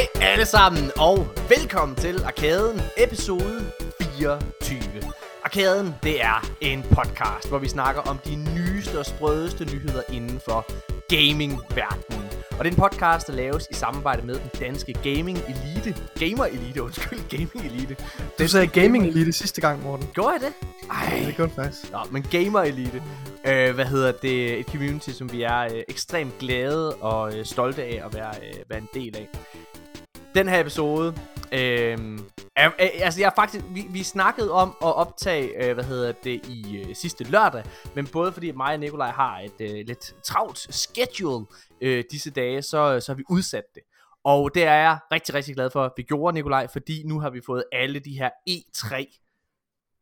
Hej alle sammen, og velkommen til Arkaden, episode 24. Arkaden, det er en podcast, hvor vi snakker om de nyeste og sprødeste nyheder inden for gaming-verdenen. Og det er en podcast, der laves i samarbejde med den danske gaming elite. Gamer elite, undskyld, gaming elite. Du sagde gaming elite sidste gang, Morten. Gjorde jeg det? Ej, det gjorde faktisk. Nå, men gamer elite. Øh, hvad hedder det? Et community, som vi er øh, ekstremt glade og øh, stolte af at være, øh, være en del af. Den her episode, øh, er, øh, altså jeg er faktisk, vi, vi snakkede om at optage, øh, hvad hedder det, i øh, sidste lørdag, men både fordi mig og Nikolaj har et øh, lidt travlt schedule øh, disse dage, så, så har vi udsat det. Og det er jeg rigtig, rigtig glad for, at vi gjorde, Nikolaj, fordi nu har vi fået alle de her E3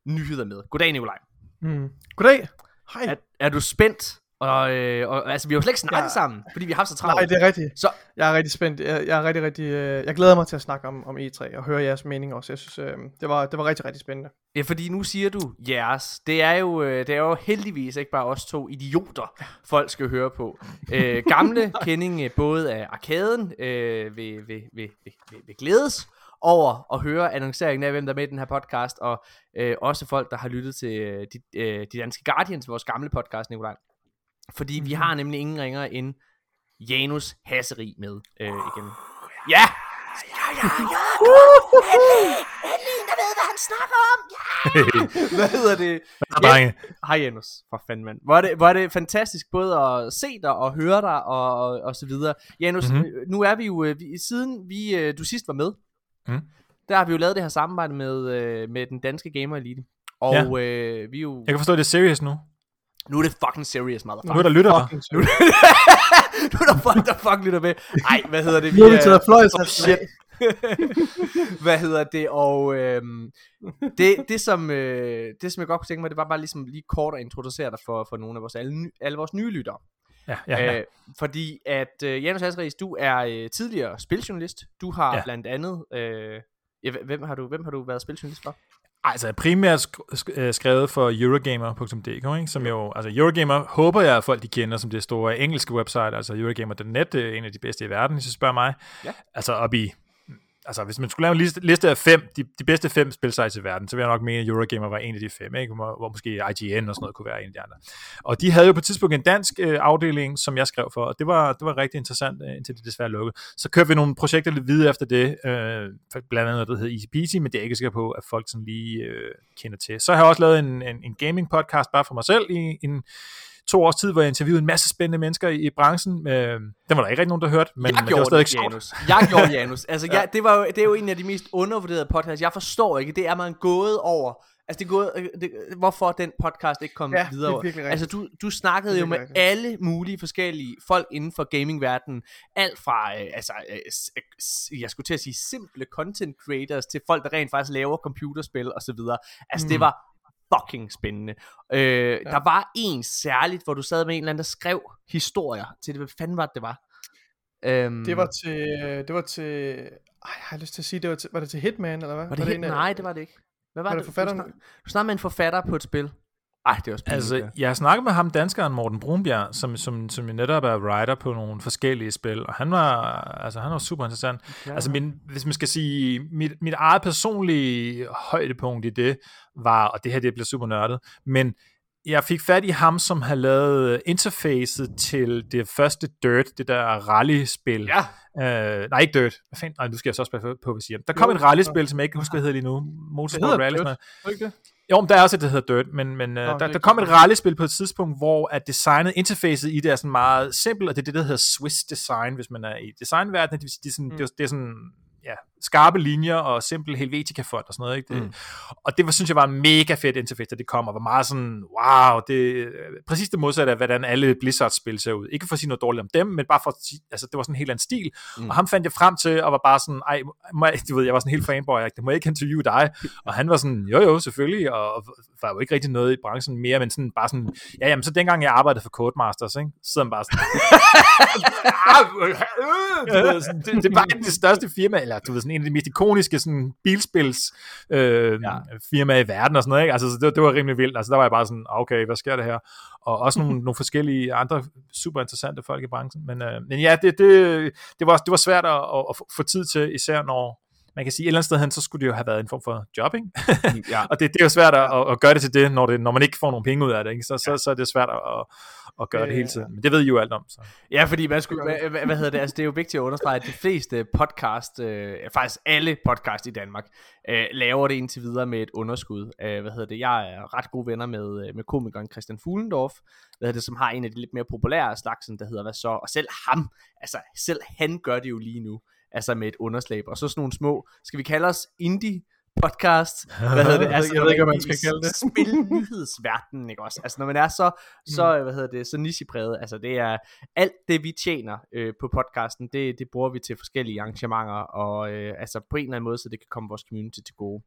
nyheder med. Goddag, Nikolaj. Mm. Goddag. Hej. Er, er du spændt? Og, øh, og altså, vi har jo slet ikke snakket ja. sammen, fordi vi har haft så travlt. Nej, det er rigtigt. Så, Jeg er rigtig spændt. Jeg, jeg er rigtig, rigtig... Øh, jeg glæder mig til at snakke om, om E3 og høre jeres mening også. Jeg synes, øh, det, var, det var rigtig, rigtig spændende. ja, fordi nu siger du jeres. Det er jo, øh, det er jo heldigvis ikke bare os to idioter, folk skal høre på. Øh, gamle kending øh, både af arkaden øh, vil, vil, vil, vil, vil, vil glædes over at høre annonceringen af, hvem der er med i den her podcast, og øh, også folk, der har lyttet til øh, de, øh, de danske Guardians, vores gamle podcast, Nikolaj. Fordi vi har nemlig ingen ringere end Janus Hasseri med øh, igen. Ja! Ja, ja, ja! Endelig! Endelig en, der ved, hvad han snakker om! Ja! Hvad hedder det? drenge. Hej Janus, for fanden mand. Hvor er, det, hvor er det fantastisk både at se dig og høre dig og, og, og så videre. Janus, Mhm. mm-hmm. nu er vi jo, øh, vi, siden vi, øh, du sidst var med, Mhm. der har vi jo lavet det her samarbejde med, øh, med den danske Gamer Elite. Og ja. øh, vi er jo... Jeg kan forstå, at det er serious nu. Nu er det fucking serious, motherfucker. Nu er der lytter der. Nu, nu er der folk, der fucking lytter med. Ej, hvad hedder det? Nu er vi taget fløjs. Oh, shit. hvad hedder det? Og øhm, det, det, som, øh, det, som jeg godt kunne tænke mig, det var bare ligesom lige kort at introducere dig for, for nogle af vores, alle, alle vores nye lyttere. Ja, ja, ja. Øh, fordi at øh, Janus Hasseris, du er øh, tidligere spiljournalist. Du har. Ja. blandt andet... Øh, ja, hvem, har du, hvem har du været spiljournalist for? Altså, primært sk- øh, skrevet for Eurogamer.dk, ikke? som jo, altså Eurogamer håber jeg, at folk de kender som det store engelske website, altså Eurogamer.net, er en af de bedste i verden, hvis du spørger mig. Ja. Altså op i, altså hvis man skulle lave en liste, liste af fem, de, de bedste fem spilsites i verden, så vil jeg nok mene, at Eurogamer var en af de fem, ikke? Hvor, hvor måske IGN og sådan noget kunne være en af de andre. Og de havde jo på et tidspunkt en dansk øh, afdeling, som jeg skrev for, og det var, det var rigtig interessant, øh, indtil det desværre lukkede. Så kørte vi nogle projekter lidt videre efter det, øh, blandt andet noget, der hedder Easy Peasy, men det er jeg ikke sikker på, at folk sådan lige øh, kender til. Så har jeg også lavet en, en, en gaming podcast bare for mig selv i en to års tid, hvor jeg interviewede en masse spændende mennesker i, i branchen. Øh, den var der ikke rigtig nogen, der hørte, men, jeg det var gjorde stadig det. Janus. Jeg gjorde Janus. Altså, ja. jeg, det, var jo, det er jo en af de mest undervurderede podcasts. Jeg forstår ikke, det er man gået over. Altså, det er gået, øh, det, hvorfor den podcast ikke kom Ja, det er videre. virkelig rigtigt. altså, du, du snakkede Det er jo med virkelig alle mulige forskellige folk inden for gamingverdenen. Alt fra, øh, altså, øh, øh, jeg skulle til at sige simple content creators, til folk, der rent faktisk laver computerspil og så videre. Altså, mm. det var fucking spændende. Øh, ja. Der var en særligt, hvor du sad med en eller anden, der skrev historier til det. Hvad fanden var det, det var? Øhm, Det var til... Det var til... Ej, jeg har lyst til at sige, det var, til, var det til Hitman, eller hvad? Var det, helt? en af- Nej, det var det ikke. Hvad var, var det? det forfatteren? Du snakkede med en forfatter på et spil. Ej, det var spændende. Altså, jeg har snakket med ham, danskeren Morten Brunbjerg, som, som, som netop er writer på nogle forskellige spil, og han var, altså, han var super interessant. Ja. Altså, min, hvis man skal sige, mit, mit eget personlige højdepunkt i det var, og det her det bliver super nørdet, men jeg fik fat i ham, som havde lavet interfacet til det første Dirt, det der rally-spil. Ja, Øh, nej, ikke Dirt. Hvad fanden? Nej, nu skal jeg så også passe på, hvad jeg siger. Der kom Jo, et rally-spil, som jeg ikke kan huske, hvad hedder lige nu. Motorsport Rally. Dirt. sådan noget. Det? Jo, men der er også et, der hedder Dirt, men, men Nå, det er der, der kom et rallyspil på et tidspunkt, hvor at designet, interfacet i det er sådan meget simpelt, og det er det, der hedder Swiss design, hvis man er i designverdenen. Det, vil sige, det, er sådan, Mm. det, er, det er sådan skarpe linjer og simpel Helvetica-font og sådan noget. Ikke? Det, Mm. Og det var, synes jeg var en mega fedt interface, det kom, og var meget sådan, wow, det er præcis det modsatte af, hvordan alle Blizzard-spil ser ud. Ikke for at sige noget dårligt om dem, men bare for at sige, altså det var sådan en helt anden stil. Mm. Og ham fandt jeg frem til, og var bare sådan, ej, må jeg, du ved, jeg var sådan helt fanboy, det må jeg ikke interviewe dig. Og han var sådan, jo jo, selvfølgelig, og var jo ikke rigtig noget i branchen mere, men sådan bare sådan, ja, jamen, så dengang jeg arbejdede for Codemasters, ikke, så sidder han bare sådan, sådan, det, det, er bare det største firma, eller du ved, sådan, en af de mest ikoniske sådan, bilspils øh, ja. firmaer i verden og sådan noget, ikke? Altså, så det, det var rimelig vildt. Altså, der var jeg bare sådan, okay, hvad sker der her? Og også nogle, nogle forskellige andre super interessante folk i branchen. Men, øh, men ja, det, det, det, var, det var svært at, at, få tid til, især når, man kan sige, et eller andet sted hen, så skulle det jo have været en form for jobbing. ja. og det, det er jo svært at, at gøre det til det når, det, når man ikke får nogen penge ud af det. Ikke? Så, så, så er det svært at, at gøre det hele tiden. Men det ved I jo alt om. Så. Ja, fordi man skulle, hvad, hvad, hvad hedder det? Altså, det er jo vigtigt at understrege, at de fleste podcast, øh, faktisk alle podcast i Danmark, øh, laver det indtil videre med et underskud. Øh, hvad hedder det? Jeg er ret gode venner med, øh, med komikeren Christian Fuglendorf, hvad hedder det, som har en af de lidt mere populære slagsen, der hedder hvad så? Og selv ham, altså selv han gør det jo lige nu altså med et underslæb. Og så sådan nogle små, skal vi kalde os indie podcast, hvad hedder det, altså, jeg ved ikke, hvad man skal kalde det. Spil nyhedsverdenen, ikke også? Altså, når man er så, så mm. hvad hedder det, så nichepræget, altså det er alt det, vi tjener øh, på podcasten, det, det bruger vi til forskellige arrangementer, og øh, altså på en eller anden måde, så det kan komme vores community til gode.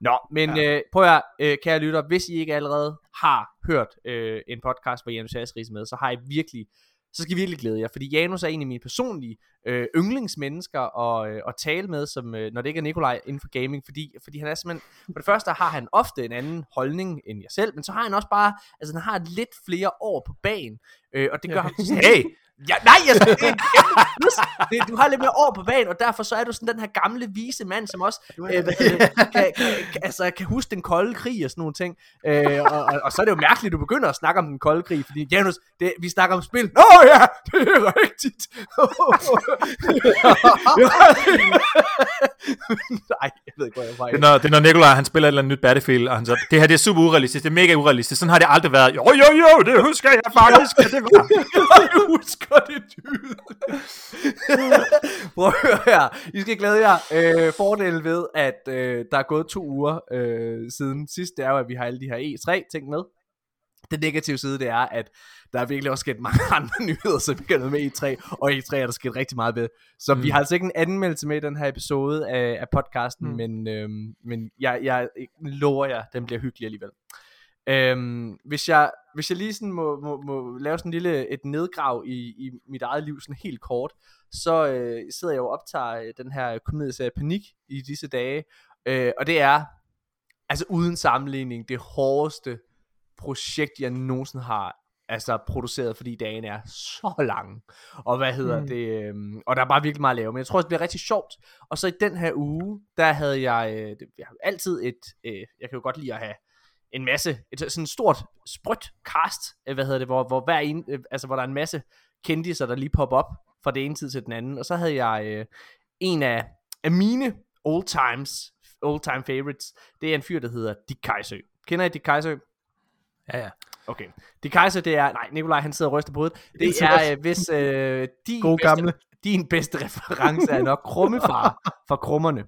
Nå, men ja. øh, prøv at øh, kære lytter, hvis I ikke allerede har hørt øh, en podcast, hvor Janus Asris med, så har I virkelig så skal I virkelig glæde jer, fordi Janus er en af mine personlige øh, yndlingsmennesker at, øh, at tale med, som, øh, når det ikke er Nikolaj inden for gaming, fordi, fordi han er simpelthen, for det første har han ofte en anden holdning end jeg selv, men så har han også bare, altså han har lidt flere år på banen, øh, og det gør ham, hey, Ja, nej, jeg, det, det, du har lidt mere år på banen, og derfor så er du sådan den her gamle vise mand, som også øh, hvad, kan, kan, kan, altså, kan huske den kolde krig og sådan nogle ting. Øh, og, og, og, så er det jo mærkeligt, at du begynder at snakke om den kolde krig, fordi Janus, det, vi snakker om spil. Nå ja, det er rigtigt. nej, jeg ved ikke, hvor jeg. Det er, når, det er når Nikolaj, han spiller et eller andet nyt Battlefield, og han så, det her det er super urealistisk, det er mega urealistisk, sådan har det aldrig været. Jo, jo, jo, det husker jeg faktisk, det var. jeg husker det dybt. Prøv at høre her. I skal glæde jer. Øh, fordelen ved, at øh, der er gået to uger øh, siden sidst, det er jo, at vi har alle de her E3 ting med. Den negative side, det er, at der er virkelig også sket mange andre nyheder, som vi kan med E3, og E3 er der sket rigtig meget ved. Så mm. vi har altså ikke en anmeldelse med i den her episode af, af podcasten, mm. men, øhm, men jeg, jeg lover jer, den bliver hyggelig alligevel. Øhm, hvis, jeg, hvis jeg lige sådan må, må, må lave sådan en lille et nedgrav i, i mit eget liv sådan helt kort, så øh, sidder jeg jo og optager øh, den her komedieserie Panik i disse dage, øh, og det er altså uden sammenligning det hårdeste projekt jeg nogensinde har altså produceret, fordi dagen er så lang. Og hvad hedder mm. det? Øh, og der er bare virkelig meget at lave. Men jeg tror, det bliver rigtig sjovt. Og så i den her uge, der havde jeg, øh, jeg har altid et, øh, jeg kan jo godt lide at have en masse, et sådan stort, sprødt cast, øh, hvad hedder det, hvor, hvor, hver en, øh, altså, hvor der er en masse kendiser, der lige popper op fra det ene tid til den anden. Og så havde jeg øh, en af, af mine old times, old time favorites, det er en fyr, der hedder Dick Kajsø. Kender I Dick Kajsø? Ja, ja. Okay. Dick Kajsø, det er, nej, Nikolaj, han sidder og ryster på hovedet. Det er, øh, hvis øh, din, God bedste, gamle. din bedste reference er nok Krummefar fra Krummerne.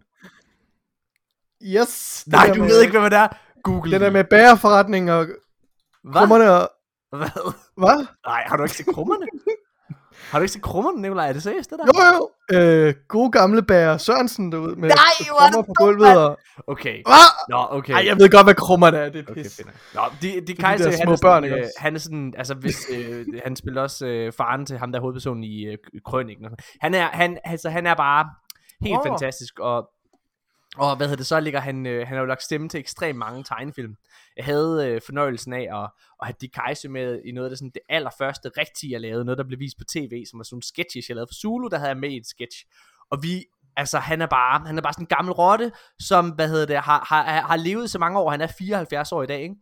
Yes. Nej, du ved ikke, hvad det er. Google Den der med bæreforretning og krummerne og... Hvad? Hvad? Nej, har du ikke set krummerne? har du ikke set krummerne, Nikolaj? Er det seriøst, det der? Jo, jo. Øh, gode gamle Bære Sørensen derude med Nej, er krummer på gulvet. Og... Okay. Hvad? Nå, okay. Ej, jeg ved godt, hvad krummerne er. Det er Okay, pis. fint. Nå, de, de de Kajse, der han, små er børn, sådan, ikke øh, også? han er sådan, altså hvis, øh, han spiller også øh, faren til ham, der er hovedpersonen i øh, Krøniken. og sådan. Han er, han, altså, han er bare helt Åh. fantastisk, og og hvad hedder det, så ligger han, øh, han har jo lagt stemme til ekstremt mange tegnefilm. Jeg havde øh, fornøjelsen af at, at have Dick Kajse med i noget af det, sådan, det allerførste rigtige, jeg lavede. Noget, der blev vist på tv, som var sådan en sketch, jeg lavede for Zulu, der havde jeg med i et sketch. Og vi, altså han er bare, han er bare sådan en gammel rotte, som, hvad hedder det, har, har, har levet så mange år. Han er 74 år i dag, ikke?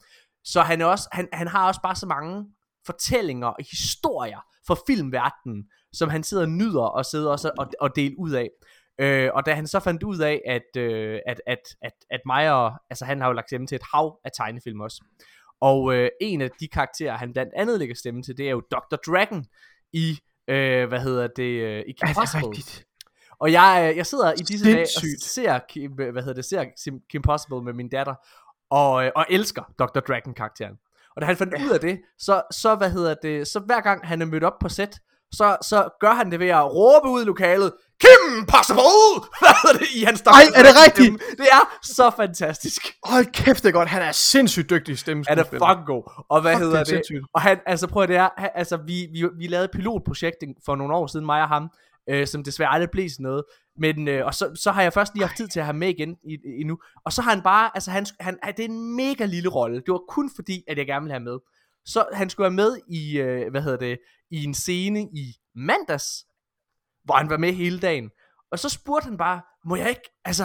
Så han, er også, han, han har også bare så mange fortællinger og historier fra filmverdenen, som han sidder og nyder og sidder også og, og deler ud af. Øh, og da han så fandt ud af, at, øh, at, at, at, at og, altså han har jo lagt stemme til et hav af tegnefilm også. Og øh, en af de karakterer, han blandt andet lægger stemme til, det er jo Dr. Dragon i, øh, hvad hedder det, øh, i Kim Possible. rigtigt? Og jeg, øh, jeg sidder i disse dage og ser Kim, hvad hedder det, ser Kim- Possible med min datter, og, øh, og elsker Dr. Dragon-karakteren. Og da han fandt ud af det, så, så, hvad hedder det, så hver gang han er mødt op på set, så, så gør han det ved at råbe ud i lokalet, Kim Possible! Hvad hedder det i hans Dr. Ej, er det rigtigt? Det er så fantastisk. Hold kæft, det er godt. Han er sindssygt dygtig Han er fucking god. Og hvad Fuck, hedder er det? sindssygt. Og han, altså prøv at det er, han, altså vi, vi, vi lavede et pilotprojekt for nogle år siden, mig og ham, øh, som desværre aldrig blev sådan noget. Men, øh, og så, så har jeg først lige haft tid til at have med igen i, endnu. Og så har han bare, altså han, han, det er en mega lille rolle. Det var kun fordi, at jeg gerne ville have med. Så han skulle være med i, øh, hvad hedder det, i en scene i mandags, hvor han var med hele dagen. Og så spurgte han bare, må jeg ikke, altså,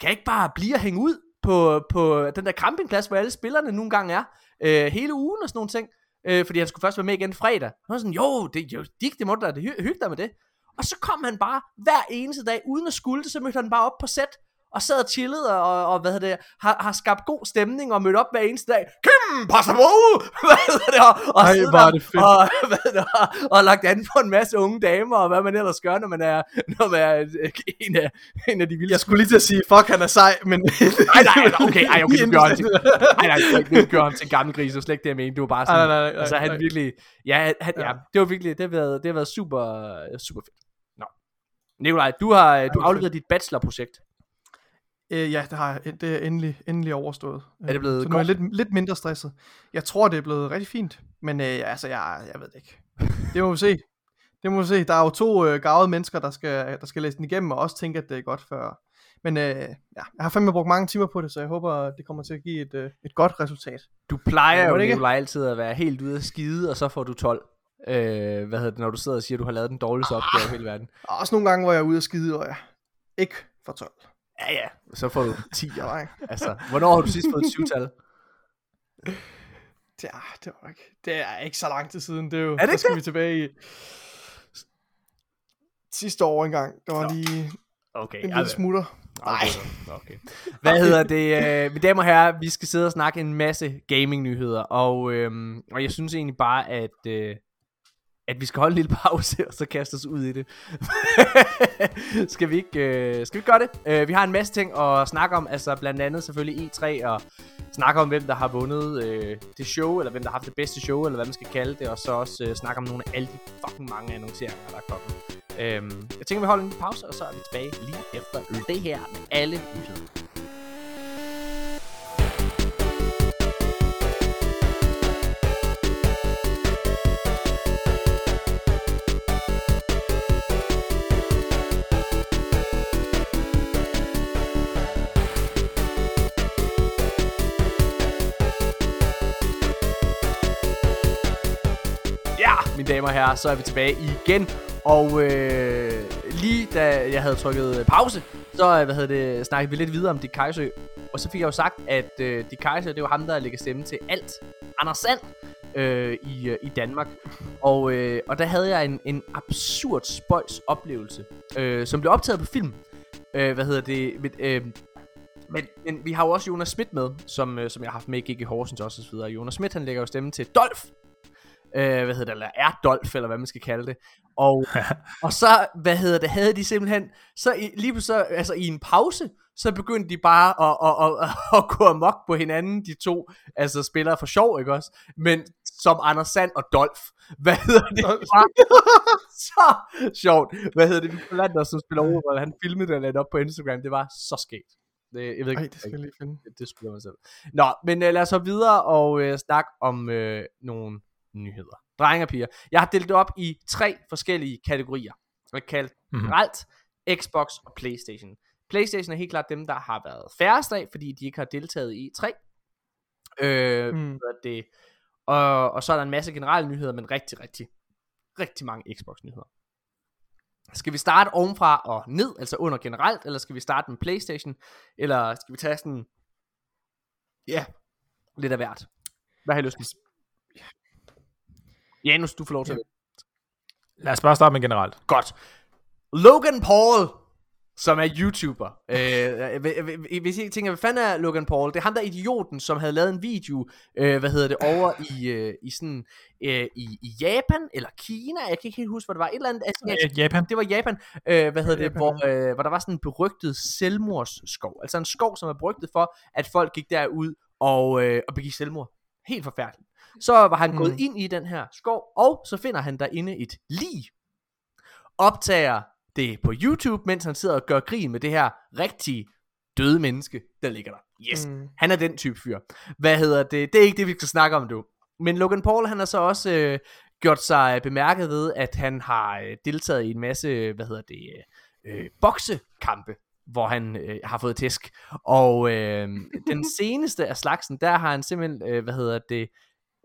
kan jeg ikke bare blive og hænge ud på, på den der campingplads, hvor alle spillerne nogle gange er, øh, hele ugen og sådan nogle ting, øh, fordi han skulle først være med igen fredag. Og var sådan, jo, det, jo, dig, det må du da, det hy- hygge dig med det. Og så kom han bare hver eneste dag, uden at skulle det, så mødte han bare op på sæt, og sad og chillede, og, og hvad hedder det, har, har skabt god stemning, og mødt op hver eneste dag. Kim, pas på! Hvad hedder det, og, og, Ej, der, det fedt. og, hvad det, og, og lagt an på en masse unge damer, og hvad man ellers gør, når man er, når man er en af, en af de vilde Jeg skulle lige til at sige, fuck, han er sej, men... Nej, nej, okay, ej, okay, nu gør han til, inden- nej, nej, det gør ham til en gammel gris, og slet ikke det, jeg mente, det var bare sådan, Nej, nej, nej, nej, altså han nej. virkelig, ja, han, ja, Ja. det var virkelig, det har været, det har været super, super fedt. Nå. Nikolaj, du har, du afleveret dit bachelorprojekt. Øh, ja, det har jeg. Det er endelig, endelig overstået. Er det blevet Så nu er jeg lidt, lidt mindre stresset. Jeg tror, det er blevet rigtig fint. Men øh, altså, jeg, jeg ved det ikke. Det må vi se. Det må vi se. Der er jo to øh, gavede mennesker, der skal, der skal læse den igennem, og også tænke, at det er godt før. Men øh, ja, jeg har fandme brugt mange timer på det, så jeg håber, det kommer til at give et, øh, et godt resultat. Du plejer jo? Nikolaj, altid at være helt ude at skide, og så får du 12. Øh, hvad hedder det, når du sidder og siger, at du har lavet den dårligste opgave i hele verden. Og også nogle gange, hvor jeg er ude at skide, og jeg ikke for 12. Ja, ja, så får du 10. Jeg var ikke. Altså, hvornår har du sidst fået et syvtal? Ja, det var ikke. Det er ikke så lang tid siden. Det er jo, det ikke der skal det? vi tilbage i sidste år engang. Der var Nå. lige Okay, en lille smutter. Så. okay. Hvad hedder det? Øh, mine damer og herrer, vi skal sidde og snakke en masse gaming-nyheder, og, øhm, og jeg synes egentlig bare, at, øh, at vi skal holde en lille pause, og så kaste os ud i det. skal, vi ikke, øh, skal vi ikke gøre det? Øh, vi har en masse ting at snakke om, altså blandt andet selvfølgelig E3, og snakke om, hvem der har vundet øh, det show, eller hvem der har haft det bedste show, eller hvad man skal kalde det, og så også øh, snakke om nogle af alle de fucking mange annonceringer, der er kommet. Øhm, jeg tænker, vi holder en lille pause, og så er vi tilbage lige efter det her med alle nyheder. Damer og herrer, så er vi tilbage igen. Og øh, lige da jeg havde trykket pause, så øh, hvad hedder det, snakkede vi lidt videre om Dick Kajsø. Og så fik jeg jo sagt, at øh, Dick Kajsø, det var ham, der lægger stemme til alt Anders Sand øh, i, øh, i Danmark. Og, øh, og der havde jeg en, en absurd spøjs oplevelse, øh, som blev optaget på film. Øh, hvad hedder det? Med, øh, men, men vi har jo også Jonas Schmidt med, som, øh, som jeg har haft med i GG Horsens også og så videre. Jonas Schmidt, han lægger jo stemme til Dolph øh, hvad hedder det, eller er Dolph, eller hvad man skal kalde det. Og, og så, hvad hedder det, havde de simpelthen, så i, lige pludselig, altså i en pause, så begyndte de bare at, at, at, at, gå amok på hinanden, de to, altså spillere for sjov, ikke også? Men som Anders Sand og Dolph. Hvad hedder det? Så sjovt. Hvad hedder det? Vi Lander, som spiller overhold, han filmede det og lagde op på Instagram. Det var så skægt. Det, jeg ved ikke, Ej, det skal jeg lige finde. det, det jeg mig selv. Nå, men øh, lad os så videre og øh, snakke om øh, nogle nyheder. Drenge og piger. Jeg har delt det op i tre forskellige kategorier. Jeg har kaldt Mhm. generelt, Xbox og Playstation. Playstation er helt klart dem, der har været færrest af, fordi de ikke har deltaget i E3. Øh, Mm. det? Og, og så er der en masse generelle nyheder, men rigtig, rigtig, rigtig mange Xbox-nyheder. Skal vi starte ovenfra og ned, altså under generelt, eller skal vi starte med Playstation, eller skal vi tage sådan, ja, lidt af hvert? Hvad har I lyst til? Janus, du får lov til Ja. Lad os bare starte med generelt. Godt. Logan Paul, som er YouTuber. Øh, hv- hv- hvis I tænker, hvad fanden er Logan Paul? Det er ham der er idioten, som havde lavet en video, øh, hvad hedder det, over i, øh, i sådan, øh, i, i Japan, eller Kina, jeg kan ikke helt huske, hvor det var, et eller andet asiatisk Øh, Japan. det var Japan, øh, hvad hedder det, Japan, hvor, øh, hvor der var sådan en berygtet selvmordsskov. Altså en skov, som er berygtet for, at folk gik derud og, øh, og begik selvmord. Helt forfærdeligt. Så var han mm. gået ind i den her skov, og så finder han derinde et lig. Optager det på YouTube, mens han sidder og gør grin med det her rigtige døde menneske, der ligger der. Yes, Mm. han er den type fyr. Hvad hedder det? Det er ikke det, vi skal snakke om, du. Men Logan Paul, han har så også øh, gjort sig bemærket ved, at han har øh, deltaget i en masse, hvad hedder det, øh, boksekampe, hvor han øh, har fået tæsk. Og øh, den seneste af slagsen, der har han simpelthen, øh, hvad hedder det,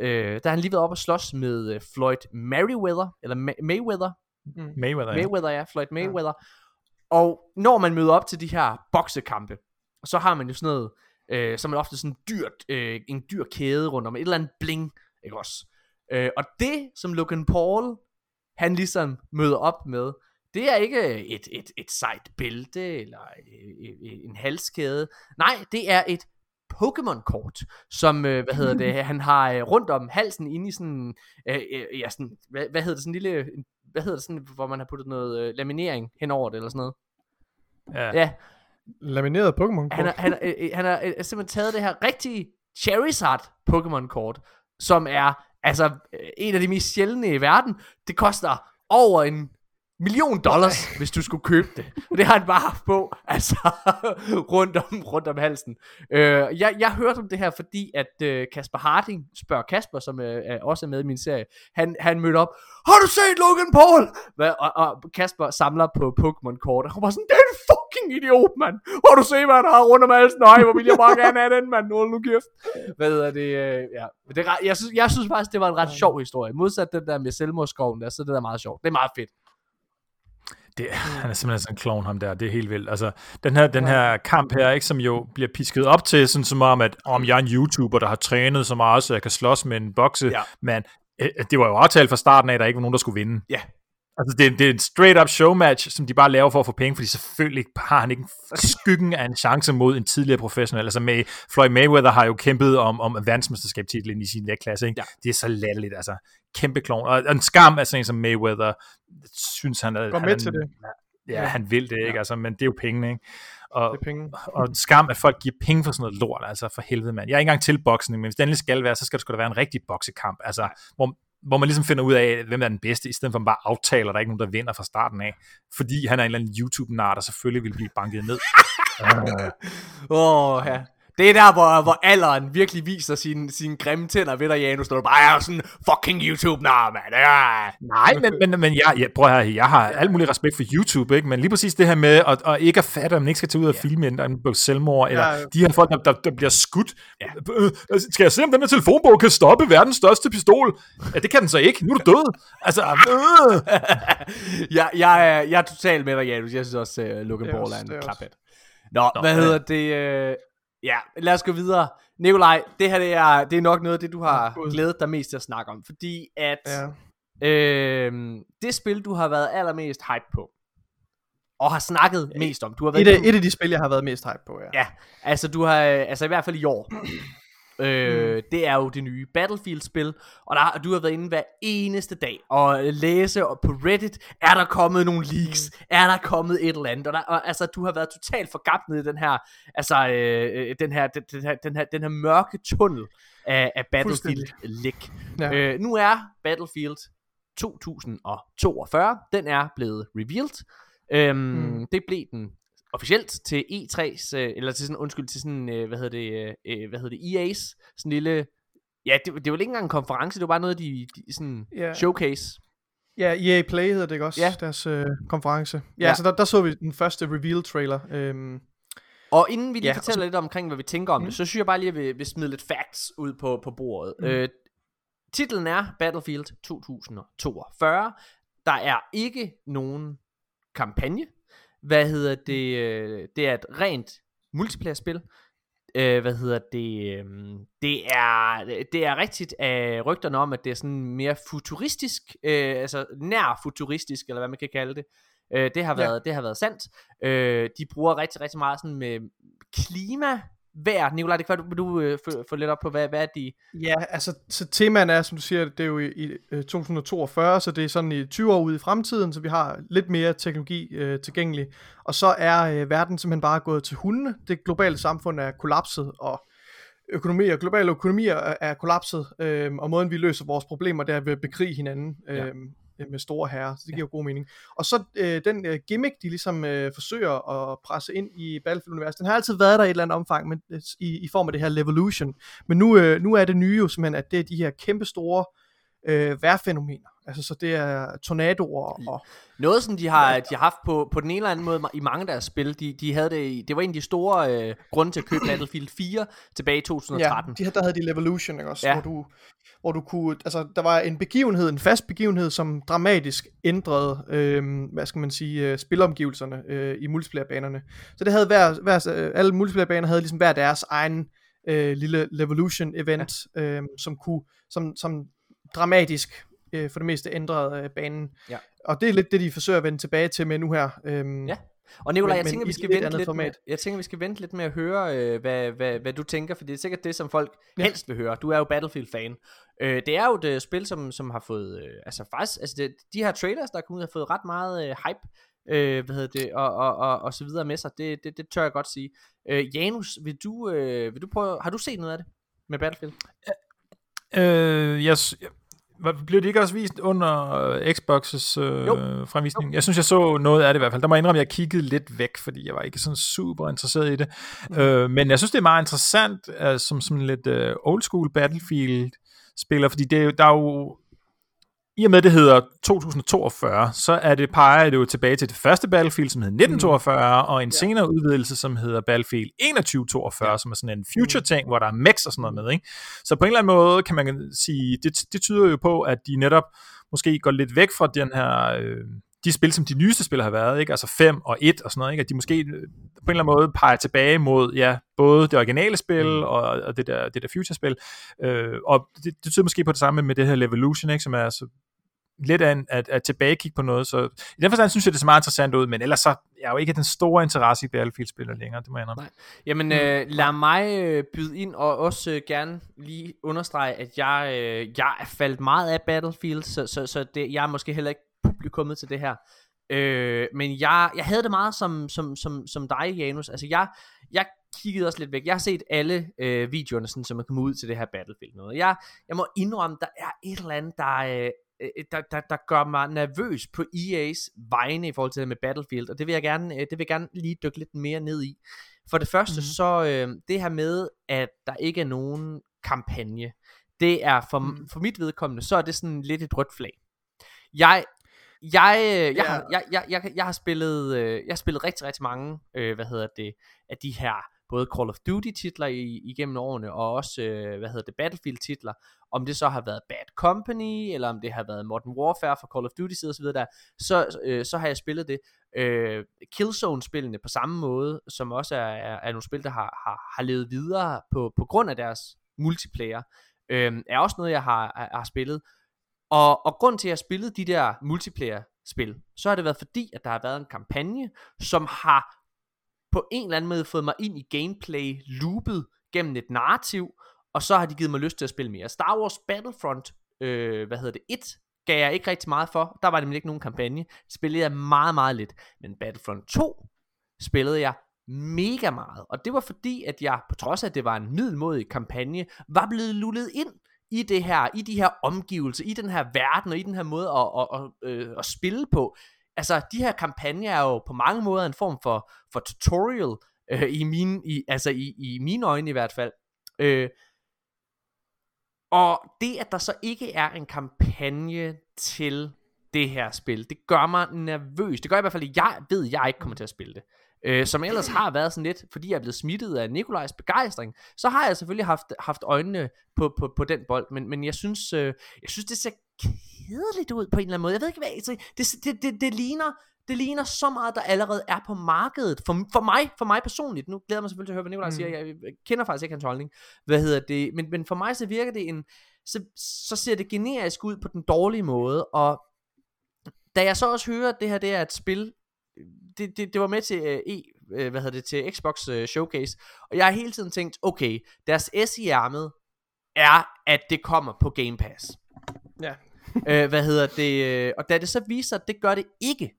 øh, der har han lige været op og slås med øh, Floyd Mayweather, eller Ma- Mayweather, Mm. Mayweather, ja. Mayweather, ja, Floyd Mayweather. Og når man møder op til de her boksekampe, så har man jo sådan noget, øh, så er man ofte sådan dyrt, øh, en dyr kæde rundt om, et eller andet bling, ikke også? Øh, og det, som Logan Paul, han ligesom møder op med, det er ikke et, et, et sejt bælte, eller øh, øh, en halskæde. Nej, det er et Pokémon-kort, som, øh, hvad hedder det, han har øh, rundt om halsen inde i sådan, øh, øh, ja, sådan hvad, hvad hedder det, sådan en lille, hvad hedder det, sådan, hvor man har puttet noget øh, laminering henover det, eller sådan noget. Ja. Ja, Lamineret Pokémon han har, han, øh, øh, han har øh, simpelthen taget det her rigtige Charizard Pokémon kort, som er altså øh, en af de mest sjældne i verden. Det koster over en million dollars, hvis du skulle købe det. Og det har han bare haft på, altså rundt om, rundt om halsen. Øh, jeg, jeg hørte om det her, fordi at øh, Kasper Harding spørger Kasper, som øh, også er med i min serie, han, han mødte op, har du set Logan Paul? Hvad, og, og Kasper samler på Pokémon-kort, og han var sådan, det er en fucking idiot, mand. Har du set, hvad han har rundt om halsen? Nej, hvor vil jeg bare gerne have den, mand. Nu nu kæft. Hvad er det? Øh, ja. Det jeg, synes, jeg synes faktisk, det var en ret sjov historie. Modsat den der med selvmordsskoven der, så det der meget sjovt. Det er meget fedt. Det, han er simpelthen sådan en clown, ham der. Det er helt vildt. Altså, den her, den her kamp her, ikke, som jo bliver pisket op til, sådan som om, at om jeg er en YouTuber, der har trænet så meget, så jeg kan slås med en bokse, Ja. men øh, det var jo aftalt fra starten af, at der ikke var nogen, der skulle vinde. Ja. Altså, det, er- det er en straight-up showmatch, som de bare laver for at få penge, fordi selvfølgelig har han ikke en skyggen af en chance mod en tidligere professionel. Altså, med, Floyd Mayweather har jo kæmpet om, om verdensmesterskabstitlen i sin vægtklasse, ikke? Ja. Det er så latterligt, altså. Kæmpe klovn. Og, og en skam af sådan en som Mayweather, synes han. Går han med til det. Ja, han vil det, ikke? Altså, men det er jo pengene, ikke? Og, Det er penge. og en skam, at folk giver penge for sådan noget lort, altså for helvede, mand. Jeg er ikke engang til boksning, men hvis det endelig skal være, så skal det sgu da være en rigtig boksekamp, altså, hvor, hvor man ligesom finder ud af, hvem er den bedste, i stedet for at man bare aftaler, der er ikke nogen, der vinder fra starten af, fordi han er en eller anden YouTube-nar, der selvfølgelig vil blive banket ned. Åh, oh, ja. Det er der, hvor, hvor alderen virkelig viser sine, sine grimme tænder ved dig, Janus, når du bare er sådan fucking YouTube, nah, man. Ja. Nej, men, men, men jeg, jeg, prøv høre, jeg har alt mulig respekt for YouTube, ikke? men lige præcis det her med at, at ikke at fatte, at man ikke skal tage ud og filme en, en bog selvmord, eller Ja, ja. de her folk, der, der, der bliver skudt. Ja. Øh, skal jeg se, om den her telefonbog kan stoppe verdens største pistol? Ja, det kan den så ikke. Nu er du død. Altså, øh. jeg, jeg, er, jeg er totalt med dig, Janus. Jeg synes også, uh, Logan Det Paul er en klaphat. Nå, Nå, hvad ja. hedder det? Uh, ja, lad os gå videre. Nikolaj, det her det er, det er nok noget af det, du har glædet dig mest til at snakke om. Fordi at Ja. øh, det spil, du har været allermest hype på, og har snakket mest om, du har været Et, af, et af de spil, jeg har været mest hype på, ja. Ja, altså du har, altså i hvert fald i år, øh, Mm. det er jo det nye Battlefield-spil, og der, du har været inde hver eneste dag og læse og på Reddit, er der kommet nogle leaks, Mm. er der kommet et eller andet, og, der, og altså du har været totalt forgabt ned i den her, altså øh, øh, den her, den, den her, den her, den her mørke tunnel af, af Battlefield-læk. Ja. Øh, nu er Battlefield 2042, den er blevet revealed. Øhm. Mm. Det blev den officielt til E3's, øh, eller til sådan, undskyld, til sådan, øh, hvad hedder det, øh, hvad hedder det, EA's, sådan en lille, ja, det, det var ikke engang en konference, det var bare noget, de, de sådan, Ja. showcase. Ja, EA Play hedder det ikke også, Ja. deres øh, konference. Ja, Ja. så der, der så vi den første reveal-trailer. Øhm, Og inden vi lige Ja, fortæller lidt omkring, hvad vi tænker om mm. Det, så synes jeg bare lige, at vi vil smide lidt facts ud på, på bordet. Mm. Øh, titlen er Battlefield 2042. Der er ikke nogen kampagne. Hvad hedder det? øh, Det er et rent multiplayer-spil. Øh, hvad hedder det? øhm, Det er, det er rigtigt af rygterne om, at det er sådan mere futuristisk, øh, altså nær futuristisk, eller hvad man kan kalde det. Øh, det, har Ja. været, det har været sandt. Øh, de bruger rigtig, rigtig meget sådan med klima, vejr. Nikolaj, det kan være, du, du øh, få, lidt op på, hvad, hvad er de... ja, altså så temaen er, som du siger, det er jo i, i øh, 2042, så det er sådan i 20 år ude i fremtiden, så vi har lidt mere teknologi øh, tilgængelig. Og så er øh, verden simpelthen bare gået til hundene. Det globale samfund er kollapset, og økonomier, globale økonomier er, er kollapset, øh, og måden vi løser vores problemer, det er ved at bekrige hinanden øh, Ja. Ja. med store herrer, så det giver jo god mening. Og så øh, den øh, gimmick, de ligesom øh, forsøger at presse ind i Battlefield-universet, den har altid været der i et eller andet omfang, men, øh, i, i form af det her Levolution. Men nu, øh, nu er det nye jo simpelthen, at det er de her kæmpe store øh, vejrfænomener. Altså, så det er tornadoer og... Noget, som de har, de har haft på, på den ene eller anden måde i mange af deres spil, de, de havde det, i- det var en af de store øh, grunde til at købe Battlefield 4 tilbage i 2013. Ja, de, der havde de Levolution, ikke også? Ja. Hvor, du, hvor du kunne, altså der var en begivenhed, en fast begivenhed, som dramatisk ændrede, øh, hvad skal man sige, øh, spilomgivelserne øh, i multiplayer-banerne. Så det havde hver, hver øh, alle multiplayer-baner havde ligesom hver deres egen øh, lille Levolution-event, ja. øh, som kunne, som, som dramatisk øh, for det meste ændrede øh, banen. Ja. Og det er lidt det, de forsøger at vende tilbage til med nu her. Øh, Ja. Og Nicolaj, jeg tænker, vi skal et vente andet lidt format. med, jeg tænker, vi skal vente lidt med at høre, øh, hvad, hvad, hvad du tænker, for det er sikkert det, som folk Ja. helst vil høre. Du er jo Battlefield-fan. Øh, det er jo et øh, spil, som, som har fået, øh, altså faktisk, altså det, de her trailers, der er kommet ud, har fået ret meget øh, hype, øh, hvad hedder det, og, og, og, og så videre med sig. Det, det, det tør jeg godt sige. Øh, Janus, vil du, øh, vil du prøve, har du set noget af det med Battlefield? Øh, jeg, s- jeg, blev det ikke også vist under øh, Xbox's øh, Jo. fremvisning? Jeg synes, jeg så noget af det i hvert fald. Der må jeg indrømme, at jeg kiggede lidt væk, fordi jeg var ikke sådan super interesseret i det. Mm. Øh, men jeg synes, det er meget interessant, øh, som sådan lidt øh, old school Battlefield-spiller, fordi det, er jo- der er jo i og med det hedder 2042, så er det peger det jo tilbage til det første Battlefield, som hed 1942, og en senere udvidelse, som hedder Battlefield 2142, som er sådan en future ting, hvor der er mechs og sådan noget med. Ikke? Så på en eller anden måde kan man sige, det, det tyder jo på, at de netop måske går lidt væk fra den her, øh, de spil, som de nyeste spil har været, ikke? altså 5 og 1 og sådan noget, ikke? at de måske øh, på en eller anden måde peger tilbage mod ja, både det originale spil Mm. og, og det der, det der future-spil. Øh, og det, det tyder måske på det samme med det her Levolution, ikke? som er så lidt af en, at, at tilbagekigge på noget, så i den forstand synes jeg, det ser meget interessant ud, men ellers så jeg er jo ikke den store interesse i Battlefield-spillere længere, det må jeg indrømme. Nej. Jamen, øh, lad mig øh, byde ind og også øh, gerne lige understrege, at jeg, øh, jeg er faldt meget af Battlefield, så, så, så det, jeg er måske heller ikke publikummet til det her. Øh, men jeg, jeg havde det meget som, som, som, som dig, Janus. Altså, jeg, jeg kiggede også lidt væk. Jeg har set alle øh, videoerne, sådan, som er kommet ud til det her Battlefield. Noget. Jeg, jeg må indrømme, der er et eller andet, der, øh, øh, der, der, der gør mig nervøs på EA's vegne i forhold til det med Battlefield, og det vil jeg gerne, øh, det vil jeg gerne lige dykke lidt mere ned i. For det første, Mhm. mm-hmm. så øh, det her med, at der ikke er nogen kampagne, det er for, mm. for mit vedkommende, så er det sådan lidt et rødt flag. Jeg, jeg, øh, jeg, har, jeg, jeg, jeg, jeg har spillet, øh, jeg har spillet rigtig, rigtig mange, øh, hvad hedder det, af de her både Call of Duty titler i, igennem årene, og også, øh, hvad hedder det, Battlefield titler, om det så har været Bad Company, eller om det har været Modern Warfare for Call of Duty side og så videre der, så, øh, så har jeg spillet det. Øh, Killzone-spillene på samme måde, som også er, er, er nogle spil, der har, har, har levet videre på, på grund af deres multiplayer, øh, er også noget, jeg har, har, har spillet. Og, og grund til, at jeg spillede de der multiplayer-spil, så har det været fordi, at der har været en kampagne, som har på en eller anden måde fået mig ind i gameplay-loopet gennem et narrativ, og så har de givet mig lyst til at spille mere. Star Wars Battlefront, øh, hvad hedder det, 1, gav jeg ikke rigtig meget for. Der var nemlig ikke nogen kampagne. Spillede jeg meget, meget lidt. Men Battlefront 2 spillede jeg mega meget. Og det var fordi, at jeg, på trods af, at det var en middelmodig kampagne, var blevet lullet ind i det her, i de her omgivelser, i den her verden, og i den her måde at, at, at, øh, at spille på. Altså, de her kampagner er jo på mange måder en form for, for tutorial, øh, i, mine, i, altså i, i mine øjne i hvert fald. Øh, og det, at der så ikke er en kampagne til det her spil, det gør mig nervøs. Det gør i hvert fald, at jeg ved, at jeg ikke kommer til at spille det. Øh, som ellers har været sådan lidt, fordi jeg er blevet smittet af Nikolajs begejstring, så har jeg selvfølgelig haft, haft øjnene på, på, på den bold, men, men jeg synes, øh, jeg synes, det ser kedeligt ud på en eller anden måde. Jeg ved ikke, hvad jeg det, det, det, det ligner, det ligner så meget, der allerede er på markedet. For, for mig, for mig personligt, nu glæder jeg mig selvfølgelig til at høre, hvad Nikolaj mm. siger, jeg, jeg kender faktisk ikke hans holdning, hvad hedder det, men, men for mig så virker det en, så, så ser det generisk ud på den dårlige måde, og da jeg så også hører, at det her det er et spil, det, det, det var med til uh, E, uh, hvad hedder det, til Xbox uh, Showcase, og jeg har hele tiden tænkt, okay, deres S i ærmet er, at det kommer på Game Pass. Ja. uh, hvad hedder det, øh, og da det så viser, at det gør det ikke,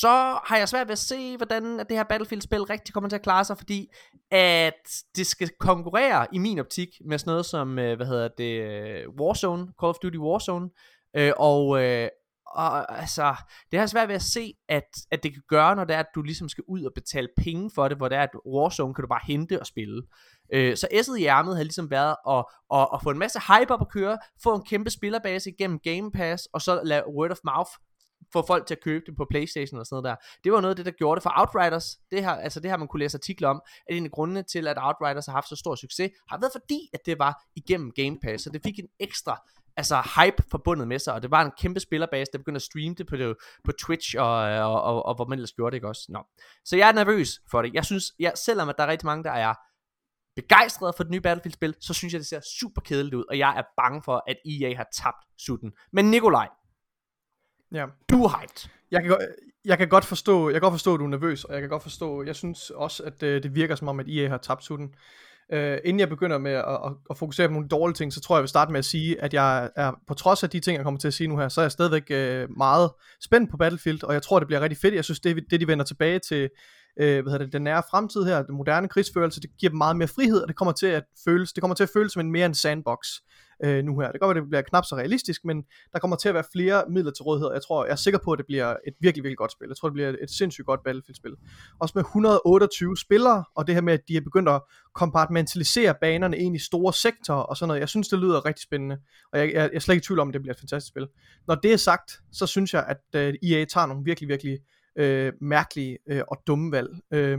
så har jeg svært ved at se, hvordan at det her Battlefield-spil rigtig kommer til at klare sig, fordi at det skal konkurrere i min optik med sådan noget som, øh, hvad hedder det, øh, Warzone, Call of Duty Warzone, øh, og, øh, og altså, det har svært ved at se, at, at det kan gøre, når det er, at du ligesom skal ud og betale penge for det, hvor det er, at Warzone kan du bare hente og spille. Øh, så S'et i ærmet har ligesom været at, at, at få en masse hype op at køre, få en kæmpe spillerbase igennem Game Pass, og så lade word of mouth få folk til at købe det på Playstation og sådan noget der. Det var noget af det, der gjorde det for Outriders. Det her, altså det har man kunne læse artikler om, at en af grundene til, at Outriders har haft så stor succes, har været fordi, at det var igennem Game Pass, så det fik en ekstra altså hype forbundet med sig, og det var en kæmpe spillerbase, der begyndte at streame det på, det, på Twitch, og, og, og, og hvor man ellers gjorde det, ikke også? Nå. Så jeg er nervøs for det. Jeg synes, jeg, selvom at der er rigtig mange, der er begejstrede for det nye Battlefield-spil, så synes jeg, det ser super kedeligt ud, og jeg er bange for, at EA har tabt sutten. Men Nikolaj, Ja. du er hyped. Jeg kan, godt, jeg kan godt forstå, jeg kan godt forstå, at du er nervøs, og jeg kan godt forstå, jeg synes også, at øh, det virker som om, at EA har tabt sutten. Øh, inden jeg begynder med at, at, at fokusere på nogle dårlige ting, så tror jeg, jeg vil starte med at sige, at jeg er, på trods af de ting, jeg kommer til at sige nu her, så er jeg stadigvæk øh, meget spændt på Battlefield, og jeg tror, det bliver rigtig fedt. Jeg synes, det, det de vender tilbage til øh, hvad hedder det, den nære fremtid her, den moderne krigsførelse, det giver dem meget mere frihed, og det kommer til at føles, det kommer til at føles som en mere en sandbox øh, nu her. Det kan godt det bliver knap så realistisk, men der kommer til at være flere midler til rådighed. Jeg tror, jeg er sikker på, at det bliver et virkelig, virkelig godt spil. Jeg tror, det bliver et sindssygt godt Battlefield-spil. Også med 128 spillere, og det her med, at de har begyndt at kompartmentalisere banerne ind i store sektorer og sådan noget. Jeg synes, det lyder rigtig spændende, og jeg, jeg, jeg er slet ikke i tvivl om, at det bliver et fantastisk spil. Når det er sagt, så synes jeg, at uh, øh, EA tager nogle virkelig, virkelig øh, mærkelige øh, og dumme valg. Øh,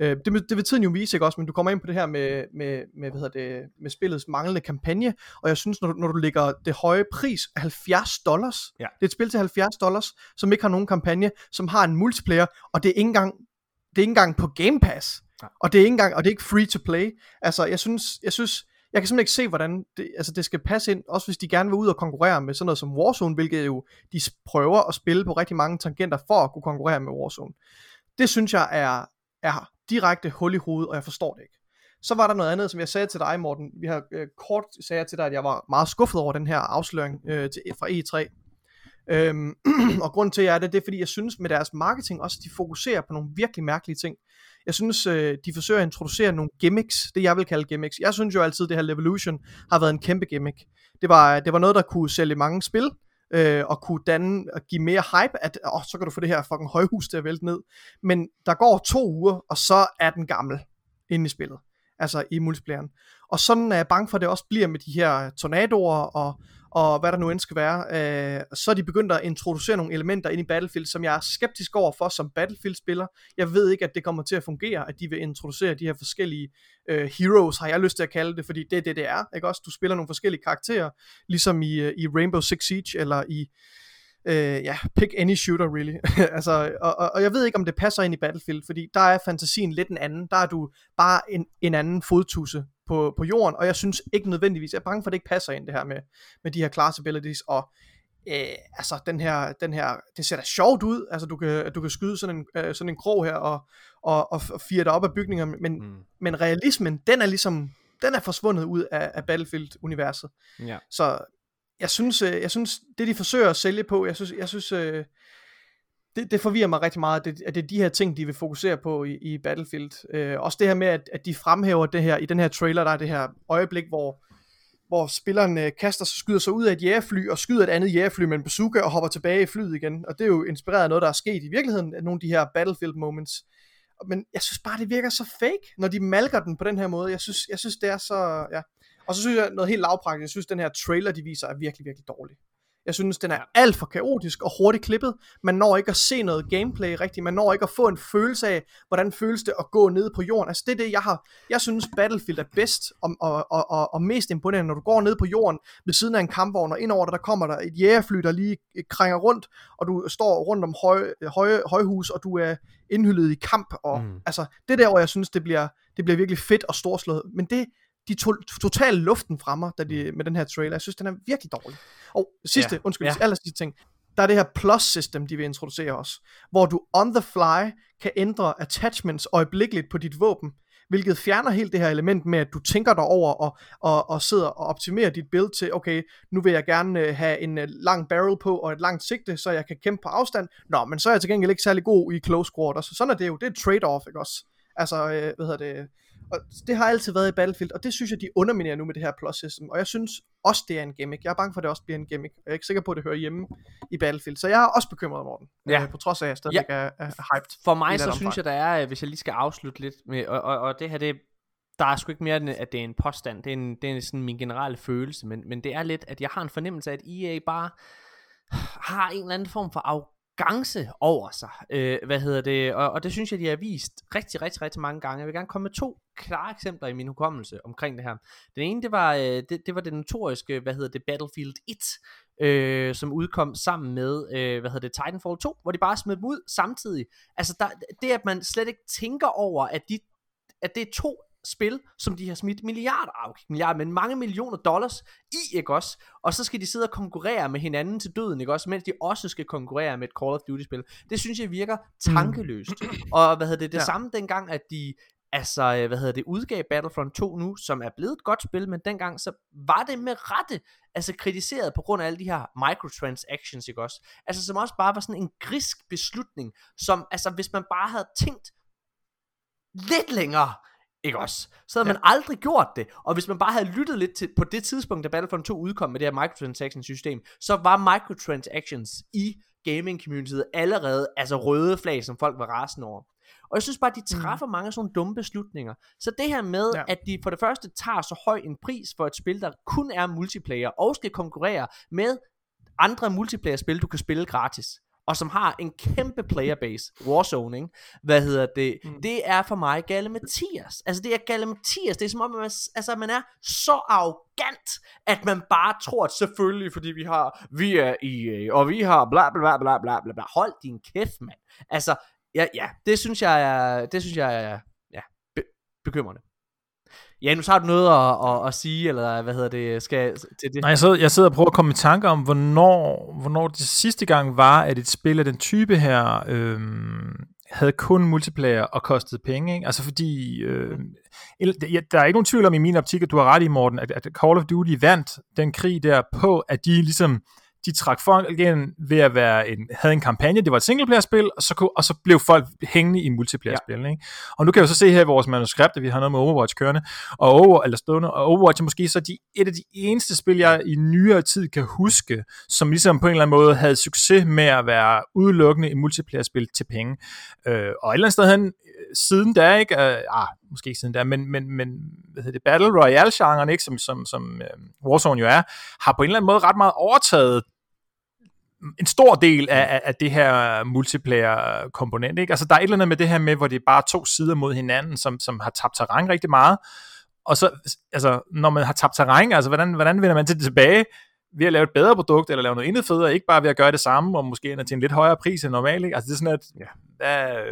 Øh, det, det vil tiden jo vise, ikke også, men du kommer ind på det her med, med, med, hvad hedder det, med spillets manglende kampagne, og jeg synes, når du, når du lægger det høje pris, 70 dollars, ja. det er et spil til 70 dollars, som ikke har nogen kampagne, som har en multiplayer, og det er ikke engang, det er ikke engang på Game Pass, ja. og det er ikke engang, og det er ikke free to play. Altså, jeg synes, jeg synes, jeg kan simpelthen ikke se, hvordan det, altså det skal passe ind, også hvis de gerne vil ud og konkurrere med sådan noget som Warzone, hvilket jo de prøver at spille på rigtig mange tangenter for at kunne konkurrere med Warzone. Det synes jeg er, er direkte hul i hovedet, og jeg forstår det ikke. Så var der noget andet, som jeg sagde til dig, Morten. Vi har øh, kort sagde til dig, at jeg var meget skuffet over den her afsløring øh, til, fra E3. Øhm, og grund til, at jeg er det, det er, fordi jeg synes med deres marketing også, de fokuserer på nogle virkelig mærkelige ting. Jeg synes, øh, de forsøger at introducere nogle gimmicks, det jeg vil kalde gimmicks. Jeg synes jo altid, at det her Levolution har været en kæmpe gimmick. Det var, det var noget, der kunne sælge mange spil, øh, og kunne danne og give mere hype, at åh, så kan du få det her fucking højhus til at vælte ned. Men der går to uger, og så er den gammel inde i spillet. Altså i multiplayeren. Og sådan er jeg bange for, at det også bliver med de her tornadoer og og hvad der nu end skal være, øh, så er de begyndt at introducere nogle elementer ind i Battlefield, som jeg er skeptisk over for som Battlefield-spiller. Jeg ved ikke, at det kommer til at fungere, at de vil introducere de her forskellige øh, heroes, har jeg lyst til at kalde det, fordi det er det, det er. Ikke også? Du spiller nogle forskellige karakterer, ligesom i, øh, i Rainbow Six Siege, eller i øh, ja, pick any shooter really. altså, og, og, og jeg ved ikke, om det passer ind i Battlefield, fordi der er fantasien lidt en anden. Der er du bare en, en anden fodtusse på, på jorden, og jeg synes ikke nødvendigvis, jeg er bange for, at det ikke passer ind det her med, med de her class abilities, og øh, altså den her, den her, det ser da sjovt ud, altså du kan, du kan skyde sådan en, øh, sådan en krog her, og, og, og fire dig op af bygninger, men, mm. men realismen, den er ligesom, den er forsvundet ud af, af Battlefield-universet. Ja. Så jeg synes, øh, jeg synes, det de forsøger at sælge på, jeg synes, jeg synes øh, det, det forvirrer mig rigtig meget, at det, at det er de her ting, de vil fokusere på i, i Battlefield. Øh, også det her med, at, at de fremhæver det her, i den her trailer, der er det her øjeblik, hvor, hvor spilleren øh, kaster sig, skyder sig ud af et jægerfly, og skyder et andet jægerfly med en bazooka, og hopper tilbage i flyet igen. Og det er jo inspireret af noget, der er sket i virkeligheden, af nogle af de her Battlefield moments. Men jeg synes bare, det virker så fake, når de malker den på den her måde. Jeg synes, jeg synes det er så, ja. Og så synes jeg noget helt lavpraktisk, jeg synes den her trailer, de viser, er virkelig, virkelig dårlig. Jeg synes, den er alt for kaotisk og hurtigt klippet. Man når ikke at se noget gameplay rigtigt. Man når ikke at få en følelse af, hvordan føles det at gå ned på jorden. Altså det er det, jeg har. Jeg synes, Battlefield er bedst og, og, og, og, og mest imponerende, når du går ned på jorden ved siden af en kampvogn, og indover dig, der kommer der et jægerfly, der lige krænger rundt, og du står rundt om høje, høje, højhus, og du er indhyllet i kamp. Og, mm. Altså, det er der, hvor jeg synes, det bliver, det bliver virkelig fedt og storslået. Men det, de tog totalt luften fra mig da de, med den her trailer. Jeg synes, den er virkelig dårlig. Og sidste, ja. undskyld, ja. aller sidste ting. Der er det her plus system, de vil introducere os, hvor du on the fly kan ændre attachments øjeblikkeligt på dit våben, hvilket fjerner helt det her element med, at du tænker dig over og, og, og sidder og optimerer dit build til, okay, nu vil jeg gerne øh, have en øh, lang barrel på og et langt sigte, så jeg kan kæmpe på afstand. Nå, men så er jeg til gengæld ikke særlig god i close quarters. Så sådan er det jo, det er et trade-off, ikke også? Altså, øh, hvad hedder det, Og det har altid været i Battlefield, og det synes jeg, de underminerer nu med det her plus system. Og jeg synes også, det er en gimmick. Jeg er bange for, at det også bliver en gimmick. Jeg er ikke sikker på, at det hører hjemme i Battlefield. Så jeg er også bekymret, Morten. Ja. Øh, på trods af, at jeg stadig ja. er, er hyped. For mig så synes jeg, der er, øh, hvis jeg lige skal afslutte lidt med, og, og, og det her, det, der er sgu ikke mere, end at det er en påstand. Det er, en, det er sådan min generelle følelse, men, men det er lidt, at jeg har en fornemmelse af, at EA bare har en eller anden form for arrogance over sig. Øh, hvad hedder det? Og, og det synes jeg, de har vist rigtig, rigtig, rigtig mange gange. Jeg vil gerne komme med to klare eksempler i min hukommelse omkring det her. Den ene, det var, øh, det, det var det notoriske, hvad hedder det, Battlefield 1, øh, som udkom sammen med, øh, hvad hedder det, Titanfall 2, hvor de bare smed dem ud samtidig. Altså, der, det at man slet ikke tænker over, at, de, at det er to spil, som de har smidt milliarder, ah, okay, milliarder, men mange millioner dollars i, ikke også? Og så skal de sidde og konkurrere med hinanden til døden, ikke også? Mens de også skal konkurrere med et Call of Duty-spil. Det synes jeg virker tankeløst. Mm. Og hvad hedder det, det ja. samme dengang, at de altså, øh, hvad hedder det, udgav Battlefront 2 nu, som er blevet et godt spil, men dengang så var det med rette, altså kritiseret på grund af alle de her microtransactions, ikke også? Altså som også bare var sådan en grisk beslutning, som, altså hvis man bare havde tænkt lidt længere, ikke også? Så havde ja. man aldrig gjort det. Og hvis man bare havde lyttet lidt til, på det tidspunkt, da Battlefront 2 udkom med det her microtransaction system, så var microtransactions i gaming communityet allerede altså røde flag, som folk var rasende over. Og jeg synes bare, at de træffer mm. mange sådan dumme beslutninger. Så det her med, ja. at de for det første tager så høj en pris for et spil, der kun er multiplayer, og skal konkurrere med andre multiplayer-spil, du kan spille gratis og som har en kæmpe playerbase, Warzone, ikke? hvad hedder det, mm. det er for mig Galle Mathias. Altså det er Galle Mathias, det er som om, at man, altså, man er så arrogant, at man bare tror, at selvfølgelig, fordi vi har, vi er EA, og vi har bla bla bla bla bla bla, hold din kæft, mand. Altså, ja, ja, det synes jeg er, det synes jeg er, ja, be- bekymrende. Ja, nu har du noget at, at, at sige, eller hvad hedder det, skal til det? Nej, jeg sidder, jeg sidder og prøver at komme i tanke om, hvornår, hvornår det sidste gang var, at et spil af den type her øhm, havde kun multiplayer og kostede penge. Ikke? Altså fordi, øh, der er ikke nogen tvivl om i min optik, at du har ret i, Morten, at, at Call of Duty vandt den krig der på, at de ligesom de trak folk igen ved at være en, havde en kampagne, det var et singleplayer-spil, og så, kunne, og så blev folk hængende i multiplayer-spil. Ja. Ikke? Og nu kan vi så se her i vores manuskript, at vi har noget med Overwatch kørende, og, Over, eller stående, og Overwatch er måske så de, et af de eneste spil, jeg i nyere tid kan huske, som ligesom på en eller anden måde havde succes med at være udelukkende et multiplayer-spil til penge. Øh, og et eller andet sted hen, siden da, ikke? Uh, ah, måske ikke siden da, men, men, men hvad hedder det, Battle Royale-genren, ikke? som, som, som uh, Warzone jo er, har på en eller anden måde ret meget overtaget en stor del af, af det her multiplayer-komponent. Ikke? Altså, der er et eller andet med det her med, hvor det er bare to sider mod hinanden, som, som har tabt terræn rigtig meget. Og så, altså, når man har tabt terræn, altså, hvordan, hvordan vender man til det tilbage? Ved at lave et bedre produkt, eller lave noget endnu federe, ikke bare ved at gøre det samme, og måske endda til en lidt højere pris end normalt. Ikke? Altså, det er sådan, at, ja, hvad,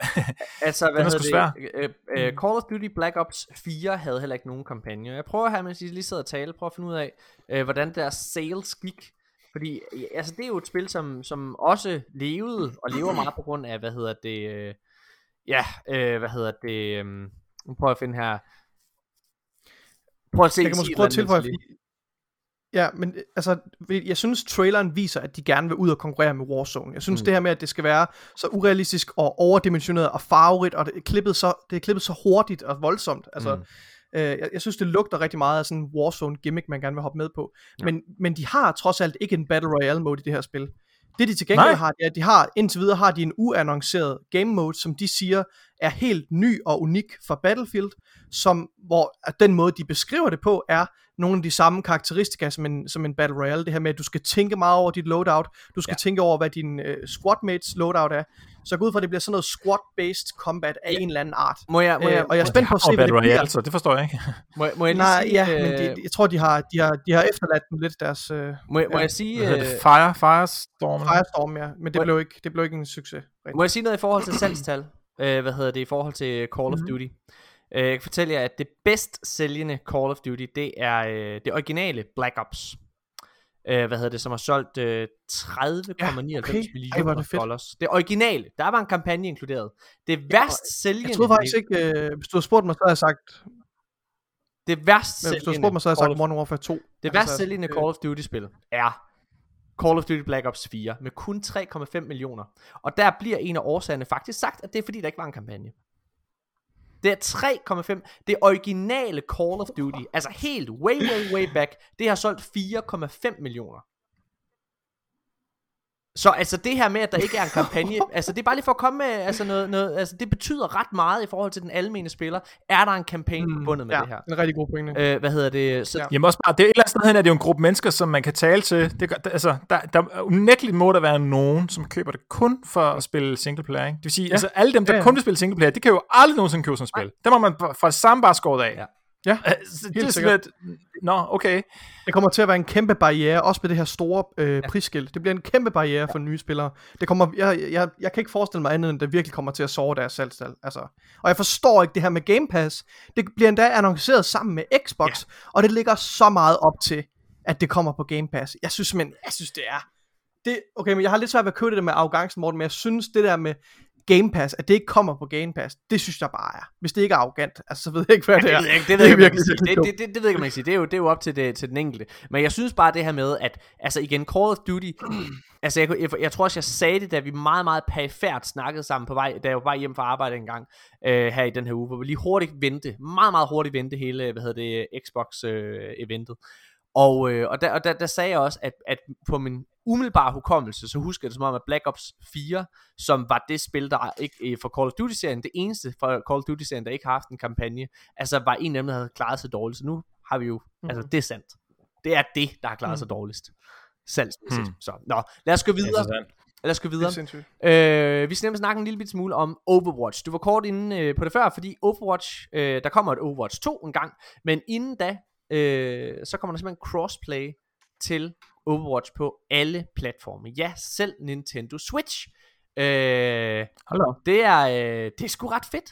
altså, hvad hedder det? Uh, uh, Call of Duty Black Ops 4 havde heller ikke nogen kampagne. Jeg prøver her, mens I lige sidder og taler, prøver at finde ud af, uh, hvordan deres sales gik. Fordi altså, det er jo et spil, som, som også levede, og lever meget på grund af, hvad hedder det, øh, ja, øh, hvad hedder det, øh, nu prøver jeg at finde her, prøv at se, jeg kan måske prøve at tilføje, Ja, men altså, jeg synes, traileren viser, at de gerne vil ud og konkurrere med Warzone. Jeg synes, mm. det her med, at det skal være så urealistisk og overdimensioneret og farverigt, og det er klippet så, det er klippet så hurtigt og voldsomt. Altså, mm. Øh, jeg, jeg synes, det lugter rigtig meget af sådan en Warzone gimmick, man gerne vil hoppe med på. Ja. Men, men de har trods alt ikke en Battle Royale mode i det her spil. Det de til gengæld Nej. har, det er, at de har, indtil videre har de en uannonceret game mode, som de siger er helt ny og unik for Battlefield, som, hvor at den måde, de beskriver det på, er nogle af de samme karakteristika som en, som en Battle Royale. Det her med, at du skal tænke meget over dit loadout, du skal ja. tænke over, hvad din uh, squadmates loadout er. Så jeg går ud fra, at det bliver sådan noget squad-based combat af ja. en eller anden art. Må jeg, må jeg, øh, og jeg er spændt på at se, hvad det bliver. Altså, det forstår jeg ikke. må, må jeg Nej, sige, ja, øh... men de, jeg tror, de har, de har, de har efterladt dem lidt deres... Øh, må, jeg, må jeg sige... Øh... Fire, Firestorm? Firestorm, ja. Men det, blev ikke, det blev ikke en succes. Rigtig. Må jeg sige noget i forhold til salgstal? øh, hvad hedder det, i forhold til Call of mm-hmm. Duty? Øh, jeg kan fortælle jer, at det bedst sælgende Call of Duty, det er øh, det originale Black Ops. Øh, hvad hedder det, som har solgt øh, 30,99 ja, okay. millioner det dollars. Det originale, der var en kampagne inkluderet. Det værst sælgende... Jeg troede faktisk ikke, øh, hvis du havde spurgt mig, så havde jeg sagt... Det værst sælgende... Hvis du havde spurgt mig, så havde jeg sagt Modern Warfare 2. Det altså, værst sælgende øh, Call of Duty spil er Call of Duty Black Ops 4 med kun 3,5 millioner. Og der bliver en af årsagerne faktisk sagt, at det er fordi, der ikke var en kampagne. Det er 3,5. Det originale Call of Duty, altså helt way, way, way back, det har solgt 4,5 millioner. Så altså det her med, at der ikke er en kampagne, altså det er bare lige for at komme med altså noget, noget, altså det betyder ret meget i forhold til den almene spiller. Er der en kampagne mm, forbundet med ja, det her? en rigtig god pointe. Øh, hvad hedder det? Så, Ja. ja. Jamen også bare, det er et eller andet sted hen, at det er jo en gruppe mennesker, som man kan tale til. Det, gør- altså, der, der unægteligt må der være nogen, som køber det kun for at spille singleplayer. Ikke? Det vil sige, ja. altså alle dem, der Ja, ja, ja. kun vil spille singleplayer, det kan jo aldrig nogensinde købe sådan et spil. Der må man fra samme bare skåret af. Ja. Ja, Altså, det er Helt sådan lidt, Nå, okay. det kommer til at være en kæmpe barriere, også med det her store øh, ja. prisskilt. Det bliver en kæmpe barriere for nye spillere. Det kommer, jeg, jeg, jeg kan ikke forestille mig andet, end det virkelig kommer til at sove deres salgstal. Altså. Og jeg forstår ikke det her med Game Pass. Det bliver endda annonceret sammen med Xbox, ja. og det ligger så meget op til, at det kommer på Game Pass. Jeg synes men jeg synes det er... Det, okay, men jeg har lidt svært ved at købe det med arrogancen, Morten, men jeg synes det der med Game Pass, at det ikke kommer på Game Pass, det synes jeg bare er. Hvis det ikke er arrogant, altså så ved jeg ikke, hvad det er. Det ved jeg ikke, det ved jeg ikke, virkelig det, det, det, det ved jeg ikke, man kan sige. Det er jo, det er jo op til, det, til den enkelte. Men jeg synes bare det her med, at altså igen, Call of Duty, altså jeg, jeg, jeg tror også, jeg sagde det, da vi meget, meget perifært snakkede sammen på vej, da jeg var bare hjem fra arbejde en gang øh, her i den her uge, hvor vi lige hurtigt vendte, meget, meget hurtigt vendte hele, hvad hedder det, Xbox-eventet. Og, øh, og, der, og der, der sagde jeg også, at, at på min umiddelbare hukommelse, så husker jeg det som om, at Black Ops 4, som var det spil, der ikke øh, for Call of Duty-serien, det eneste for Call of Duty-serien, der ikke har haft en kampagne, altså var en af dem, der havde klaret sig dårligt. Så nu har vi jo, mm. altså det er sandt. Det er det, der har klaret sig dårligst. Salgsmæssigt. Hmm. Så, nå, lad os gå videre. Lad os gå er videre. Øh, vi skal nemlig snakke en lille smule om Overwatch. Du var kort inde øh, på det før, fordi Overwatch, øh, der kommer et Overwatch 2 en gang, men inden da, øh, så kommer der simpelthen crossplay til Overwatch på alle platforme. Ja, selv Nintendo Switch. Øh, Hold da. det er, øh, det er sgu ret fedt.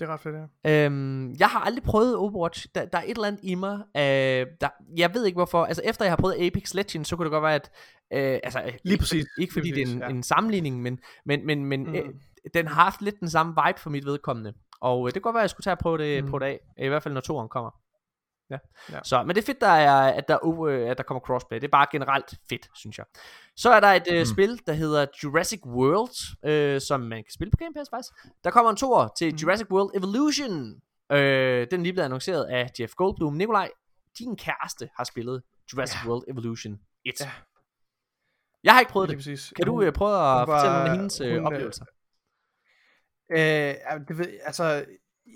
Det er ret fedt, ja. Øhm, jeg har aldrig prøvet Overwatch. Der, der er et eller andet i mig. Øh, der, jeg ved ikke hvorfor. Altså efter jeg har prøvet Apex Legends, så kunne det godt være, at... Øh, altså, Lige ikke, præcis. Ikke fordi Lige det er en, præcis, ja. en sammenligning, men, men, men, men Mm. øh, den har haft lidt den samme vibe for mit vedkommende. Og øh, det kan godt være, at jeg skulle tage og prøve det, Mm. det af. I hvert fald når toeren kommer. Ja. Ja. Så, men det er fedt, der er, at, der, uh, at der kommer crossplay. Det er bare generelt fedt, synes jeg. Så er der et uh, Mm. spil, der hedder Jurassic World, øh, som man kan spille på Game Pass faktisk. Der kommer en toer til Mm. Jurassic World Evolution. Øh, den er lige blevet annonceret af Jeff Goldblum. Nikolaj, din kæreste har spillet Jurassic Ja. World Evolution 1. Ja. Jeg har ikke prøvet det. præcis. Kan du uh, prøve at hun var- fortælle af hendes uh, hun, øh, oplevelser? Øh, det ved, altså,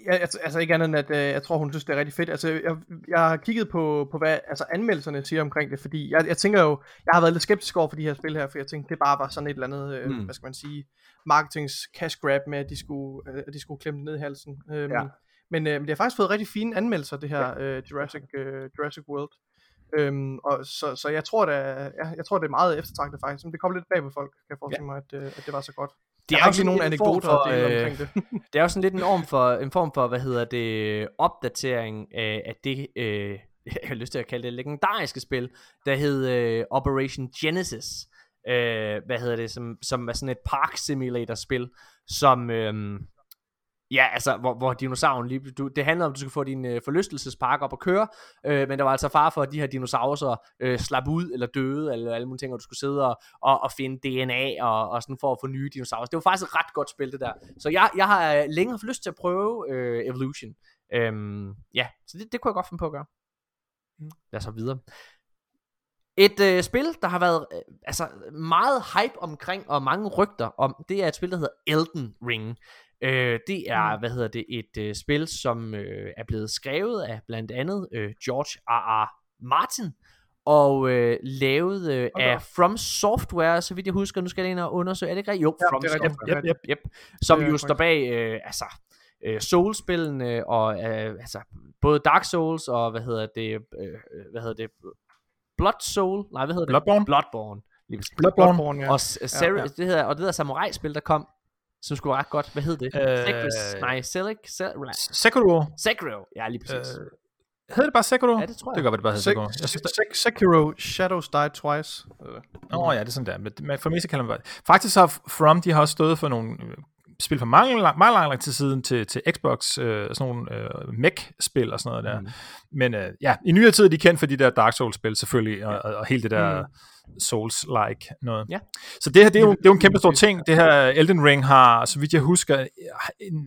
jeg, altså, altså ikke andet end, at øh, jeg tror, hun synes, det er rigtig fedt. Altså, jeg, jeg har kigget på, på, hvad altså, anmeldelserne siger omkring det, fordi jeg, jeg tænker jo, jeg har været lidt skeptisk over for de her spil her, for jeg tænkte, det bare var sådan et eller andet, øh, Mm. hvad skal man sige, marketings cash grab med, at de skulle, øh, at de skulle klemme det ned i halsen. Øhm, Ja. Men øh, det har faktisk fået rigtig fine anmeldelser, det her øh, Jurassic, øh, Jurassic World. Øhm, og så, så jeg tror, det er, jeg, jeg tror, det er meget eftertragtet faktisk. Men det kom lidt bag på folk, kan jeg forestille mig, at, øh, at det var så godt. Det jeg er jo ikke nogen anekdoter for, øh, omkring det. Det er jo sådan lidt en form for, en form for hvad hedder det, opdatering af, af det, øh, jeg har lyst til at kalde det legendariske spil, der hed øh, Operation Genesis. Øh, hvad hedder det, som, som er sådan et park simulator spil, som, øh, ja, altså, hvor, hvor dinosauren lige, du, det handler om, at du skal få din øh, forlystelsespark op at køre, øh, men der var altså far for, at de her dinosaurer øh, slap ud, eller døde, eller alle mulige ting, og du skulle sidde og, og, og finde DNA, og, og sådan for at få nye dinosaurer. Det var faktisk et ret godt spil, det der. Så jeg, jeg har øh, længe haft lyst til at prøve øh, Evolution. Øhm, ja, så det, det kunne jeg godt finde på at gøre. Mm. Lad os så videre. Et øh, spil, der har været øh, altså meget hype omkring, og mange rygter om, det er et spil, der hedder Elden Ring. Øh, det er, Mm. hvad hedder det, et øh, spil, som øh, er blevet skrevet af blandt andet øh, George R. R. Martin, og øh, lavet øh, da af. From Software, så vidt jeg husker, nu skal jeg ind og undersøge, er det ikke rigtigt? Jo, Ja, From det er. Software, Yep, yep, yep, som Det er jo står bag, øh, altså, øh, Souls-spillene, og øh, altså, både Dark Souls, og hvad hedder det, øh, hvad hedder det, Blood Soul, nej, hvad hedder det? Bloodborne? Bloodborne. Bloodborne. Bloodborne, ja. Og, s- Seri- ja. Det hedder, og det der samurai-spil, der kom, som skulle være ret godt. Hvad hed det? Øh, Sekris? Nej, Selic? Sel- Sekiro. Sekiro. Ja, lige præcis. Øh, hedder det bare Sekiro? ja, det tror jeg. Det kan godt det bare hedder Sekiro. Sek- Jeg synes, Sek- Sekiro Shadows Die Twice. Øh, Åh oh, ja, det er sådan der. Men, men for mig så kalder man bare... Faktisk har From, de har også stået for nogle øh, spil for mange, lang, meget lang, lang tid siden til, til Xbox, øh, sådan nogle øh, mech-spil og sådan noget der. Mm. Men øh, ja, i nyere tid er de kendt for de der Dark Souls-spil selvfølgelig, og, og, og hele det der mm. Souls-like noget. Ja. Så det her, det er, jo, det er jo en kæmpe stor ting. Det her Elden Ring har, så vidt jeg husker,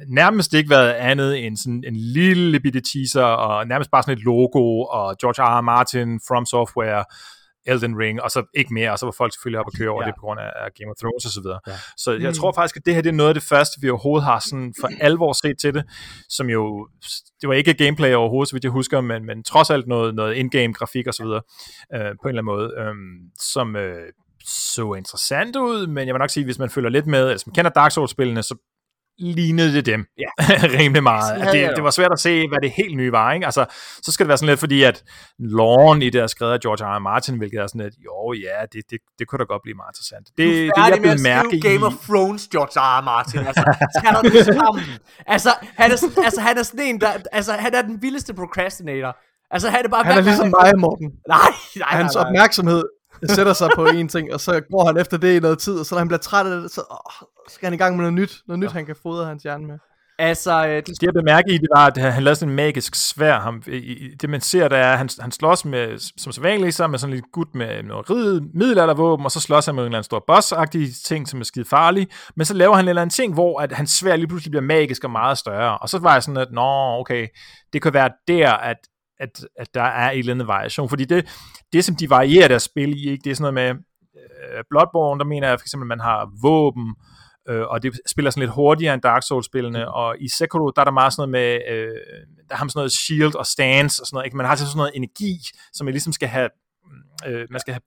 nærmest ikke været andet end sådan en lille bitte teaser, og nærmest bare sådan et logo, og George R. R. Martin, From Software, Elden Ring, og så ikke mere, og så var folk selvfølgelig op og køre over ja. det på grund af, Game of Thrones og så videre. Ja. Så jeg mm. tror faktisk, at det her det er noget af det første, vi overhovedet har sådan for alvor set til det, som jo, det var ikke gameplay overhovedet, så vidt jeg husker, men, men trods alt noget, noget in-game grafik og så videre, øh, på en eller anden måde, øh, som øh, så interessant ud, men jeg vil nok sige, hvis man følger lidt med, altså man kender Dark Souls-spillene, så lignede det dem ja. rimelig meget. Ja, det, det var svært at se, hvad det helt nye var. Ikke? Altså, så skal det være sådan lidt, fordi at loven i det er skrevet af George R. R. Martin, hvilket er sådan lidt, jo ja, det, det, det kunne da godt blive meget interessant. Det, det jeg med at mærke Game of Thrones, George R. R. Martin. Altså, skal der det sammen? Altså, han er, altså, han er sådan en, der, altså, han er den vildeste procrastinator. Altså, han er bare... Han er ligesom mig, Morten. Nej, nej, nej, Hans opmærksomhed sætter sig på en ting, og så går han efter det i noget tid, og så når han bliver træt af det, så åh, skal han i gang med noget nyt, noget nyt, ja. han kan fodre hans hjerne med. Altså, øh, det, det jeg bemærke i, det var, at han lavede sådan en magisk svær. Ham, i, det man ser, der er, at han, han slås med, som så vanligt, så med sådan en lille gut med noget ride, middelaldervåben, og så slås han med en eller anden stor boss ting, som er skide farlig. Men så laver han en eller anden ting, hvor at hans svær lige pludselig bliver magisk og meget større. Og så var jeg sådan, at nå, okay, det kan være der, at, at, at der er en eller anden variation. Fordi det, det, som de varierer deres spil i, ikke, det er sådan noget med uh, Bloodborne, der mener jeg for eksempel, at man har våben, øh, og det spiller sådan lidt hurtigere end Dark Souls-spillene, mm. og i Sekiro, der er der meget sådan noget med, øh, der har man sådan noget shield og stance og sådan noget, ikke? man har sådan noget energi, som man ligesom skal have, øh, man skal have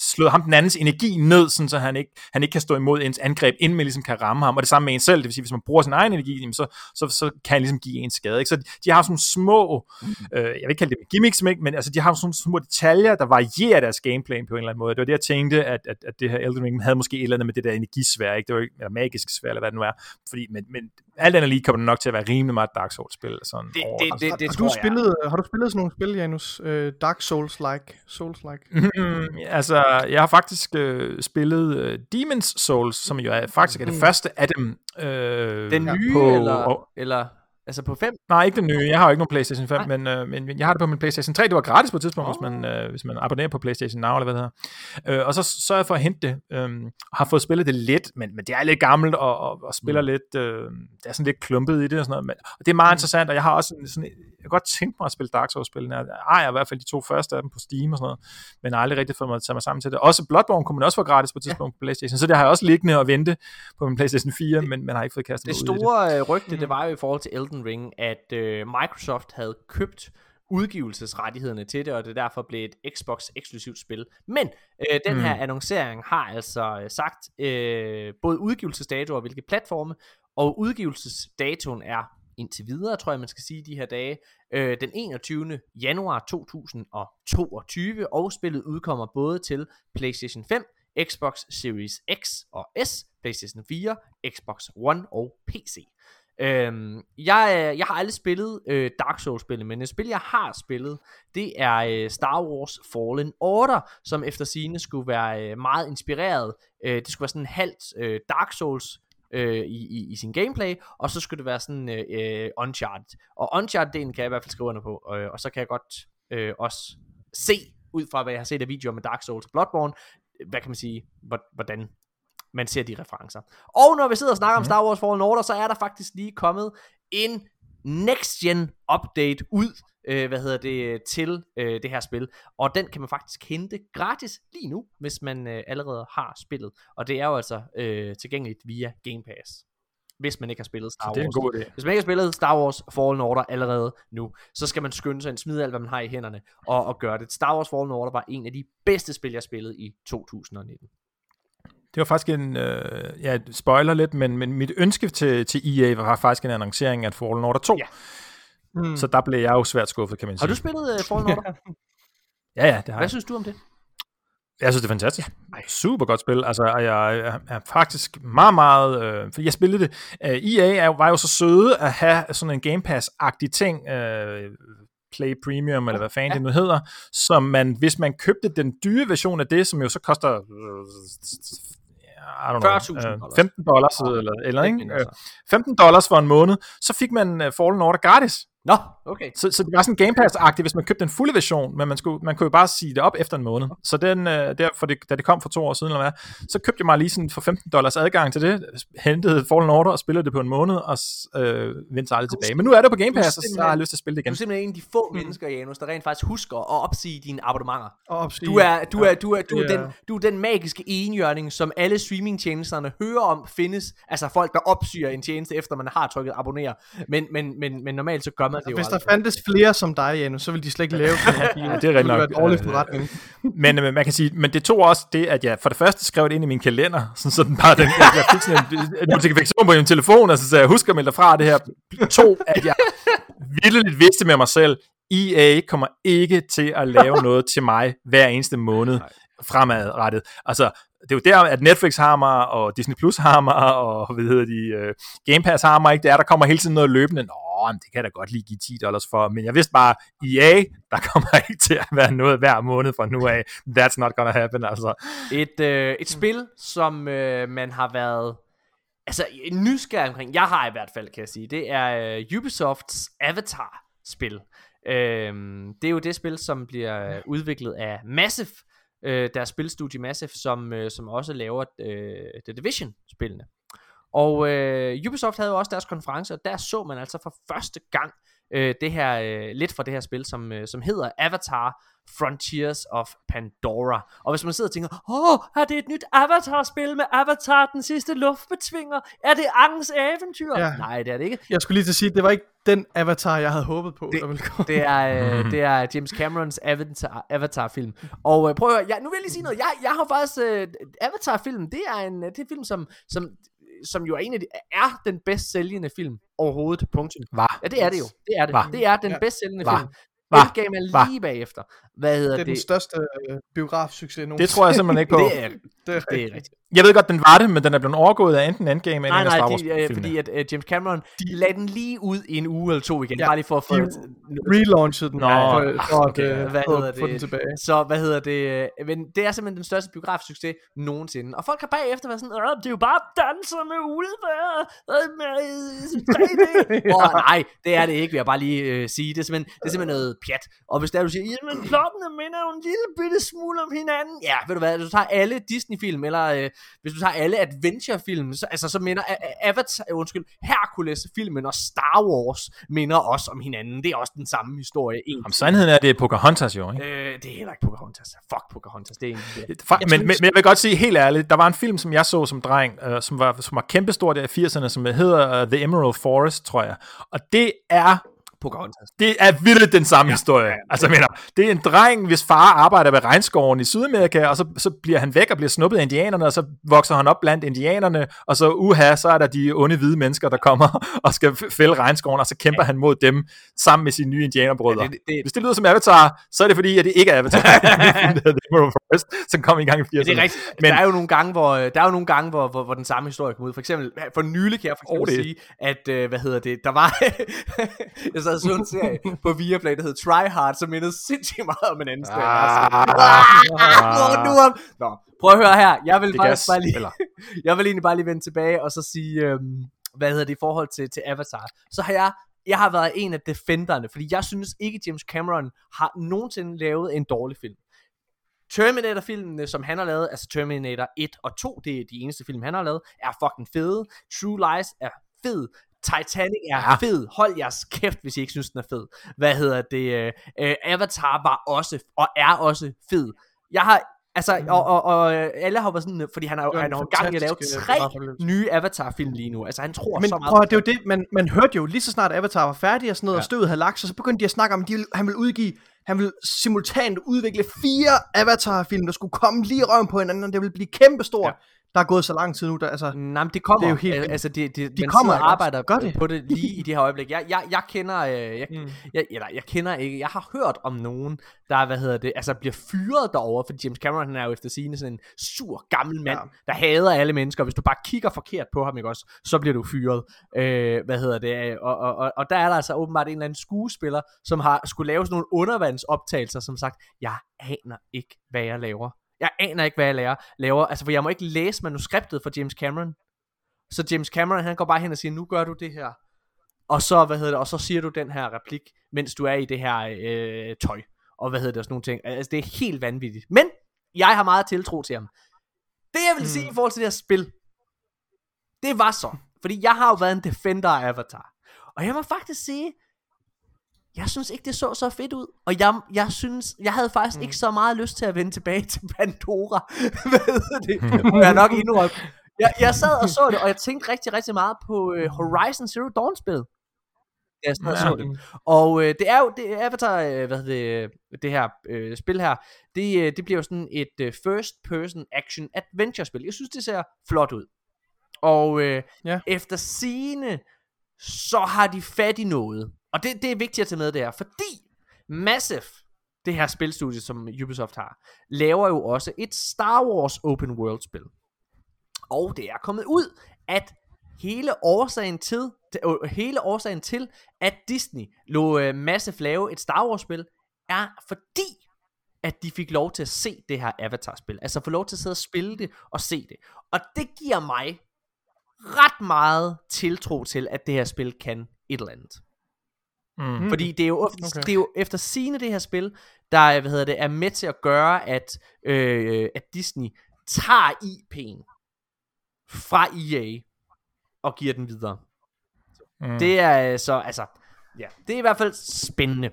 slået ham den andens energi ned, sådan, så han ikke, han ikke kan stå imod ens angreb, inden man ligesom kan ramme ham, og det samme med en selv, det vil sige, hvis man bruger sin egen energi, så, så, så kan han ligesom give en skade. Ikke? Så de har sådan små, øh, jeg vil ikke kalde det gimmicks, men altså, de har sådan små detaljer, der varierer deres gameplay på en eller anden måde. Det var det, jeg tænkte, at, at, at det her Elden Ring havde måske et eller andet med det der energisvær, ikke? Det var ikke, eller magisk svær, eller hvad det nu er. Fordi, men, men alt andet lige kommer det nok til at være rimelig meget Dark Souls-spil. Sådan det, det, det, det, det, har, du spillet, har du spillet sådan nogle spil, Janus? Uh, Dark Souls-like? Souls-like? Mm, altså, jeg har faktisk øh, spillet øh, Demon's Souls, som jo er, faktisk er det mm. første af dem. Øh, den nye, på, eller, og, eller Altså på 5? Nej, ikke den nye. Jeg har jo ikke nogen PlayStation 5, men, øh, men jeg har det på min PlayStation 3. Det var gratis på et tidspunkt, oh. hvis, man, øh, hvis man abonnerer på PlayStation Now, eller hvad det hedder. Øh, og så sørger jeg for at hente det. Øh, har fået spillet det lidt, men, men det er lidt gammelt, og, og, og spiller mm. lidt... Øh, det er sådan lidt klumpet i det og sådan noget. Men, og det er meget mm. interessant, og jeg har også sådan, sådan jeg kan godt tænke mig at spille Dark Souls-spillene. Jeg ejer i hvert fald de to første af dem på Steam og sådan noget, men jeg har aldrig rigtig fået mig at tage mig sammen til det. Også Bloodborne kunne man også få gratis på et tidspunkt ja. på PlayStation, så det har jeg også liggende og vente på min PlayStation 4, men man har ikke fået kastet det ud store det. Øh, rygte, det var jo i forhold til Elden Ring, at øh, Microsoft havde købt udgivelsesrettighederne til det, og det derfor blev et Xbox eksklusivt spil. Men øh, den mm. her annoncering har altså øh, sagt øh, både udgivelsesdato og hvilke platforme, og udgivelsesdatoen er indtil videre, tror jeg man skal sige de her dage, øh, den 21. januar 2022, og spillet udkommer både til PlayStation 5, Xbox Series X og S, PlayStation 4, Xbox One og PC. Øhm, jeg, jeg har aldrig spillet øh, Dark Souls-spillet, men et spil, jeg har spillet, det er øh, Star Wars Fallen Order, som efter sine skulle være øh, meget inspireret. Øh, det skulle være sådan en halvt øh, Dark Souls øh, i, i, i sin gameplay, og så skulle det være sådan øh, øh Uncharted. Og Uncharted-delen kan jeg i hvert fald skrive under på, øh, og så kan jeg godt øh, også se, ud fra hvad jeg har set af videoer med Dark Souls og Bloodborne, hvad kan man sige, hvordan man ser de referencer. Og når vi sidder og snakker om mhm. Star Wars Fallen Order, så er der faktisk lige kommet en next gen update ud, øh, hvad hedder det, til øh, det her spil. Og den kan man faktisk hente gratis lige nu, hvis man øh, allerede har spillet. Og det er jo altså øh, tilgængeligt via Game Pass. Hvis man ikke har spillet Star Wars. det er en god idé. Hvis man ikke har spillet Star Wars Fallen Order allerede nu, så skal man skynde sig at smide alt, hvad man har i hænderne, og, og gøre det. Star Wars Fallen Order var en af de bedste spil, jeg spillede i 2019. Det var faktisk en, øh, ja, spoiler lidt, men, men mit ønske til, til EA var faktisk en annoncering af Fallen Order 2. Ja. Mm. Så der blev jeg jo svært skuffet, kan man sige. Har du spillet uh, Fallen Order? ja, ja, det har Hvad jeg. synes du om det? Jeg synes, det er fantastisk. Ja. Super godt spil. Altså, jeg er, er faktisk meget, meget... Øh, for jeg spillede det. Uh, øh, EA er, var jo så søde at have sådan en Game Pass-agtig ting, uh, Play Premium, eller hvad fanden ja. det nu hedder, som man, hvis man købte den dyre version af det, som jo så koster I don't know, 40.000 øh, dollars. 15 dollars eller, eller Ikke ikke? mindre, Øh, så. 15 dollars for en måned, så fik man uh, Fallen Order gratis. Nå, okay. Så, så det var sådan Game Pass-agtigt, hvis man købte den fulde version, men man, skulle, man kunne jo bare sige det op efter en måned. Så den, øh, derfor, det, da det kom for to år siden, eller hvad, så købte jeg mig lige sådan for 15 dollars adgang til det, hentede Fallen Order og spillede det på en måned, og øh, vendte sig aldrig tilbage. Men nu er det på Game Pass, og så har jeg lyst til at spille det Du er igen. simpelthen en af de få mennesker, Janus, der rent faktisk husker at opsige dine abonnementer. Og opsige. Du er, du er, du er, du er, den, du er den magiske enhjørning, som alle streamingtjenesterne hører om findes. Altså folk, der opsyger en tjeneste, efter man har trykket abonnere. Men, men, men, men normalt så gør man det jo Hvis der aldrig. fandtes flere som dig, Janus, så ville de slet ikke lave sådan her bil. Ja, det er rigtig ville nok. være dårlig Øh, forretning. Men øh, man kan sige, men det tog også det, at jeg for det første skrev det ind i min kalender, sådan, så den bare, den, jeg, jeg fik sådan en, en notifikation på min telefon, og så sagde jeg, husk at melde dig fra det her. To, at jeg vildt vidste med mig selv, EA kommer ikke til at lave noget til mig hver eneste måned fremadrettet. Altså, det er jo der, at Netflix har mig, og Disney Plus har mig, og hvad hedder de, uh, Game Pass har mig, ikke? Det er, der kommer hele tiden noget løbende. Nå, men det kan jeg da godt lige give 10 dollars for, men jeg vidste bare, EA, der kommer ikke til at være noget hver måned fra nu af. That's not gonna happen, altså. Et, øh, et spil, som øh, man har været altså nysgerrig omkring. Jeg har i hvert fald, kan jeg sige. Det er øh, Ubisofts Avatar-spil. Øhm, det er jo det spil, som bliver øh, udviklet af Massive, øh, deres spilstudie Massive, som, øh, som også laver øh, The Division-spillene. Og øh, Ubisoft havde jo også deres konference, og der så man altså for første gang øh, det her, øh, lidt fra det her spil, som, øh, som hedder Avatar Frontiers of Pandora. Og hvis man sidder og tænker, åh, er det et nyt Avatar-spil med Avatar, den sidste luftbetvinger? Er det Angens eventyr? Ja. Nej, det er det ikke. Jeg skulle lige til at sige, det var ikke den avatar, jeg havde håbet på, Det- der ville komme. Det er, øh, det er James Camerons Avatar, Avatar-film. Og øh, prøv at høre, jeg, nu vil jeg lige sige noget. Jeg, jeg har faktisk... Øh, Avatar-filmen, det er en, det er en film, som, som, som jo er en af de, er den bedst sælgende film overhovedet. Punktum. Var. Ja, det er det jo. Det er det. Var. Det er den Ja. bedst sælgende Var. film. Var. Endgame er Var. lige bagefter. Hvad hedder Det er det? den største øh, biografsucces nogensinde. Det tror jeg simpelthen ikke på. Det er, det er det er rigtigt. Jeg ved godt, den var det, men den er blevet overgået af enten Endgame eller Nej, en af Star nej, Wars de, øh, fordi at uh, James Cameron de lagde den lige ud i en uge eller to igen, ja, bare lige for at få... de relaunchede den, Nå, for, for at okay. øh, Hvad få, hedder få det? den tilbage. Så hvad hedder det? øh, Men det er simpelthen den største biografsucces nogensinde. Og folk har bagefter været sådan, "Øh, det er jo bare danser med ulve øh, med øh, 3D. Og nej, det er det ikke, vil jeg bare lige øh, sige. Det er, simpelthen, det er simpelthen noget pjat. Og hvis der du siger, jamen plottene minder jo en lille bitte smule om hinanden. Ja, ved du hvad, hvis du tager alle Disney-film, eller øh, hvis du tager alle adventure-film, så, altså, så minder Avatar, øh, undskyld, Hercules-filmen og Star Wars minder også om hinanden. Det er også den samme historie. Om egentlig. sandheden er, det er Pocahontas jo, ikke? Øh, det er heller ikke Pocahontas. Fuck Pocahontas. Det er egentlig det. Jeg men, synes- men, men jeg vil godt sige helt ærligt, der var en film, som jeg så som dreng, øh, som, var, som var kæmpestor der i 80'erne, som hedder uh, The Emerald Forest, tror jeg. Og det er Pocahontas. det er vildt den samme ja, historie. Altså, mener, det er en dreng, hvis far arbejder ved regnskoven i Sydamerika, og så, så bliver han væk og bliver snuppet af indianerne, og så vokser han op blandt indianerne, og så uha, så er der de onde hvide mennesker, der kommer og skal fælde regnskoven, og så kæmper ja. han mod dem sammen med sine nye indianerbrødre. Ja, det- det- Hvis det lyder som Avatar, så er det fordi, at det ikke er Avatar. det er Forest, som kom i gang i 80'erne. Ja, det er rigtigt. Men, Men- der er jo nogle gange, hvor, der er jo nogle gange, hvor, hvor, hvor den samme historie kommer ud. For eksempel, for nylig kan jeg for eksempel Oh, det- sige, at, øh, hvad hedder det, der var, jeg sad og så en serie på Viaplay, der hed Try Hard, som mindede sindssygt meget om en anden serie. Ah, nu om. Nå, prøv at høre her. Jeg vil faktisk bare lige, jeg vil egentlig bare lige vende tilbage og så sige, øhm, hvad hedder det i forhold til, til Avatar. Så har jeg, jeg har været en af defenderne, fordi jeg synes ikke, James Cameron har nogensinde lavet en dårlig film. Terminator-filmene, som han har lavet, altså Terminator 1 og 2, det er de eneste film, han har lavet, er fucking fede. True Lies er fed. Titanic er ja. fed. Hold jeres kæft, hvis I ikke synes, den er fed. Hvad hedder det? Uh, Avatar var også, og er også fed. Jeg har, altså, mm. og, og, og øh, alle har været sådan, fordi han har, han har jo gang i at lave øh, tre nye Avatar-film lige nu. Altså, han tror Men så meget at- det er jo det, man, man hørte jo lige så snart Avatar var færdig og sådan noget, ja. og støvet havde lagt sig, så begyndte de at snakke om, at de, ville- han ville udgive, han ville simultant udvikle fire Avatar-film, der skulle komme lige røven på hinanden, og det ville blive kæmpestort. Ja. Der er gået så lang tid nu, der, altså, Nej, men det kommer. Det er jo helt altså, det, det, De man kommer, og ikke arbejder? Gør det. på det lige i det her øjeblik. Jeg, jeg, jeg kender, øh, jeg, Mm. jeg, eller, jeg kender ikke, jeg har hørt om nogen, der, hvad hedder det, altså bliver fyret derovre, for James Cameron han er jo efter sigende sådan en sur gammel mand, Ja. ja. der hader alle mennesker. Hvis du bare kigger forkert på ham, ikke også, så bliver du fyret. Øh, hvad hedder det, og, og, og, og der er der altså åbenbart en eller anden skuespiller, som har skulle lave sådan nogle undervandsoptagelser, som sagt, jeg aner ikke, hvad jeg laver. Jeg aner ikke, hvad jeg laver. laver. Altså, for jeg må ikke læse manuskriptet for James Cameron. Så James Cameron, han går bare hen og siger, nu gør du det her. Og så, hvad hedder det, og så siger du den her replik, mens du er i det her øh, tøj. Og hvad hedder det, og sådan nogle ting. Altså, det er helt vanvittigt. Men, jeg har meget tiltro til ham. Det jeg vil mm. sige i forhold til det her spil, det var så. Fordi jeg har jo været en defender af Avatar. Og jeg må faktisk sige, jeg synes ikke, det så så fedt ud. Og jeg, jeg synes, jeg havde faktisk mm. ikke så meget lyst til at vende tilbage til Pandora. Hvad det? jeg er nok indrømme. Jeg, jeg sad og så det, og jeg tænkte rigtig, rigtig meget på uh, Horizon Zero Dawn spil. Jeg sad og så det. Og uh, det er jo, det er Avatar, uh, hvad det, det her uh, spil her, det, uh, det bliver jo sådan et uh, first person action adventure spil. Jeg synes, det ser flot ud. Og uh, ja. efter sine så har de fat i noget. Og det, det er vigtigt at tage med der, fordi Massive, det her spilstudie, som Ubisoft har, laver jo også et Star Wars open world spil. Og det er kommet ud, at hele årsagen til, øh, hele årsagen til at Disney lå øh, Massive lave et Star Wars spil, er fordi, at de fik lov til at se det her Avatar-spil. Altså få lov til at sidde og spille det og se det. Og det giver mig ret meget tiltro til, at det her spil kan et eller andet. Mm. Fordi det er, jo, okay. det er jo efter sine det her spil, der hvad hedder det, er med til at gøre, at, øh, at Disney tager IP'en fra EA og giver den videre. Mm. Det er så, altså, ja, det er i hvert fald spændende.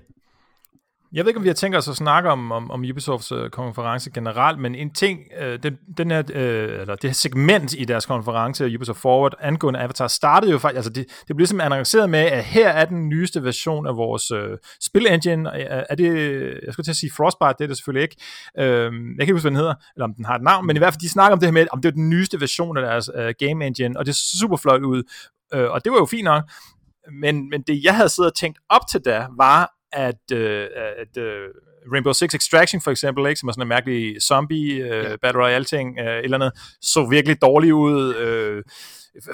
Jeg ved ikke, om vi har tænkt os at snakke om, om, om Ubisofts øh, konference generelt, men en ting, øh, den, den her, øh, eller det her segment i deres konference, Ubisoft Forward, angående Avatar, startede jo faktisk, altså det, det blev simpelthen annonceret med, at her er den nyeste version af vores øh, spil-engine. Er, øh, er det, jeg skulle til at sige Frostbite, det er det selvfølgelig ikke. Øh, jeg kan ikke huske, hvad den hedder, eller om den har et navn, men i hvert fald, de snakker om det her med, om det er den nyeste version af deres øh, game engine, og det er super flot ud. Øh, og det var jo fint nok. Men, men det, jeg havde siddet og tænkt op til da, var, at, øh, at øh, Rainbow Six Extraction for eksempel, ikke, som er sådan en mærkelig zombie, øh. Battle Royale ting, øh, eller andet, så virkelig dårlig ud. Øh,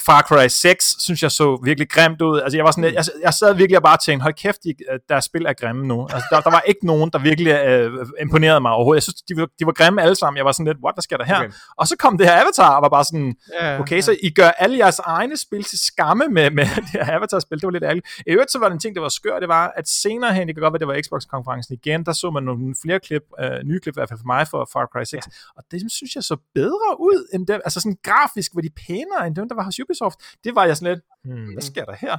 Far Cry 6, synes jeg så virkelig grimt ud. Altså, jeg, var sådan, jeg, jeg sad virkelig og bare tænkte, hold kæft, de, deres spil er grimme nu. Altså, der, der var ikke nogen, der virkelig øh, imponerede mig overhovedet. Jeg synes, de var, de var grimme alle sammen. Jeg var sådan lidt, what, hvad sker der her? Okay. Og så kom det her Avatar, og var bare sådan, yeah, okay, yeah. så I gør alle jeres egne spil til skamme med, med det her Avatar-spil. Det var lidt ærgerligt. I øvrigt så var det en ting, der var skør, det var, at senere hen, det kan godt være, det var Xbox-konferencen igen, der så man nogle flere klip, øh, nye klip i hvert fald for mig, for Far Cry 6. Yeah. Og det synes jeg så bedre ud, end dem, altså sådan grafisk var de pænere, end dem, der var hos Ubisoft det var jeg sådan lidt, hmm, hvad sker der her?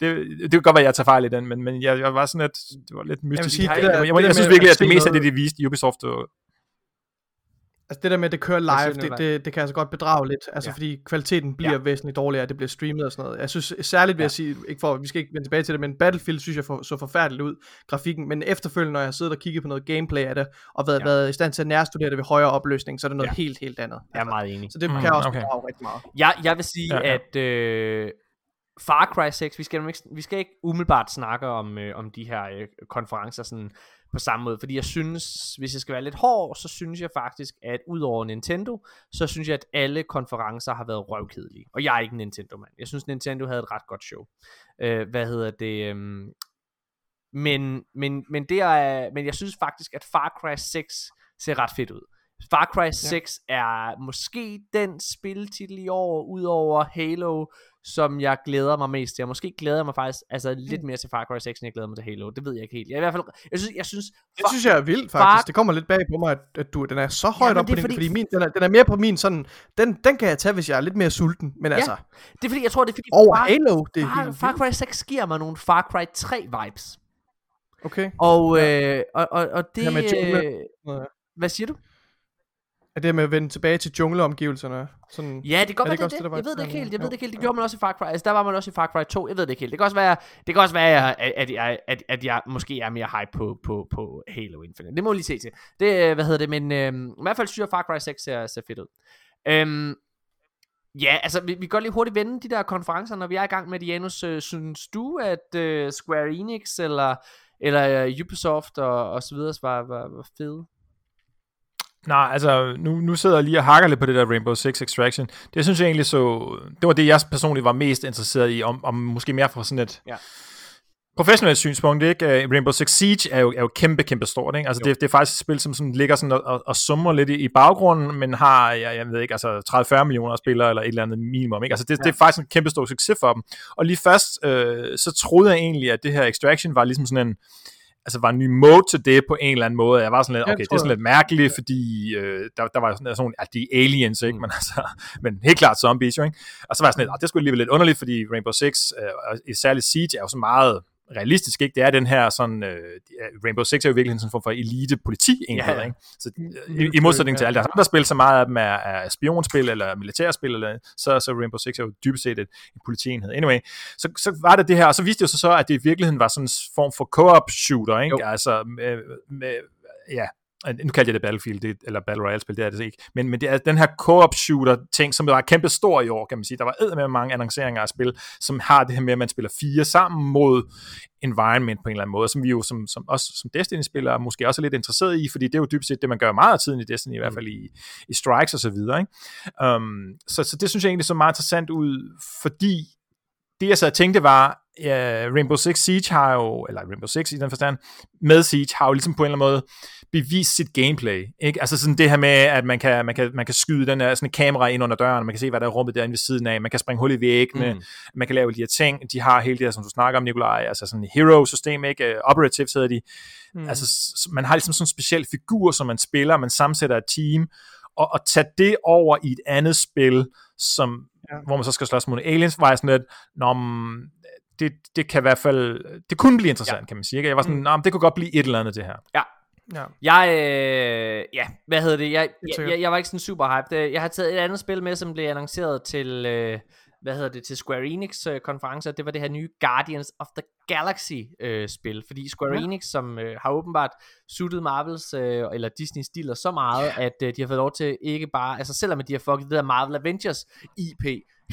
Det, det kan godt være, at jeg tager fejl i den, men, men jeg, jeg var sådan lidt, det var lidt mystisk. Jeg, sige, det der, jeg, jeg, jeg synes virkelig, at det meste af det, de viste i Ubisoft, Altså det der med, at det kører live, det, det, det kan altså godt bedrage lidt, altså ja. fordi kvaliteten bliver ja. væsentligt dårligere, det bliver streamet og sådan noget. Jeg synes særligt vil ja. jeg sige, ikke for, vi skal ikke vende tilbage til det, men Battlefield synes jeg for, så forfærdeligt ud, grafikken, men efterfølgende, når jeg sidder og kigger på noget gameplay af det, og været, ja. været i stand til at nærstudere det ved højere opløsning, så er det noget ja. helt, helt andet. Jeg er altså. meget enig. Så det mm, kan også okay. bedrage rigtig meget. Jeg, jeg vil sige, ja, ja. at øh, Far Cry 6, vi skal, vi skal ikke umiddelbart snakke om, øh, om de her øh, konferencer sådan på samme måde, fordi jeg synes, hvis jeg skal være lidt hård, så synes jeg faktisk, at udover Nintendo, så synes jeg, at alle konferencer har været røvkedelige. Og jeg er ikke en Nintendo-mand. Jeg synes, Nintendo havde et ret godt show. Øh, hvad hedder det? Um... Men, men, men, det er, men jeg synes faktisk, at Far Cry 6 ser ret fedt ud. Far Cry 6 ja. er måske den spiltitel i år, udover Halo, som jeg glæder mig mest til. Jeg måske glæder jeg mig faktisk altså, lidt mm. mere til Far Cry 6, end jeg glæder mig til Halo. Det ved jeg ikke helt. Jeg, i hvert fald, jeg synes, jeg synes det synes jeg er vildt, faktisk. Far... Det kommer lidt bag på mig, at, at du, den er så højt ja, op på din, fordi, fordi min, den, er, den er mere på min sådan, den, den kan jeg tage, hvis jeg er lidt mere sulten, men ja, altså. det er fordi, jeg tror, det er fordi, over Far, Halo, det er Far, Far Cry 6 giver mig nogle Far Cry 3 vibes. Okay. Og, ja. øh, og, og, og det, øh, hvad siger du? Er det med at vende tilbage til jungleomgivelserne? Sådan, ja, det kan godt være, det, det, det. Jeg ved det ikke helt. Jeg ved det ikke helt. Det gjorde man også i Far Cry. Altså, der var man også i Far Cry 2. Jeg ved det ikke helt. Det kan også være, det kan også være at, at, jeg, at, at jeg måske er mere hype på, på, på Halo Infinite. Det må vi lige se til. Det, hvad hedder det, men øhm, i hvert fald synes jeg, Far Cry 6 ser, ser fedt ud. Øhm, Ja, altså vi, vi kan godt lige hurtigt vende de der konferencer, når vi er i gang med det, Janus. Øh, synes du, at øh, Square Enix eller, eller uh, Ubisoft og, og så videre var, var, var fede? Nej, altså, nu, nu sidder jeg lige og hakker lidt på det der Rainbow Six Extraction. Det synes jeg egentlig så, det var det, jeg personligt var mest interesseret i, om, om måske mere fra sådan et, ja. professionelt synspunkt, ikke? Øh, Rainbow Six Siege er jo, er jo kæmpe, kæmpe stort, ikke? Altså, det, det, er faktisk et spil, som sådan ligger sådan og, og, og summer lidt i, i baggrunden, men har, jeg, jeg ved ikke, altså 30-40 millioner spillere, eller et eller andet minimum, ikke? Altså, det, ja. det er faktisk en kæmpe stor succes for dem. Og lige først, øh, så troede jeg egentlig, at det her Extraction var ligesom sådan en, altså var en ny mode til det på en eller anden måde. Jeg var sådan lidt, okay, det er sådan lidt mærkeligt, fordi øh, der, der var sådan, sådan ja, de aliens, ikke? Mm. Men, altså, men helt klart zombies, jo, ikke? Og så var jeg sådan lidt, det skulle alligevel lidt underligt, fordi Rainbow Six, øh, og særligt Siege, er jo så meget realistisk, ikke? Det er den her sådan, øh, Rainbow Six er jo virkelig sådan en form for elite politi enhed, ja, ja. ikke? Så i, i modsætning til alle de andre spil, så meget af dem er, er spionspil eller militærspil, eller, så, så Rainbow Six er jo dybest set et, et politienhed. Anyway, så, så var det det her, og så viste det jo så, så at det i virkeligheden var sådan en form for co-op shooter, ikke? Jo. Altså med, med, ja, Øh, nu kalder jeg det Battlefield, det, eller Battle Royale-spil, det er det ikke, men, men det er den her co-op shooter ting, som var kæmpe stor i år, kan man sige. Der var med mange annonceringer af spil, som har det her med, at man spiller fire sammen mod environment på en eller anden måde, som vi jo som, som også som Destiny-spillere måske også er lidt interesseret i, fordi det er jo dybest set det, man gør meget af tiden i Destiny, i hvert fald i, i strikes og så videre. Ikke? Um, så, så det synes jeg egentlig så meget interessant ud, fordi det jeg så tænkte var, ja, Rainbow Six Siege har jo, eller Rainbow Six i den forstand, med Siege har jo ligesom på en eller anden måde bevist sit gameplay. Ikke? Altså sådan det her med, at man kan, man kan, man kan skyde den her, sådan en kamera ind under døren, man kan se, hvad der er rummet derinde ved siden af, man kan springe hul i væggene, mm. man kan lave de her ting, de har hele det her, som du snakker om, Nikolaj, altså sådan et hero-system, ikke? Operatives hedder de. Mm. Altså man har ligesom sådan en speciel figur, som man spiller, man sammensætter et team, og, og tage det over i et andet spil, som, ja. hvor man så skal slås mod aliens, var jeg sådan lidt, Nå, det, det kan i hvert fald, det kunne blive interessant, ja. kan man sige. Ikke? Jeg var sådan, mm. det kunne godt blive et eller andet, det her. Ja. Ja. Jeg, øh, ja, hvad hedder det? Jeg, jeg, jeg, jeg var ikke sådan super hyped. Jeg har taget et andet spil med, som blev annonceret til, øh, hvad hedder det, til Square Enix øh, konference, det var det her nye Guardians of the Galaxy øh, spil, fordi Square ja. Enix, som øh, har åbenbart suttet Marvels øh, eller Disney stiler så meget, ja. at øh, de har fået lov til ikke bare, altså selvom de har fucket det der Marvel Avengers IP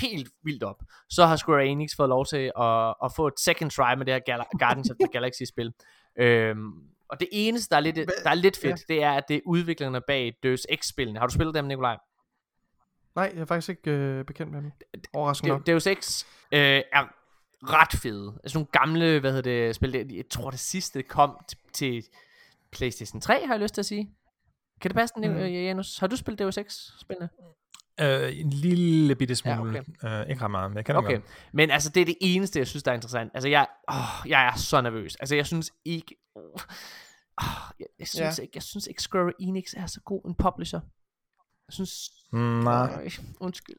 helt vildt op, så har Square Enix fået lov til at, at få et second try med det her Gal- Guardians of the Galaxy spil. Øhm, og det eneste, der er lidt, der er lidt fedt, ja. det er, at det er udviklerne bag Deus Ex-spillene. Har du spillet dem, Nikolaj? Nej, jeg er faktisk ikke øh, bekendt med dem. Overraskende nok. Deus Ex øh, er ret fede. Altså nogle gamle, hvad hedder det, spil. Jeg tror det sidste kom til, til PlayStation 3, har jeg lyst til at sige. Kan det passe, mm. Janus? Har du spillet Deus Ex-spillene? Uh, en lille bitte smule. Ja, okay. uh, ikke ret meget, men jeg kan okay. Men altså, det er det eneste, jeg synes, der er interessant. Altså, jeg, oh, jeg er så nervøs. Altså, jeg synes ikke... Oh, jeg, jeg, synes ja. ikke, jeg synes ikke Square Enix er så god en publisher. Jeg synes... Mm, nej. Øh, undskyld.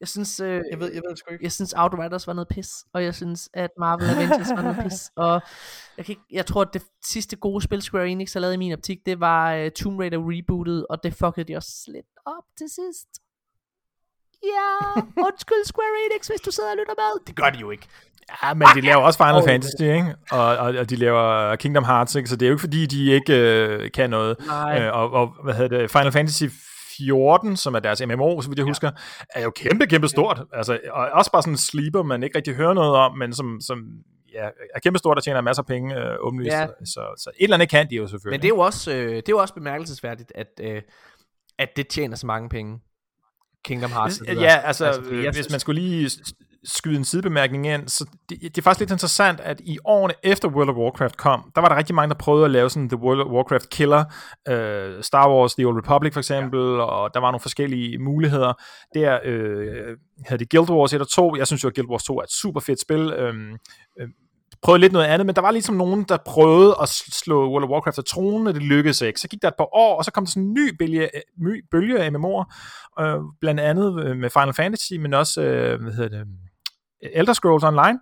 Jeg synes, øh, jeg ved, jeg ved sgu ikke. Jeg synes Outriders var noget pis, og jeg synes, at Marvel Avengers var noget pis, og jeg, kan ikke, jeg tror, at det sidste gode spil Square Enix har lavet i min optik, det var uh, Tomb Raider rebootet, og det fuckede de også lidt op til sidst. Ja, undskyld Square Enix, hvis du sidder og lytter med. Det gør de jo ikke. Ja, men de laver også Final oh, Fantasy, ikke? Og, og, og de laver Kingdom Hearts, ikke? Så det er jo ikke fordi, de ikke øh, kan noget. Nej. Øh, og, og, hvad hedder det? Final Fantasy 14, som er deres MMO, så vidt jeg ja. husker, er jo kæmpe, kæmpe stort. Altså, og også bare sådan en sleeper, man ikke rigtig hører noget om, men som, som ja, er kæmpe stort og tjener masser af penge, øh, åbenlyst. Ja. Så, så, et eller andet kan de jo selvfølgelig. Men det er jo også, øh, det er jo også bemærkelsesværdigt, at, øh, at det tjener så mange penge. Kingdom Hearts. Ja, altså, altså hvis synes... man skulle lige skyde en sidebemærkning ind, så det, det er faktisk lidt interessant, at i årene efter World of Warcraft kom, der var der rigtig mange, der prøvede at lave sådan The World of Warcraft Killer, uh, Star Wars The Old Republic for eksempel, ja. og der var nogle forskellige muligheder. Der uh, havde de Guild Wars 1 og 2, jeg synes jo, at Guild Wars 2 er et super fedt spil, um, prøvede lidt noget andet, men der var ligesom nogen, der prøvede at slå World of Warcraft af tronen, og det lykkedes ikke. Så gik der et par år, og så kom der sådan en ny bølge, ny øh, bølge af MMO'er, øh, blandt andet øh, med Final Fantasy, men også, øh, hvad hedder det, øh, Elder Scrolls Online,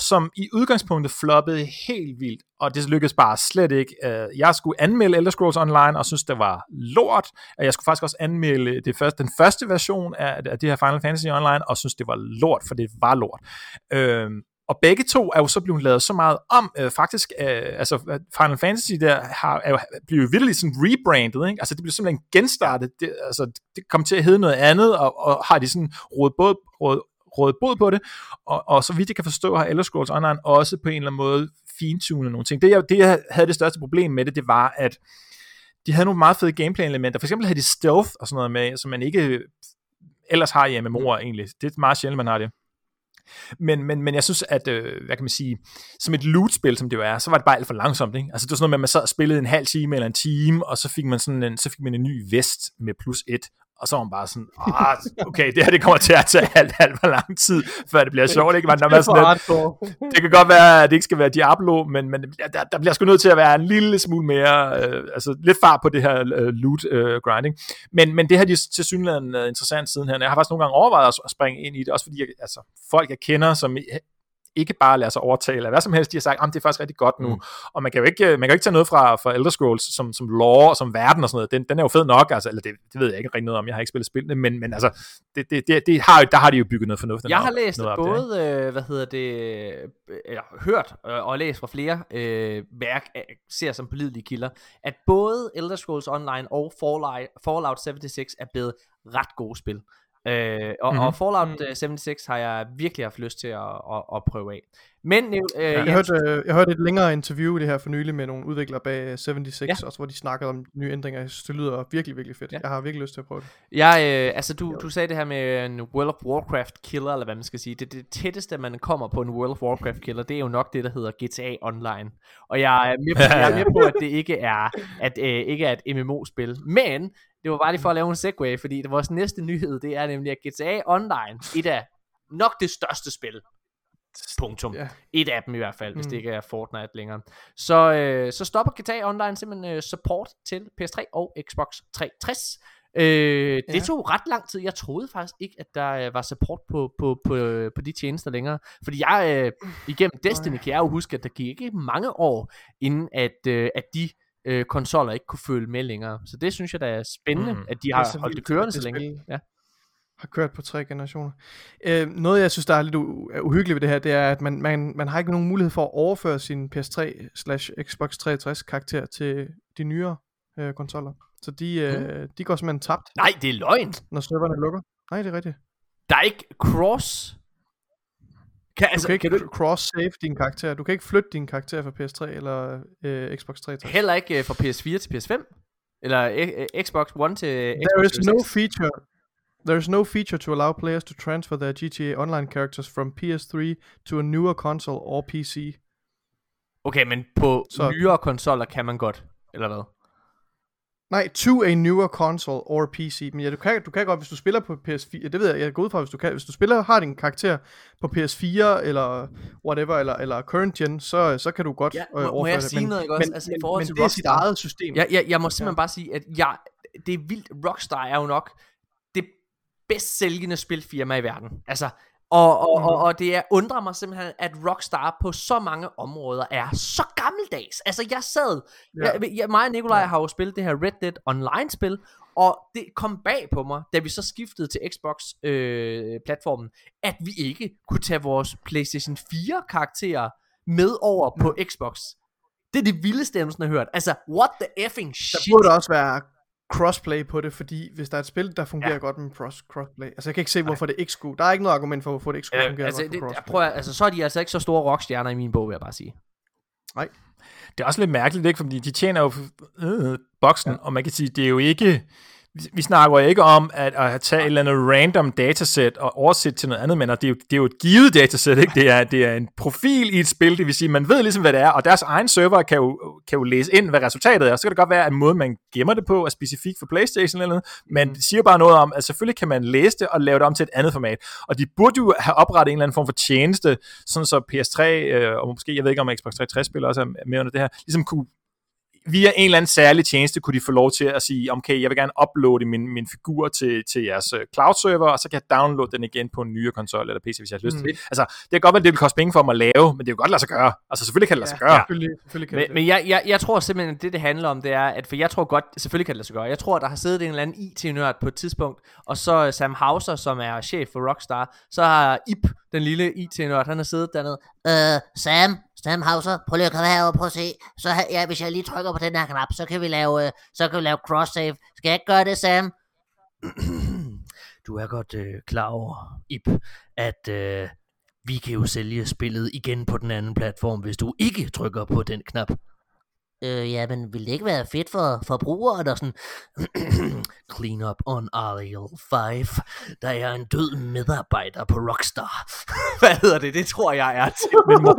som i udgangspunktet floppede helt vildt, og det lykkedes bare slet ikke. Jeg skulle anmelde Elder Scrolls Online, og synes, det var lort. Jeg skulle faktisk også anmelde det første, den første version af, af det her Final Fantasy Online, og synes, det var lort, for det var lort. Øhm, og begge to er jo så blevet lavet så meget om, øh, faktisk, øh, altså øh, Final Fantasy der har, er jo, blevet virkelig sådan rebrandet, ikke? altså det bliver simpelthen genstartet, det, altså det kom til at hedde noget andet, og, og har de sådan rådet både, råd, rådet bod på det, og, og så vidt jeg kan forstå, har Elder Scrolls Online også på en eller anden måde fintunet nogle ting. Det jeg, det jeg havde det største problem med det, det var, at de havde nogle meget fede gameplay-elementer. For eksempel havde de stealth og sådan noget med, som man ikke øh, ellers har i MMO'er egentlig. Det er meget sjældent, man har det. Men, men, men jeg synes, at, øh, hvad kan man sige, som et loot-spil, som det jo er, så var det bare alt for langsomt, ikke? Altså det var sådan noget med, at man sad og spillede en halv time eller en time, og så fik man sådan en, så fik man en ny vest med plus et, og så var man bare sådan, ah, okay, det her det kommer til at tage alt, alt for lang tid, før det bliver sjovt, ikke? Man, når man sådan lidt, det kan godt være, at det ikke skal være Diablo, men, men der, der bliver sgu nødt til at være en lille smule mere, øh, altså lidt far på det her øh, loot øh, grinding. Men, men det har de til synligheden øh, interessant siden her. Jeg har faktisk nogle gange overvejet at, at springe ind i det, også fordi jeg, altså, folk jeg kender, som ikke bare lader sig overtale af hvad som helst. De har sagt, at det er faktisk rigtig godt nu. Mm. Og man kan jo ikke, man kan jo ikke tage noget fra, fra Elder Scrolls som, som lore og som verden og sådan noget. Den, den er jo fed nok, altså, eller det, det ved jeg ikke rigtig noget om. Jeg har ikke spillet spillene, men, men altså, det, det, det, det har, der har de jo bygget noget fornuftigt. Jeg har læst noget både, det, øh, hvad hedder det, eller hørt øh, og læst fra flere øh, værk, øh, ser som pålidelige kilder, at både Elder Scrolls Online og Fallout, Fallout 76 er blevet ret gode spil. Øh, og, mm-hmm. og Fallout 76 har jeg virkelig haft lyst til at, at, at prøve af. Men, øh, ja, jeg, hørte, øh, jeg hørte et længere interview det her for nylig med nogle udviklere bag 76, ja. også hvor de snakkede om nye ændringer. Jeg synes, det lyder virkelig, virkelig fedt. Ja. Jeg har virkelig lyst til at prøve det. Ja, øh, altså du, du sagde det her med en World of Warcraft killer, eller hvad man skal sige. Det, det tætteste, man kommer på en World of Warcraft killer, det er jo nok det, der hedder GTA Online. Og jeg er med på, jeg er med på at det ikke er, at, øh, ikke er et MMO-spil. Men det var bare lige for at lave en segue, fordi det vores næste nyhed, det er nemlig, at GTA Online, et af nok det største spil, Punktum. Yeah. Et af dem i hvert fald, hvis mm. det ikke er Fortnite længere. Så, øh, så stopper GTA Online simpelthen øh, support til PS3 og Xbox 360. Øh. Det tog ret lang tid. Jeg troede faktisk ikke, at der øh, var support på, på, på, øh, på de tjenester længere. Fordi jeg øh, igennem Destiny kan jeg jo huske, at der gik ikke mange år, inden at, øh, at de øh, konsoller ikke kunne følge med længere. Så det synes jeg, der er spændende, mm. at de har holdt det kørende så længe. Ja har kørt på tre generationer. Øh, noget jeg synes der er lidt u- uhyggeligt ved det her, det er at man, man, man har ikke nogen mulighed for at overføre sin PS3 slash Xbox 360 karakter til de nyere øh, konsoller. Så de, øh, mm. de går simpelthen tabt. Nej, det er løgn. Når serverne lukker. Nej, det er rigtigt. Der er ikke cross kan, altså, du kan ikke kan du... cross-save din karakter. Du kan ikke flytte din karakter fra PS3 eller øh, Xbox 360. Heller ikke øh, fra PS4 til PS5? Eller øh, Xbox One til Xbox There is no feature There is no feature to allow players to transfer their GTA Online characters from PS3 to a newer console or PC. Okay, men på Så... nyere konsoller kan man godt, eller hvad? Nej, to a newer console or PC. Men ja, du kan, du kan godt, hvis du spiller på PS4, det ved jeg, jeg går ud fra, hvis du kan, hvis du spiller, har din karakter på PS4, eller whatever, eller, eller current gen, så, så kan du godt ja, må, øh, må jeg sige men, noget, ikke også? Men, altså, i forhold men, til det er sit eget system. Jeg, jeg, jeg må simpelthen ja. bare sige, at jeg, det er vildt, Rockstar er jo nok bedst sælgende spilfirma i verden. Altså, og, og, og, og det er, undrer mig simpelthen, at Rockstar på så mange områder er så gammeldags. Altså, jeg sad, ja. jeg, jeg, mig og Nikolaj ja. har jo spillet det her Red Dead Online-spil, og det kom bag på mig, da vi så skiftede til Xbox-platformen, øh, at vi ikke kunne tage vores PlayStation 4-karakterer med over på Xbox. Det er det vildeste, jeg har hørt. Altså, what the effing shit. Der burde også være crossplay på det, fordi hvis der er et spil, der fungerer ja. godt med cross crossplay, altså jeg kan ikke se, hvorfor Nej. det ikke skulle, der er ikke noget argument for, hvorfor det ikke skulle øh, fungere altså, godt det, crossplay. Prøv at, altså, så er de altså ikke så store rockstjerner i min bog, vil jeg bare sige. Nej. Det er også lidt mærkeligt, ikke? fordi de tjener jo øh, boksen, ja. og man kan sige, det er jo ikke, vi snakker ikke om at, at tage et eller andet random dataset og oversætte til noget andet, men det er jo, det er jo et givet dataset, ikke? Det, er, det er en profil i et spil, det vil sige, man ved ligesom, hvad det er, og deres egen server kan jo, kan jo læse ind, hvad resultatet er. Så kan det godt være, at måden, man gemmer det på, er specifik for Playstation eller noget, men mm. det siger bare noget om, at selvfølgelig kan man læse det og lave det om til et andet format. Og de burde jo have oprettet en eller anden form for tjeneste, sådan så PS3, øh, og måske, jeg ved ikke om Xbox 360-spiller også er med under det her, ligesom kunne via en eller anden særlig tjeneste kunne de få lov til at sige, okay, jeg vil gerne uploade min, min figur til, til jeres øh, cloud server, og så kan jeg downloade den igen på en nyere konsol eller PC, hvis jeg har lyst mm. til det. Altså, det kan godt være, at det vil koste penge for mig at lave, men det er jo godt lade sig gøre. Altså, selvfølgelig kan det lade sig gøre. Ja, selvfølgelig, selvfølgelig kan men, det. Men jeg, jeg, jeg tror simpelthen, at det, det handler om, det er, at for jeg tror godt, selvfølgelig kan det lade sig gøre. Jeg tror, at der har siddet en eller anden IT-nørd på et tidspunkt, og så Sam Hauser, som er chef for Rockstar, så har Ip, den lille IT-nørd, han har siddet dernede. Øh, Sam, Sam Hauser, prøv lige at komme herover, prøv at se. Så ja, hvis jeg lige trykker på den her knap, så kan vi lave, øh, så kan vi lave cross-save. Skal jeg ikke gøre det, Sam? du er godt øh, klar over, Ip, at øh, vi kan jo sælge spillet igen på den anden platform, hvis du ikke trykker på den knap. Øh, ja, men ville det ikke være fedt for forbrugeren og sådan, clean up on aisle 5, der er en død medarbejder på Rockstar. Hvad hedder det? Det tror jeg er til. Men må,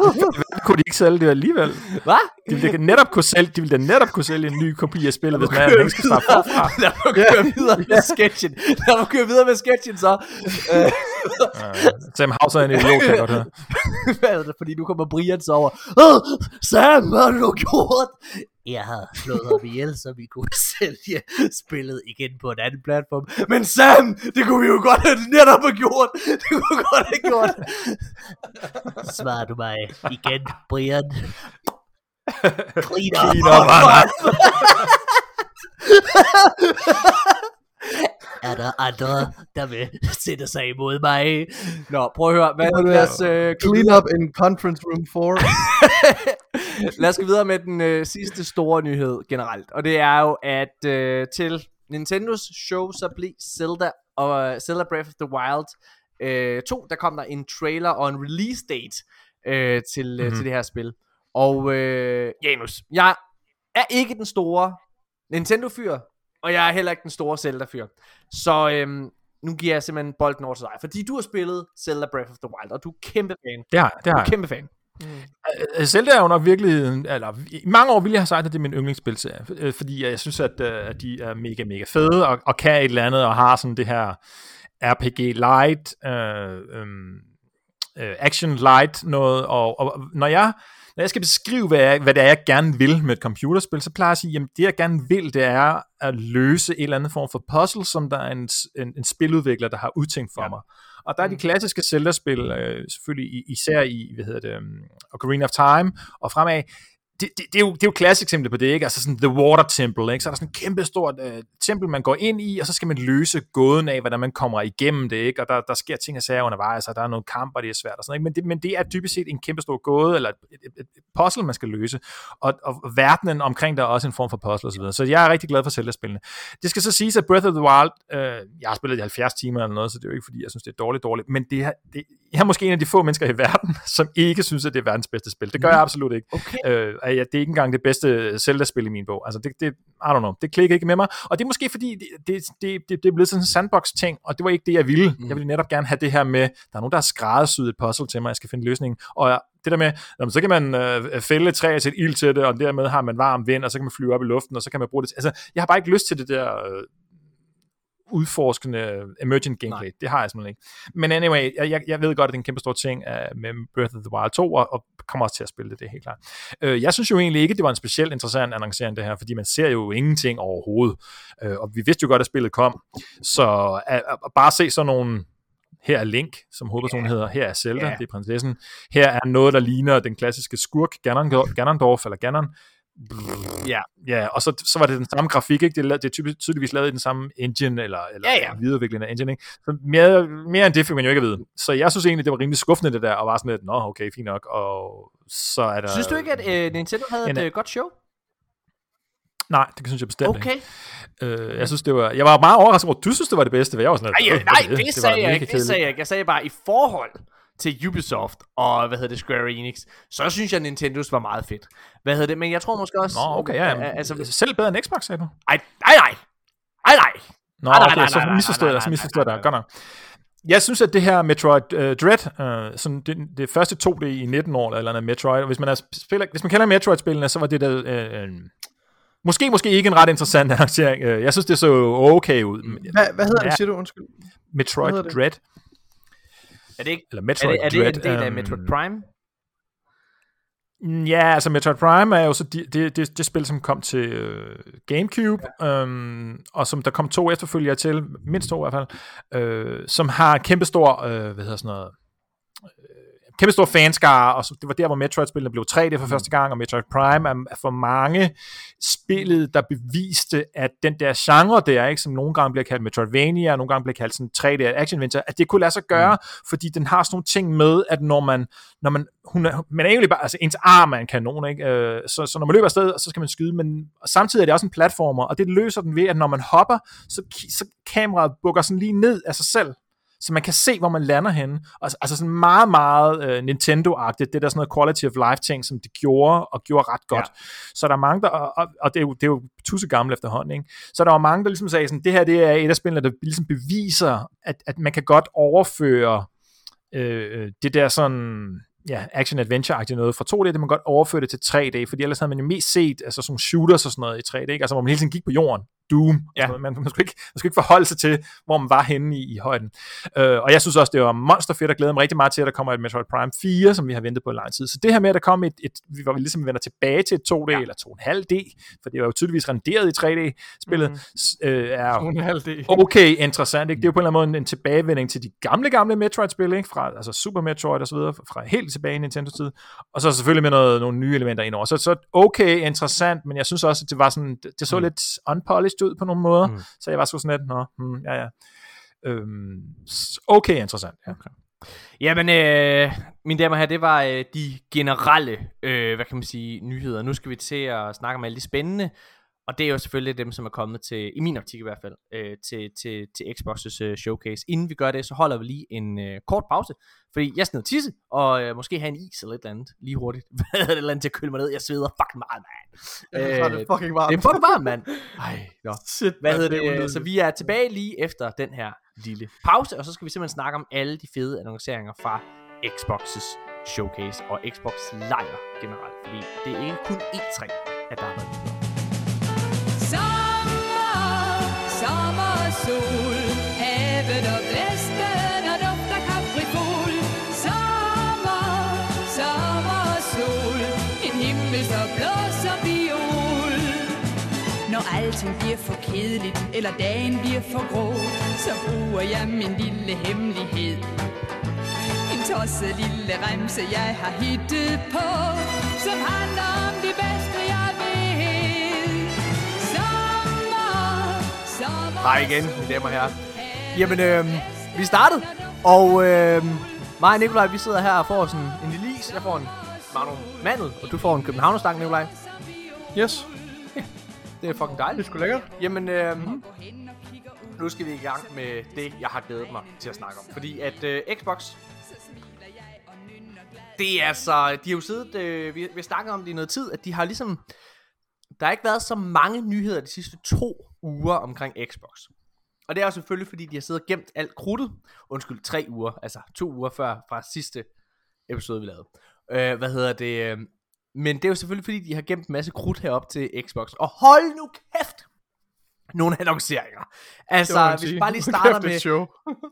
kunne de ikke sælge det alligevel? Hvad? De ville da netop kunne sælge, de ville da netop kunne sælge en ny kopi af spillet, hvis man ikke skal starte forfra. Lad mig køre videre med sketchen. Lad mig køre videre med sketchen så. Sam Hauser er en idiot, kan jeg godt høre. Hvad er det? Fordi nu kommer Brian så over. Sam, hvad har du gjort? Jeg har slået ham ihjel, så vi kunne sælge spillet igen på en anden platform. Men Sam, det kunne vi jo godt have netop have gjort. Det kunne vi godt have gjort. Svarer du mig igen, Brian? Clean up. Clean up, Er der andre, der vil sætte sig imod mig? Nå, prøv at høre. Hvad, lad, os, øh, Clean up in conference room 4. lad os gå videre med den øh, sidste store nyhed generelt. Og det er jo, at øh, til Nintendos show, så blev Zelda og Zelda Breath of the Wild øh, 2, der kom der en trailer og en release date øh, til, Mhm. til det her spil. Og øh, Janus, jeg er ikke den store Nintendo-fyr, og jeg er heller ikke den store Zelda-fyr. Så øhm, nu giver jeg simpelthen bolden over til dig, fordi du har spillet Zelda Breath of the Wild, og du er kæmpe fan. Det har, det har Du er kæmpe fan. Øh, Zelda er jo nok virkelig, eller i mange år ville jeg have sagt, at det er min yndlingsspilserie, øh, fordi jeg synes, at, at de er mega, mega fede, og, og kan et eller andet, og har sådan det her RPG light, øh, øhm, øh, action light noget, og, og når jeg når jeg skal beskrive, hvad, jeg, hvad det er, jeg gerne vil med et computerspil, så plejer jeg at sige, jamen det jeg gerne vil, det er at løse en eller anden form for puzzle, som der er en, en, en spiludvikler, der har udtænkt for ja. mig. Og der er de klassiske Zelda-spil, øh, selvfølgelig især i, hvad hedder det, um, Ocarina of Time, og fremad, det, det, det, er jo, det er jo klassisk eksempel på det, ikke? Altså sådan The Water Temple, ikke? Så er der sådan et kæmpe stort øh, tempel, man går ind i, og så skal man løse gåden af, hvordan man kommer igennem det, ikke? Og der, der sker ting og sager undervejs, og der er nogle kampe, og det er svært og sådan, ikke? Men det, men det er dybest set en kæmpe stor gåde, eller et, et, et, et puzzle, man skal løse. Og, og verdenen omkring der er også en form for puzzle og så videre. Så jeg er rigtig glad for Zelda-spillene. Det skal så siges, at Breath of the Wild, øh, jeg har spillet i 70 timer eller noget, så det er jo ikke, fordi jeg synes, det er dårligt, dårligt, men det er, det, jeg er måske en af de få mennesker i verden, som ikke synes, at det er verdens bedste spil. Det gør jeg absolut ikke. Okay. Øh, at jeg, det er ikke engang det bedste Zelda-spil i min bog. Altså, det, det, I don't know, det klikker ikke med mig. Og det er måske fordi, det, det, det, det, er blevet sådan en sandbox-ting, og det var ikke det, jeg ville. Mm. Jeg ville netop gerne have det her med, der er nogen, der har skræddersyet et puzzle til mig, jeg skal finde løsningen. Og det der med, jamen, så kan man øh, fælde et træ til et ild til det, og dermed har man varm vind, og så kan man flyve op i luften, og så kan man bruge det til, altså, jeg har bare ikke lyst til det der øh, udforskende emergent gameplay. Nej. Det har jeg simpelthen ikke. Men anyway, jeg, jeg, jeg ved godt, at det er en kæmpe stor ting uh, med Breath of the Wild 2, og, og kommer også til at spille det, det er helt klart. Uh, jeg synes jo egentlig ikke, det var en specielt interessant annoncering det her, fordi man ser jo ingenting overhovedet. Uh, og vi vidste jo godt, at spillet kom. Så at, at bare se sådan nogle her er Link, som hovedpersonen yeah. hedder, her er Zelda, yeah. det er prinsessen. Her er noget, der ligner den klassiske skurk, Ganon- Ganondorf, eller Ganon. Ja. Ja, og så, så var det den samme grafik, ikke? Det er, det er typisk, tydeligvis lavet i den samme engine, eller, eller Ja, ja. videreudvikling af engine, ikke? Så mere, mere end det fik man jo ikke at vide. Så jeg synes egentlig, det var rimelig skuffende, det der, og var sådan lidt, nå, okay, fint nok, og så er der... Synes du ikke, at øh, Nintendo havde en- et øh, godt show? Nej, det synes jeg bestemt Okay. ikke. Øh, jeg synes, det var... Jeg var meget overrasket over, at du synes, det var det bedste, for jeg var sådan lidt, øh, "Øh, nej, hvad er det, var sagde jeg ikke. Det kedeligt." sagde jeg ikke. Jeg sagde bare, i forhold til Ubisoft og, hvad hedder det, Square Enix, så synes jeg, Nintendos var meget fedt. Hvad hedder det? Men jeg tror måske også... Nå, okay, ja. øh, Altså, selv bedre end Xbox, sagde du? ej, nej, nej. Ej, nej. Nå, Nej, nej, okay, nej, så nej, nej, misforstod jeg dig, så misforstod jeg dig. Godt nok. Jeg synes, at det her Metroid uh, Dread, uh, sådan det, det første 2D i 19 år, eller andet Metroid, hvis man, er, spiller, hvis man kender Metroid-spillene, så var det der... Uh, uh, måske, måske ikke en ret interessant arrangering. Uh, jeg synes, det så okay ud. Hvad, hvad hedder Ja. det, siger du? Undskyld. Metroid hedder det? Er det ikke... eller Er Metroid det, er det Dread. en del af øhm, Metroid Prime? Ja, altså Metroid Prime er jo så det, det, det, det spil, som kom til øh, Gamecube, øhm, og som der kom to efterfølgere til, mindst to i hvert fald, øh, som har kæmpestor, øh, hvad hedder sådan noget, øh, kæmpestor fanskare, og så, det var der, hvor Metroid-spillene blev 3D for første gang, og Metroid Prime er, for mange spillet, der beviste, at den der genre der, ikke, som nogle gange bliver kaldt Metroidvania, og nogle gange bliver kaldt sådan 3D action adventure, at det kunne lade sig gøre, mm. fordi den har sådan nogle ting med, at når man, når man, hun er, man er egentlig bare, altså ens arm er en kanon, ikke? Øh, så, så når man løber afsted, så skal man skyde, men samtidig er det også en platformer, og det løser den ved, at når man hopper, så, så kameraet bukker sådan lige ned af sig selv, så man kan se, hvor man lander henne. Og, altså sådan meget, meget øh, Nintendo-agtigt, det der sådan noget quality of life ting, som de gjorde, og gjorde ret godt. Ja. Så der er mange, der, og, og, og det, er jo, det er jo tusse gammel efterhånden, ikke? så der var mange, der ligesom sagde sådan, det her det er et af spillene, der ligesom beviser, at, at man kan godt overføre øh, det der sådan ja, action-adventure-agtigt noget fra 2D, det man godt overføre det til 3D, fordi ellers havde man jo mest set altså sådan shooters og sådan noget i 3D, ikke? altså hvor man hele tiden gik på jorden, Doom, ja. man, man, skulle ikke, man skulle ikke forholde sig til, hvor man var henne i, i højden. Øh, og jeg synes også, det var monster fedt, og glæder mig rigtig meget til, at der kommer et Metroid Prime 4, som vi har ventet på i lang tid. Så det her med, at der kom et, et vi var ligesom vender tilbage til et 2D, ja. eller 2,5D, for det var jo tydeligvis renderet i 3D-spillet, mm-hmm. øh, er 2,5D. okay interessant. Ikke? Det er jo på en eller anden måde en, en tilbagevending til de gamle, gamle Metroid-spil, ikke? fra altså Super Metroid og så videre, fra helt tilbage i Nintendo-tid, og så selvfølgelig med noget, nogle nye elementer indover. Så, så okay interessant, men jeg synes også, at det var sådan, det, det så mm. lidt unpolished ud på nogle måder, mm. så jeg var sgu sådan lidt, nå, hmm, ja ja. Øhm, okay interessant, ja. Okay. Jamen, øh, mine damer og herrer, det var øh, de generelle, øh, hvad kan man sige, nyheder. Nu skal vi til at snakke om alle de spændende, og det er jo selvfølgelig dem, som er kommet til, i min optik i hvert fald, øh, til, til, til Xbox's øh, showcase. Inden vi gør det, så holder vi lige en øh, kort pause, fordi jeg skal tisse, og øh, måske have en is eller et eller andet, lige hurtigt. Hvad er det eller andet til at køle mig ned? Jeg sveder fucking meget, mand. Øh, det er fucking varmt. Det er fucking varmt, mand. Ej, nå. Shit, Hvad hedder det det? Så vi er tilbage lige efter den her lille pause, og så skal vi simpelthen snakke om alle de fede annonceringer fra Xbox's showcase og Xbox lejr generelt, fordi det er ikke kun E3, at der har været alting bliver for kedeligt Eller dagen bliver for grå Så bruger jeg min lille hemmelighed En tosset lille remse jeg har hittet på Som handler om det bedste jeg ved Sommer, sommer Hej igen, mine damer og herrer. Jamen, øh, vi startede, og øh, mig og Nikolaj, vi sidder her og får sådan en lille is. Jeg får en Magnum Mandel, og du får en Københavnerstang, Nikolaj. Yes, Det er fucking det dejligt. er sgu lækkert. Jamen, øh, nu skal vi i gang med det, jeg har glædet mig til at snakke om. Fordi at øh, Xbox, det er altså, de har jo siddet, øh, vi, vi har snakket om det i noget tid, at de har ligesom, der har ikke været så mange nyheder de sidste to uger omkring Xbox. Og det er jo selvfølgelig, fordi de har siddet og gemt alt krudtet. Undskyld, tre uger, altså to uger før fra sidste episode, vi lavede. Øh, hvad hedder det? Men det er jo selvfølgelig, fordi de har gemt en masse krudt herop til Xbox. Og hold nu kæft! Nogle annonceringer. Altså, hvis vi bare lige Kæft, starter et med... show.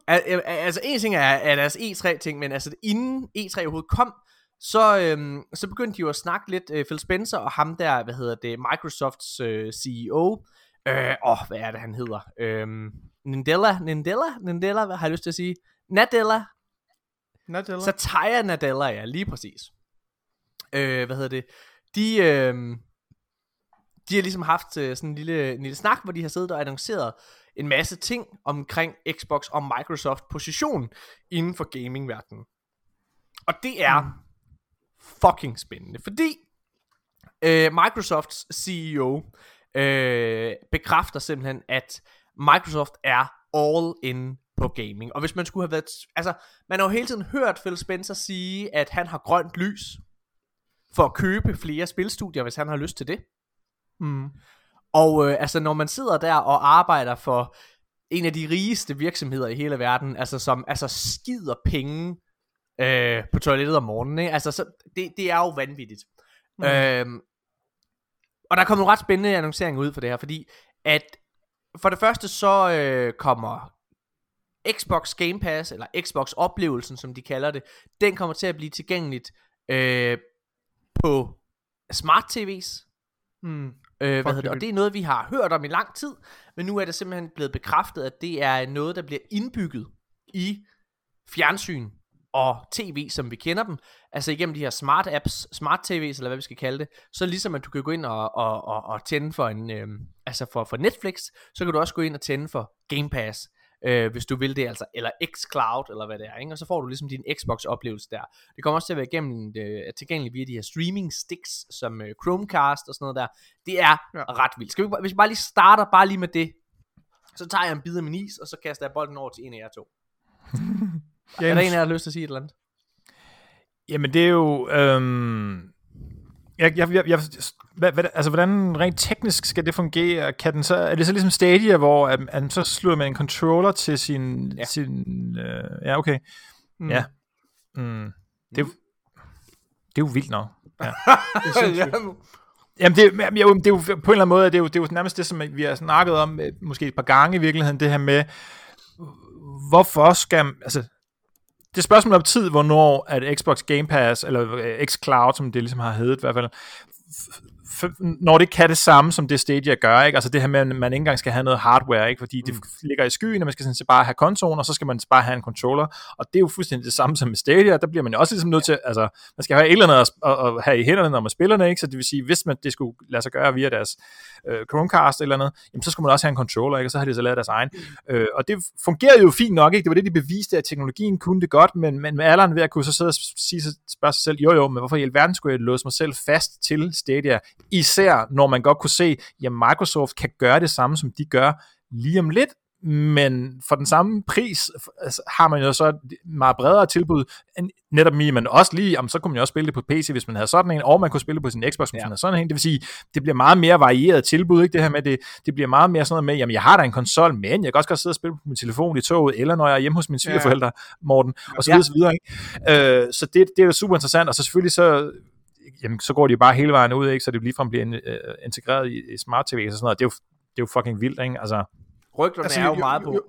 Al- al- altså en ting er, er deres E3-ting, men altså inden E3 overhovedet kom, så, øhm, så begyndte de jo at snakke lidt, øh, Phil Spencer og ham der, hvad hedder det, Microsofts øh, CEO, øh, åh, hvad er det han hedder, øhm, Nindella, Nindella, Nindella, hvad har jeg lyst til at sige, Nadella, Nadella. Satya Nadella, ja, lige præcis. Øh, hvad hedder det, de, øh, de har ligesom haft øh, sådan en lille, en lille snak, hvor de har siddet og annonceret en masse ting omkring Xbox og Microsoft position inden for gamingverdenen. Og det er mm. fucking spændende, fordi øh, Microsofts CEO øh, bekræfter simpelthen, at Microsoft er all in på gaming. Og hvis man skulle have været... Altså, man har jo hele tiden hørt Phil Spencer sige, at han har grønt lys for at købe flere spilstudier, hvis han har lyst til det. Mm. Og øh, altså, når man sidder der og arbejder for en af de rigeste virksomheder i hele verden, altså som altså skider penge øh, på toilettet om morgenen, ikke? Altså, så, det, det er jo vanvittigt. Mm. Øhm, og der kommer nogle ret spændende annonceringer ud for det her, fordi at for det første så øh, kommer Xbox Game Pass, eller Xbox oplevelsen, som de kalder det, den kommer til at blive tilgængeligt øh, på smart TV's, Mm. Øh, hvad hedder det? Og det er noget, vi har hørt om i lang tid, men nu er det simpelthen blevet bekræftet, at det er noget, der bliver indbygget i fjernsyn og tv, som vi kender dem. Altså igennem de her smart apps, smart tv's, eller hvad vi skal kalde det. Så ligesom at du kan gå ind og, og, og, og tænde for en, øh, altså for, for Netflix, så kan du også gå ind og tænde for Game Pass, øh, hvis du vil det, altså, eller xCloud, eller hvad det er, ikke? og så får du ligesom din Xbox-oplevelse der. Det kommer også til at være igennem, øh, tilgængeligt via de her streaming sticks, som øh, Chromecast og sådan noget der. Det er Ja. ret vildt. Skal vi, bare- hvis vi bare lige starter bare lige med det, så tager jeg en bid af min is, og så kaster jeg bolden over til en af jer to. Er der en af jer, der har lyst til at sige et eller andet? Jamen, det er jo... Øhm, jeg, jeg, jeg, jeg, hvad, hvad, altså, hvordan rent teknisk skal det fungere? Kan den så, er det så ligesom Stadia, hvor at, at man så slutter med en controller til sin... Ja. sin øh, ja, okay. Mm. Ja. Mm. Det, er jo, det er jo vildt nok. Ja. Det. Jamen, det, jamen, jo, det er jo på en eller anden måde, det er jo, det er jo nærmest det, som vi har snakket om, øh, måske et par gange i virkeligheden, det her med, hvorfor skal, altså, det er spørgsmål om tid, hvornår at Xbox Game Pass, eller øh, xCloud, som det ligesom har heddet i hvert fald, når det kan det samme, som det Stadia gør, ikke? altså det her med, at man ikke engang skal have noget hardware, ikke? fordi det ligger i skyen, og man skal sådan set bare have konsolen, og så skal man bare have en controller, og det er jo fuldstændig det samme som med Stadia, der bliver man jo også ligesom nødt til, altså man skal have et eller andet at, at, at have i hænderne, når man spiller det, ikke? så det vil sige, hvis man det skulle lade sig gøre via deres øh, Chromecast eller andet, jamen så skulle man også have en controller, ikke? og så har de så lavet deres egen. Øh, og det fungerede jo fint nok, ikke? det var det, de beviste, at teknologien kunne det godt, men, men med alderen ved at kunne så sidde og sige, spørge sig selv, jo jo, men hvorfor i alverden skulle jeg låse mig selv fast til Stadia, især når man godt kunne se, at Microsoft kan gøre det samme, som de gør lige om lidt, men for den samme pris altså, har man jo så et meget bredere tilbud, netop mig, men også lige, jamen, så kunne man jo også spille det på PC, hvis man havde sådan en, og man kunne spille på sin Xbox, hvis Ja. man havde sådan en. Det vil sige, det bliver meget mere varieret tilbud, ikke det her med, det, det bliver meget mere sådan noget med, jamen jeg har da en konsol, men jeg kan også godt sidde og spille på min telefon i toget, eller når jeg er hjemme hos mine Ja. svigerforældre, Morten, og så Ja. videre, så videre. Ikke? Øh, så det, det er jo super interessant, og så selvfølgelig så, jamen, så går de jo bare hele vejen ud, ikke? så det ligefrem bliver in, uh, integreret i, i smart TV og sådan noget. Det er jo, det er jo fucking vildt, ikke? Altså, Rygterne Altså, er jo jo- meget på. jo-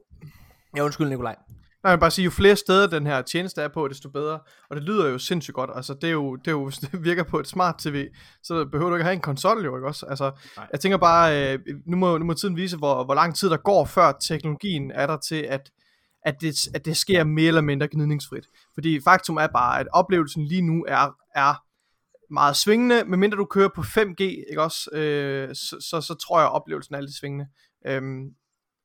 Ja, undskyld, Nikolaj. Nej, jeg vil bare sige, jo flere steder den her tjeneste er på, desto bedre. Og det lyder jo sindssygt godt. Altså, det er jo, det er jo, hvis det virker på et smart tv, så behøver du ikke have en konsol jo, ikke også? Altså, Nej. jeg tænker bare, øh, nu, må, nu må tiden vise, hvor, hvor lang tid der går, før teknologien er der til, at, at, det, at det sker mere eller mindre gnidningsfrit. Fordi faktum er bare, at oplevelsen lige nu er, er meget svingende, medmindre du kører på 5G, ikke også? Øh, så, så, så tror jeg, at oplevelsen er lidt svingende. Øhm,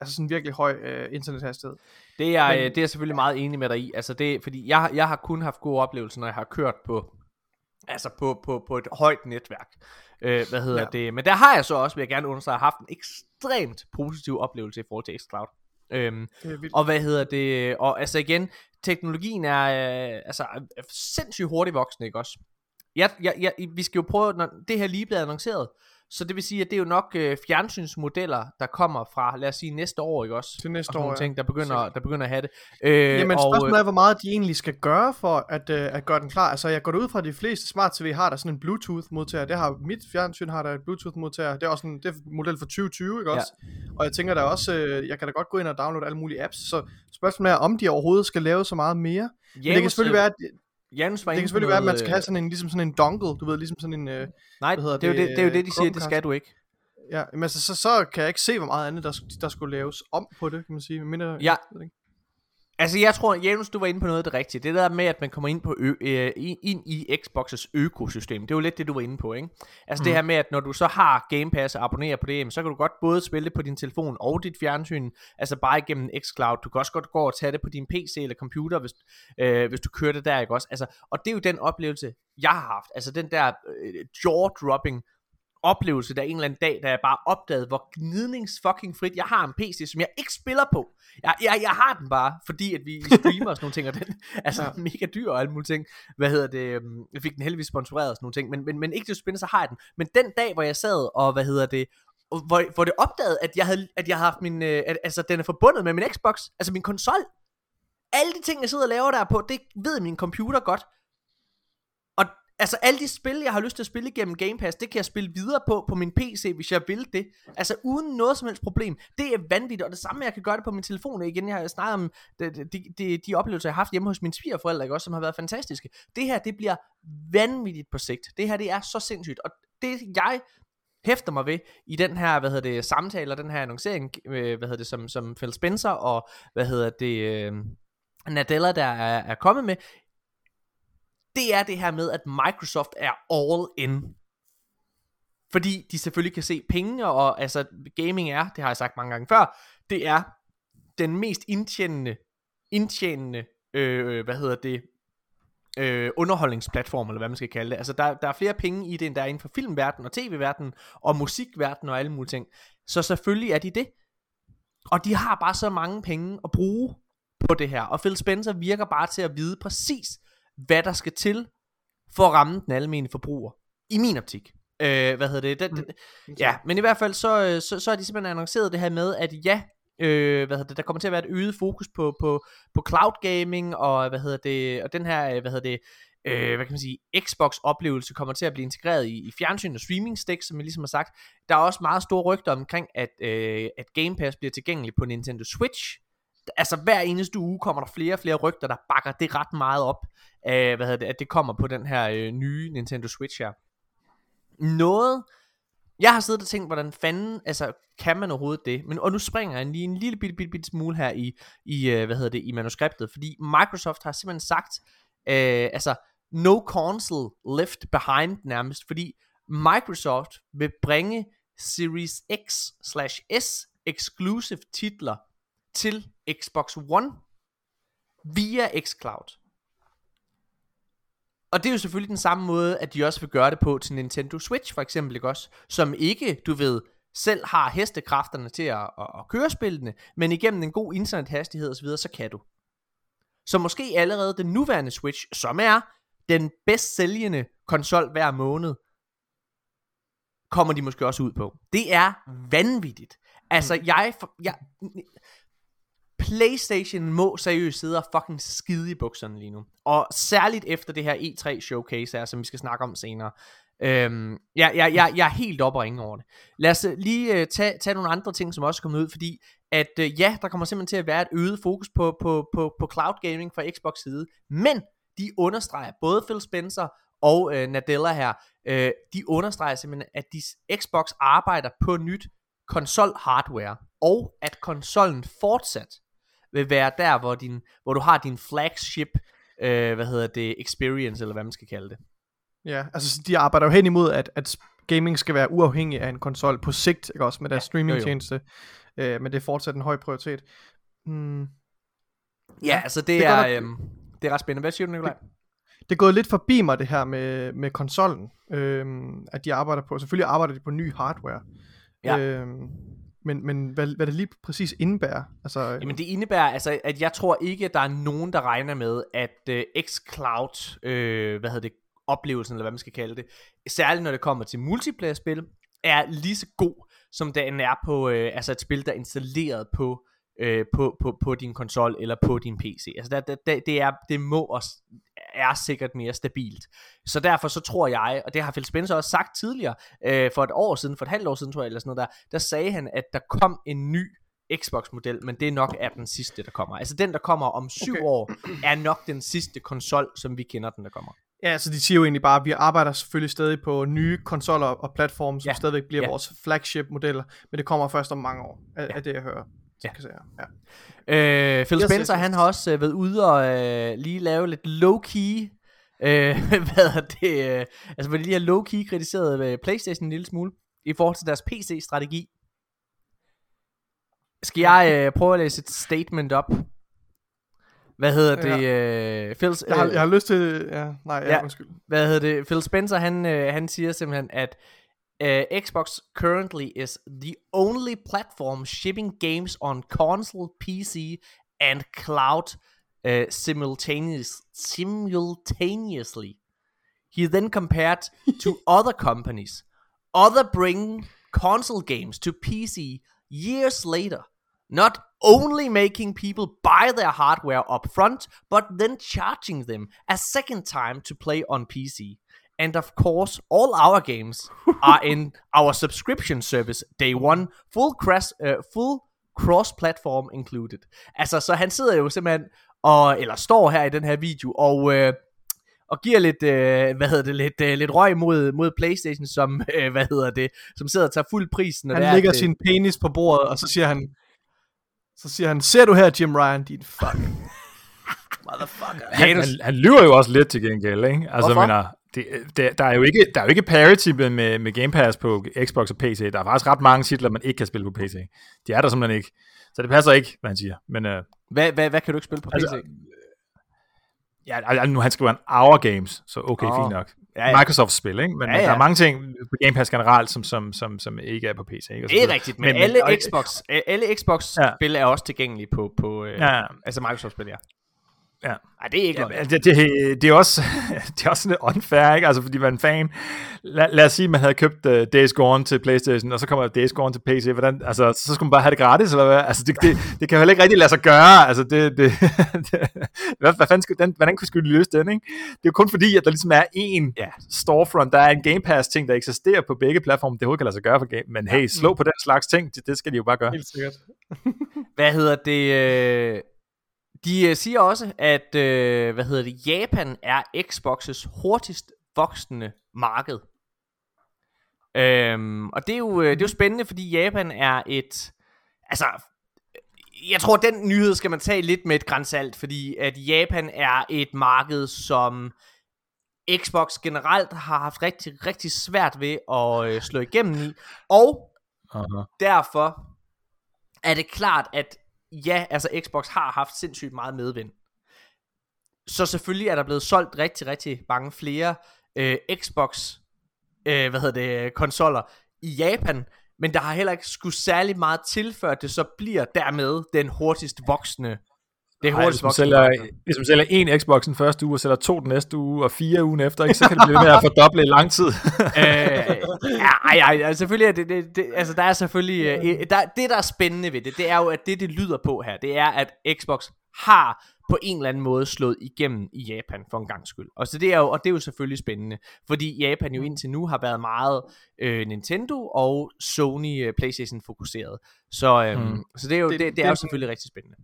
altså sådan virkelig høj øh, internethastighed. Det er, Men- Men... det er jeg selvfølgelig meget enig med dig i. Altså det, fordi jeg, jeg har kun haft gode oplevelser, når jeg har kørt på, altså på, på, på et højt netværk. Øh, hvad hedder Ja. det? Men der har jeg så også, vil jeg gerne understrege, haft en ekstremt positiv oplevelse i forhold til xCloud. Øhm, og hvad hedder det? Og altså igen, teknologien er, øh, altså, sindssygt hurtigt voksende, ikke også? Jeg, jeg, jeg, vi skal jo prøve, når det her lige bliver annonceret, så det vil sige, at det er jo nok øh, fjernsynsmodeller, der kommer fra, lad os sige, næste år, ikke også? Til næste og år, ja. ting, der begynder, der begynder at have det. Øh, Jamen og, spørgsmålet er, hvor meget de egentlig skal gøre for at, øh, at gøre den klar. Altså jeg går ud fra, at de fleste smart TV har der sådan en Bluetooth modtager. Det har mit fjernsyn har der et Bluetooth modtager. Det er også en, det er en model for 2020, ikke Ja. også? Og jeg tænker da også, øh, jeg kan da godt gå ind og downloade alle mulige apps. Så spørgsmålet er, om de overhovedet skal lave så meget mere. Men det kan selvfølgelig være, at, Janus var kan inde på selvfølgelig være, at man noget, skal have sådan en, ligesom sådan en dongle, du ved, ligesom sådan en, øh, Nej, hvad hedder det er, jo det, det, det er jo det, de øh, siger, det skal du ikke. ja, men altså, så, så kan jeg ikke se, hvor meget andet, der, der skulle laves om på det, kan man sige. Mindre, Ja. Altså, jeg tror, Janus, du var inde på noget af det rigtige. Det der med, at man kommer ind, på ø- øh, ind i Xbox's økosystem, det er jo lidt det, du var inde på, ikke? Altså mm. det her med, at når du så har Game Pass og abonnerer på det, så kan du godt både spille det på din telefon og dit fjernsyn, altså bare igennem xCloud. Du kan også godt gå og tage det på din PC eller computer, hvis, øh, hvis du kører det der, ikke også? Altså, og det er jo den oplevelse, jeg har haft. Altså den der øh, jaw-dropping oplevelse, der en eller anden dag, da jeg bare opdagede, hvor gnidnings fucking frit, jeg har en PC, som jeg ikke spiller på. Jeg, jeg, jeg har den bare, fordi at vi streamer og sådan nogle ting, og den altså ja. mega dyr og alle mulige ting. Hvad hedder det? øhm, Jeg fik den heldigvis sponsoreret og sådan nogle ting, men, men, men ikke det spændende, så har jeg den. Men den dag, hvor jeg sad og, hvad hedder det, hvor, hvor det opdagede, at jeg havde, at jeg havde haft min, øh, at, altså den er forbundet med min Xbox, altså min konsol. Alle de ting, jeg sidder og laver der på, det ved min computer godt. Altså alle de spil, jeg har lyst til at spille igennem Game Pass, det kan jeg spille videre på på min PC, hvis jeg vil det. Altså uden noget som helst problem. Det er vanvittigt, og det samme, jeg kan gøre det på min telefon. Igen, jeg har snakket om de, de, de, de oplevelser, jeg har haft hjemme hos mine svigerforældre, ikke også, som har været fantastiske. Det her, det bliver vanvittigt på sigt. Det her, det er så sindssygt. Og det, jeg hæfter mig ved i den her, hvad hedder det, samtale og den her annoncering, øh, hvad hedder det, som, som Phil Spencer og, hvad hedder det, øh, Nadella, der er, er kommet med, det er det her med, at Microsoft er all in. Fordi de selvfølgelig kan se penge, og altså gaming er, det har jeg sagt mange gange før, det er den mest indtjenende, indtjenende, øh, hvad hedder det, øh, underholdningsplatform, eller hvad man skal kalde det. Altså, der, der er flere penge i det, end der er inden for filmverdenen og tv-verdenen, og musikverdenen og alle mulige ting. Så selvfølgelig er de det. Og de har bare så mange penge at bruge på det her. Og Phil Spencer virker bare til at vide præcis, hvad der skal til for at ramme den almindelige forbruger. I min optik. Øh, hvad hedder det? Den, den, ja, men i hvert fald så, øh, så, så er de simpelthen annonceret det her med, at ja, øh, hvad hedder det, der kommer til at være et øget fokus på, på, på cloud gaming, og hvad hedder det, og den her, øh, hvad hedder det, øh, hvad kan man sige, Xbox-oplevelse kommer til at blive integreret i, i fjernsyn og streaming stik, som jeg ligesom har sagt. Der er også meget store rygter omkring, at, øh, at Game Pass bliver tilgængelig på Nintendo Switch. Altså hver eneste uge kommer der flere og flere rygter, der bakker det ret meget op, af, hvad hedder det, at det kommer på den her øh, nye Nintendo Switch her. Noget, jeg har siddet og tænkt, hvordan fanden, altså, kan man overhovedet det? Men, og nu springer jeg lige en lille bitte, bitte, bitte smule her i, i øh, hvad hedder det, i manuskriptet, fordi Microsoft har simpelthen sagt, øh, altså, no console left behind nærmest, fordi Microsoft vil bringe Series X slash S exclusive titler til Xbox One via xCloud. Og det er jo selvfølgelig den samme måde, at de også vil gøre det på til Nintendo Switch for eksempel, ikke også? Som ikke, du ved, selv har hestekræfterne til at, at, at køre spillene, men igennem en god internethastighed osv., så kan du. Så måske allerede den nuværende Switch, som er den bedst sælgende konsol hver måned, kommer de måske også ud på. Det er vanvittigt. Altså, jeg, jeg, PlayStation må seriøst sidde og fucking skide i bukserne lige nu. Og særligt efter det her E3 showcase her, som vi skal snakke om senere. Øhm, jeg, jeg, jeg, jeg er helt oppe og ringe over det. Lad os øh, lige øh, uh, tage, tage nogle andre ting, som også er kommet ud, fordi at uh, ja, der kommer simpelthen til at være et øget fokus på, på, på, på cloud gaming fra Xbox side, men de understreger, både Phil Spencer og uh, Nadella her, uh, de understreger simpelthen, at de, Xbox arbejder på nyt konsol hardware, og at konsollen fortsat vil være der, hvor, din, hvor du har din flagship, øh, hvad hedder det, experience, eller hvad man skal kalde det. Ja, altså de arbejder jo hen imod, at, at gaming skal være uafhængig af en konsol på sigt, ikke også, med deres Ja, streamingtjeneste. Øh, men det er fortsat en høj prioritet. Mm. Ja, altså det, det det er godt øhm, det er ret spændende. Hvad siger du, Nikolaj? Det er gået lidt forbi mig, det her med, med konsollen, øhm, at de arbejder på. Selvfølgelig arbejder de på ny hardware. Ja. Øhm, men men hvad, hvad det lige præcis indebærer. Altså, øh. Jamen det indebærer altså, at jeg tror ikke, at der er nogen, der regner med, at øh, xCloud, øh, hvad hedder det, oplevelsen, eller hvad man skal kalde det, særligt når det kommer til multiplayer-spil, er lige så god, som den er på øh, altså et spil, der er installeret på, øh, på, på, på din konsol eller på din PC. Altså der, der, der, det, er, det må også er sikkert mere stabilt. Så derfor så tror jeg, og det har Phil Spencer også sagt tidligere, øh, for et år siden, for et halvt år siden tror jeg, eller sådan noget der, der sagde han, at der kom en ny Xbox-model, men det nok er den sidste, der kommer. Altså den, der kommer om syv Okay. år, er nok den sidste konsol, som vi kender den, der kommer. Ja, så de siger jo egentlig bare, at vi arbejder selvfølgelig stadig på nye konsoller og platforme, som Ja, stadigvæk bliver ja. vores flagship-modeller, men det kommer først om mange år, af, Ja. det jeg hører. Ja. Kan sige. ja. Øh, Phil Spencer, yes, yes. han har også øh, været ude og øh, lige lave lidt low-key, øh, hvad er det, øh, altså hvor de lige har low-key kritiseret øh, Playstation en lille smule, i forhold til deres PC-strategi. Skal jeg øh, prøve at læse et statement op? Hvad hedder det? Øh, Phil, Jeg, har, øh, jeg har lyst til... Ja, nej, ja, Ja. undskyld. hvad hedder det? Phil Spencer, han, øh, han siger simpelthen, at uh, Xbox currently is the only platform shipping games on console, PC and cloud uh, simultaneous, simultaneously. He then compared to other companies. Other bring console games to PC years later, not only making people buy their hardware up front, but then charging them a second time to play on PC. And of course, all our games are in our subscription service day one, full cross, uh, full cross-platform included. Altså, så han sidder jo simpelthen, og, eller står her i den her video, og, øh, og giver lidt, øh, hvad hedder det, lidt, øh, lidt røg mod, mod Playstation, som, øh, hvad hedder det, som sidder og tager fuld prisen. og det er, Han lægger at, øh, sin penis på bordet, og så siger han... Så siger han, ser du her, Jim Ryan, din fucking motherfucker. Han, han, han lyver jo også lidt til gengæld, ikke? Altså, Hvorfor? mener, det, det, der, er jo ikke, der er jo ikke parity med, med, Game Pass på Xbox og PC. Der er faktisk ret mange titler, man ikke kan spille på PC. De er der simpelthen ikke. Så det passer ikke, hvad han siger. Men øh, hvad, hvad, hvad kan du ikke spille på PC? Altså, ja, altså, nu han skriver en hour games, så okay, oh. fint nok. Ja, ja. Microsoft-spil, ikke? Men Ja, ja, ja. ja. der er mange ting på Game Pass generelt, som, som, som, som ikke er på PC. Ikke? Det er rigtigt, men, Men- men men- alle og- Xbox, alle Xbox-spil er også tilgængelige på, på øh, Ja. altså Microsoft-spil, ja. Ja. Nej, det er ikke Ja, altså, det, det, det, er også, det er også lidt unfair, ikke? Altså, fordi man er en fan. Lad, lad os sige, at man havde købt uh, Days Gone til Playstation, og så kommer Days Gone til PC. Hvordan, altså, så skulle man bare have det gratis, eller hvad? Altså, det, det, det kan jo heller ikke rigtig lade sig gøre. Altså, det, det, det, hvad, hvad fanden skulle, den, hvordan kunne skulle løse den, ikke? Det er jo kun fordi, at der ligesom er en Ja. storefront, der er en Game Pass-ting, der eksisterer på begge platforme, det overhovedet kan lade sig gøre for game. Men hey, slå på den slags ting, det, det skal de jo bare gøre. Helt sikkert. Hvad hedder det? Øh, de øh, siger også, at øh, hvad hedder det, Japan er Xbox's hurtigst voksende marked. Øhm, og det er, jo, øh, det er jo spændende, fordi Japan er et... Altså, jeg tror, den nyhed skal man tage lidt med et grænsalt, fordi at Japan er et marked, som Xbox generelt har haft rigtig, rigtig svært ved at øh, slå igennem i. Og Uh-huh. derfor er det klart, at ja, altså Xbox har haft sindssygt meget medvind. Så selvfølgelig er der blevet solgt rigtig, rigtig mange flere øh, Xbox, øh, hvad hedder det, konsoller i Japan, men der har heller ikke skulle særlig meget til, før det så bliver dermed den hurtigst voksende, det Ej, hurtigst hvis, man voksende sælger, marked. hvis man sælger en Xbox den første uge, og sælger to den næste uge, og fire ugen efter, ikke, så kan det blive med at fordoble i lang tid. øh, ja, ej, ej, altså selvfølgelig er det, det, det, altså der er selvfølgelig, øh, der, det der er spændende ved det, det er jo, at det det lyder på her, det er, at Xbox har på en eller anden måde slået igennem i Japan for en gang skyld. Og, så det er jo, og det er jo selvfølgelig spændende, fordi Japan jo indtil nu har været meget øh, Nintendo og Sony øh, Playstation fokuseret. Så, øh, Mm. så det er jo, det, Det- det, det er jo selvfølgelig rigtig spændende.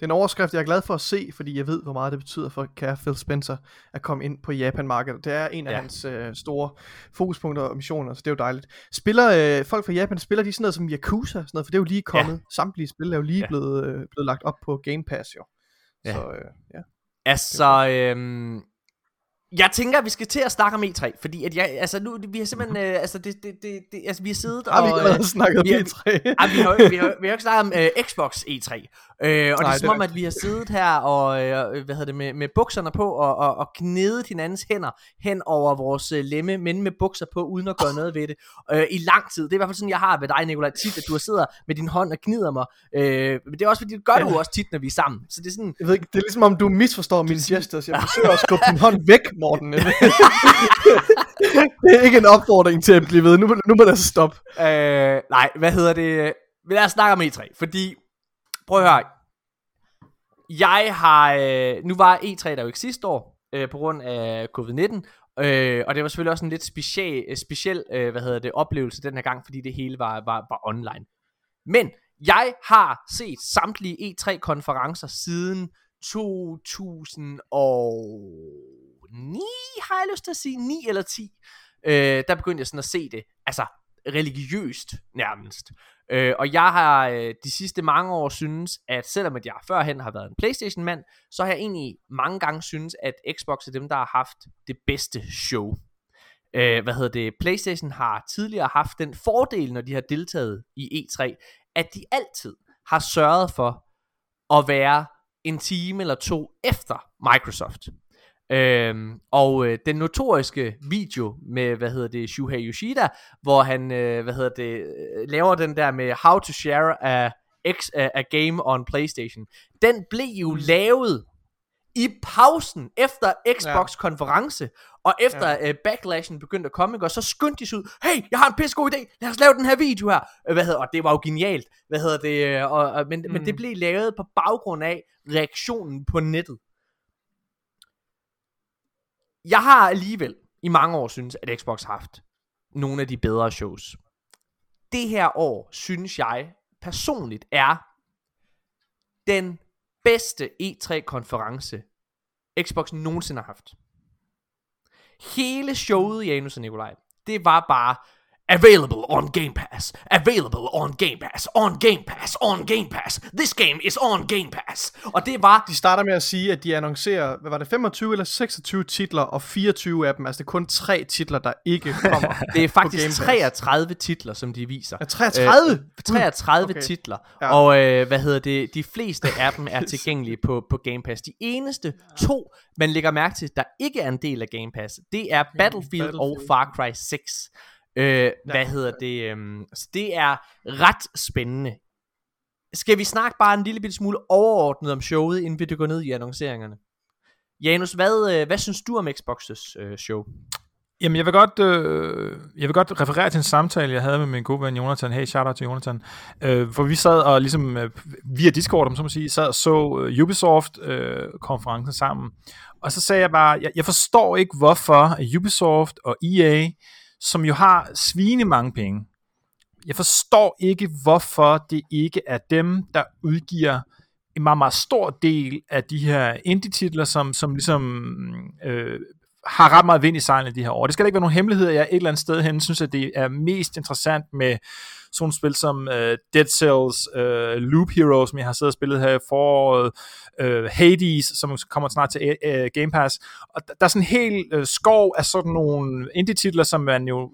Det er en overskrift, jeg er glad for at se, fordi jeg ved, hvor meget det betyder for kære Phil Spencer at komme ind på Japan-markedet. Det er en af Ja. hans øh, store fokuspunkter og missioner, så det er jo dejligt. Spiller øh, folk fra Japan, spiller de sådan noget som Yakuza, sådan noget, for det er jo lige kommet. Ja. Samtlige spil er jo lige Ja. blevet, øh, blevet lagt op på Game Pass, jo. Ja. Så øh, ja. Altså, øhm, jeg tænker, at vi skal til at snakke om E3, fordi at jeg, altså nu, vi har simpelthen, øh, altså det, det, det, det, altså vi har siddet Har vi og... allerede snakket om vi har- E3? Ej, vi har, ikke- vi, har, vi har jo ikke snakket om øh, Xbox E3. Øh, og Nej, det er som om, at vi har siddet her og, øh, hvad hedder det, med, med bukserne på og, og, og gnedet hinandens hænder hen over vores øh, lemme, men med bukser på, uden at gøre noget ved det. Øh, I lang tid. Det er i hvert fald sådan, jeg har ved dig, Nikolaj, tit, at du sidder med din hånd og gnider mig. Øh, men det er også fordi, det gør du også tit, når vi er sammen. Så det er sådan, Jeg ved ikke, det er ligesom om du misforstår mine gestures. Jeg forsøger at skubbe din hånd væk, Morten. det er ikke en opfordring til at blive ved. Nu, må- nu må det altså stoppe. Øh, nej, hvad hedder det? Lad os snakke om E3, fordi, prøv at høre, jeg har, øh, nu var E3 der jo ikke sidste år, øh, på grund af covid-19, øh, og det var selvfølgelig også en lidt speciel, øh, speciel øh, hvad hedder det, oplevelse den her gang, fordi det hele var, var, var online. Men jeg har set samtlige E3-konferencer siden 9, har jeg lyst til at sige, 9 eller 10. Øh, der begyndte jeg sådan at se det, altså religiøst nærmest. Øh, og jeg har øh, de sidste mange år synes, at selvom at jeg førhen har været en Playstation-mand, så har jeg egentlig mange gange synes, at Xbox er dem, der har haft det bedste show. Øh, hvad hedder det? PlayStation har tidligere haft den fordel, når de har deltaget i E3, at de altid har sørget for at være en time eller to efter Microsoft. Øhm, og øh, den notoriske video med, hvad hedder det, Shuhei Yoshida, hvor han, øh, hvad hedder det, øh, laver den der med how to share a, X, a, a game on PlayStation, den blev jo lavet i pausen efter Xbox konference, og efter ja. uh, backlashen begyndte at komme, og så skyndte de sig ud, hey, jeg har en pisse god idé, lad os lave den her video her, Øh, hvad hedder, og det var jo genialt, hvad hedder det, øh, og, og, men, mm. men det blev lavet på baggrund af reaktionen på nettet. Jeg har alligevel i mange år synes, at Xbox har haft nogle af de bedre shows. Det her år, synes jeg personligt, er den bedste E3-konference, Xbox nogensinde har haft. Hele showet, Janus og Nikolaj, det var bare, Available on Game Pass. Available on Game Pass. On Game Pass. On Game Pass. This game is on Game Pass. Og det var De starter med at sige, at de annoncerer, hvad var det, 25 eller 26 titler, og 24 af dem, altså det er kun tre titler, der ikke kommer. Det er Game faktisk Pass. 33 titler, som de viser. Ja, 33? Øh, 33 Okay. okay. titler. Ja. Og øh, hvad hedder det? De fleste af dem er tilgængelige på, på Game Pass. De eneste to, man lægger mærke til, der ikke er en del af Game Pass, det er Battlefield, Battlefield. og. Far Cry 6. Øh, hvad hedder det? øhm, så det er ret spændende. Skal vi snakke bare en lille smule overordnet om showet, inden vi går ned i annonceringerne? Janus, hvad, øh, hvad synes du om Xbox's øh, show? Jamen, jeg vil, godt, øh, jeg vil godt referere til en samtale, jeg havde med min gode ven Jonathan. Hey, shout out til Jonathan. Øh, for vi sad og ligesom øh, via Discord, om så må sige, sad og så øh, Ubisoft-konferencen sammen. Og så sagde jeg bare, jeg, jeg forstår ikke, hvorfor Ubisoft og EA, som jo har svine mange penge, jeg forstår ikke, hvorfor det ikke er dem, der udgiver en meget, meget stor del af de her indie-titler, som, som ligesom øh, har ret meget vind i sejlene de her år. Det skal da ikke være nogen hemmelighed, at jeg et eller andet sted hen synes, at det er mest interessant med sådan nogle spil som uh, Dead Cells, uh, Loop Hero, som jeg har siddet og spillet her i foråret, uh, Hades, som kommer snart til uh, Game Pass. Og der, der er sådan en hel uh, skov af sådan nogle indie-titler, som man jo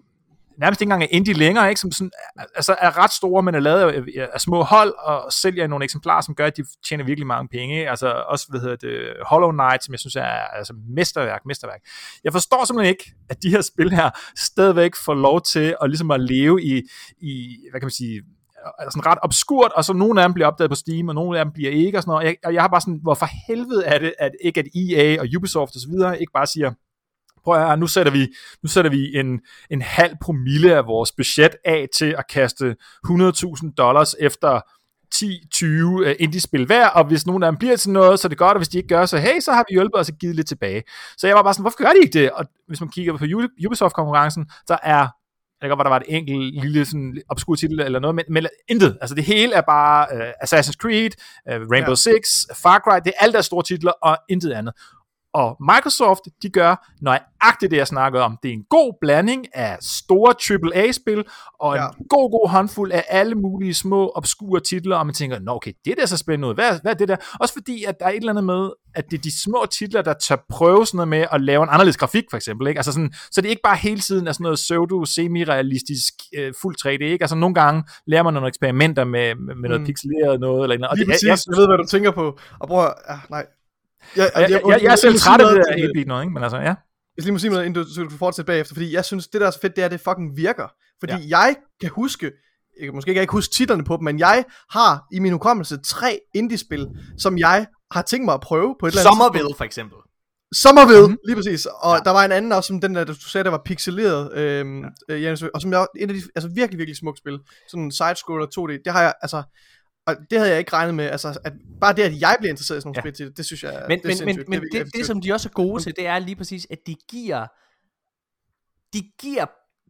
nærmest ikke engang er indie længere, ikke? som sådan, altså er ret store, men er lavet af, af små hold, og sælger nogle eksemplarer, som gør, at de tjener virkelig mange penge. Ikke? Altså også, hvad hedder det, Hollow Knight, som jeg synes er altså, mesterværk, mesterværk. Jeg forstår simpelthen ikke, at de her spil her stadigvæk får lov til at, ligesom at leve i, i hvad kan man sige, sådan ret obskurt, og så nogle af dem bliver opdaget på Steam, og nogle af dem bliver ikke, og sådan noget. Og jeg, og jeg har bare sådan, hvorfor helvede er det, at ikke at EA og Ubisoft og så videre, ikke bare siger, prøv at høre, nu sætter vi, nu sætter vi en, en halv promille af vores budget af til at kaste 100.000 dollars efter 10-20 uh, indie-spil hver, og hvis nogen af dem bliver til noget, så er det godt, og hvis de ikke gør, så hey, så har vi hjulpet os og givet lidt tilbage. Så jeg var bare sådan, hvorfor gør de ikke det? Og hvis man kigger på Ubisoft-konkurrencen, så er jeg godt, der var et enkelt lille sådan, obskur titel eller noget, men, men intet. Altså det hele er bare uh, Assassin's Creed, uh, Rainbow ja. Six, Far Cry, det er alt der store titler og intet andet. Og Microsoft, de gør nøjagtigt det, jeg snakkede om. Det er en god blanding af store AAA-spil, og en Ja. ja. god, god håndfuld af alle mulige små, obskure titler, og man tænker, nå okay, det der så spændende ud. Hvad, hvad er det der? Også fordi, at der er et eller andet med, at det er de små titler, der tør prøve sådan noget med at lave en anderledes grafik, for eksempel. Ikke? Altså sådan, så det er ikke bare hele tiden er sådan noget pseudo, semi-realistisk, øh, fuld 3D. Ikke? Altså nogle gange lærer man nogle eksperimenter med, med, med noget Mm. pixeleret noget, eller, et eller andet. og det, præcis, jeg, jeg, jeg, ved, hvad du tænker på. Og bror, ja, nej. Jeg, jeg, jeg, jeg, jeg er selv træt af det der 8-bit noget, ikke? men altså, ja. Jeg skal lige må sige noget, inden du, så du kan fortsætte bagefter, fordi jeg synes, det der er så fedt, det er, at det fucking virker. Fordi ja. jeg kan huske, jeg kan måske ikke huske titlerne på dem, men jeg har i min hukommelse tre indie-spil, som jeg har tænkt mig at prøve på et eller andet Somerville for eksempel. Sommerville, mm. lige præcis. Og ja. Ja. der var en anden også, som den der, du sagde, der var pixeleret, øhm, ja. øh, Janus, og som jeg, en af de, altså virkelig, virkelig smukt spil. Sådan en side-scroller 2D, det har jeg, altså, og det havde jeg ikke regnet med, altså, at bare det, at jeg bliver interesseret i sådan nogle Ja. spil til det, det synes jeg, Men, det er men, men, det, virkelig det, som de også er gode til, det er lige præcis, at de giver, de giver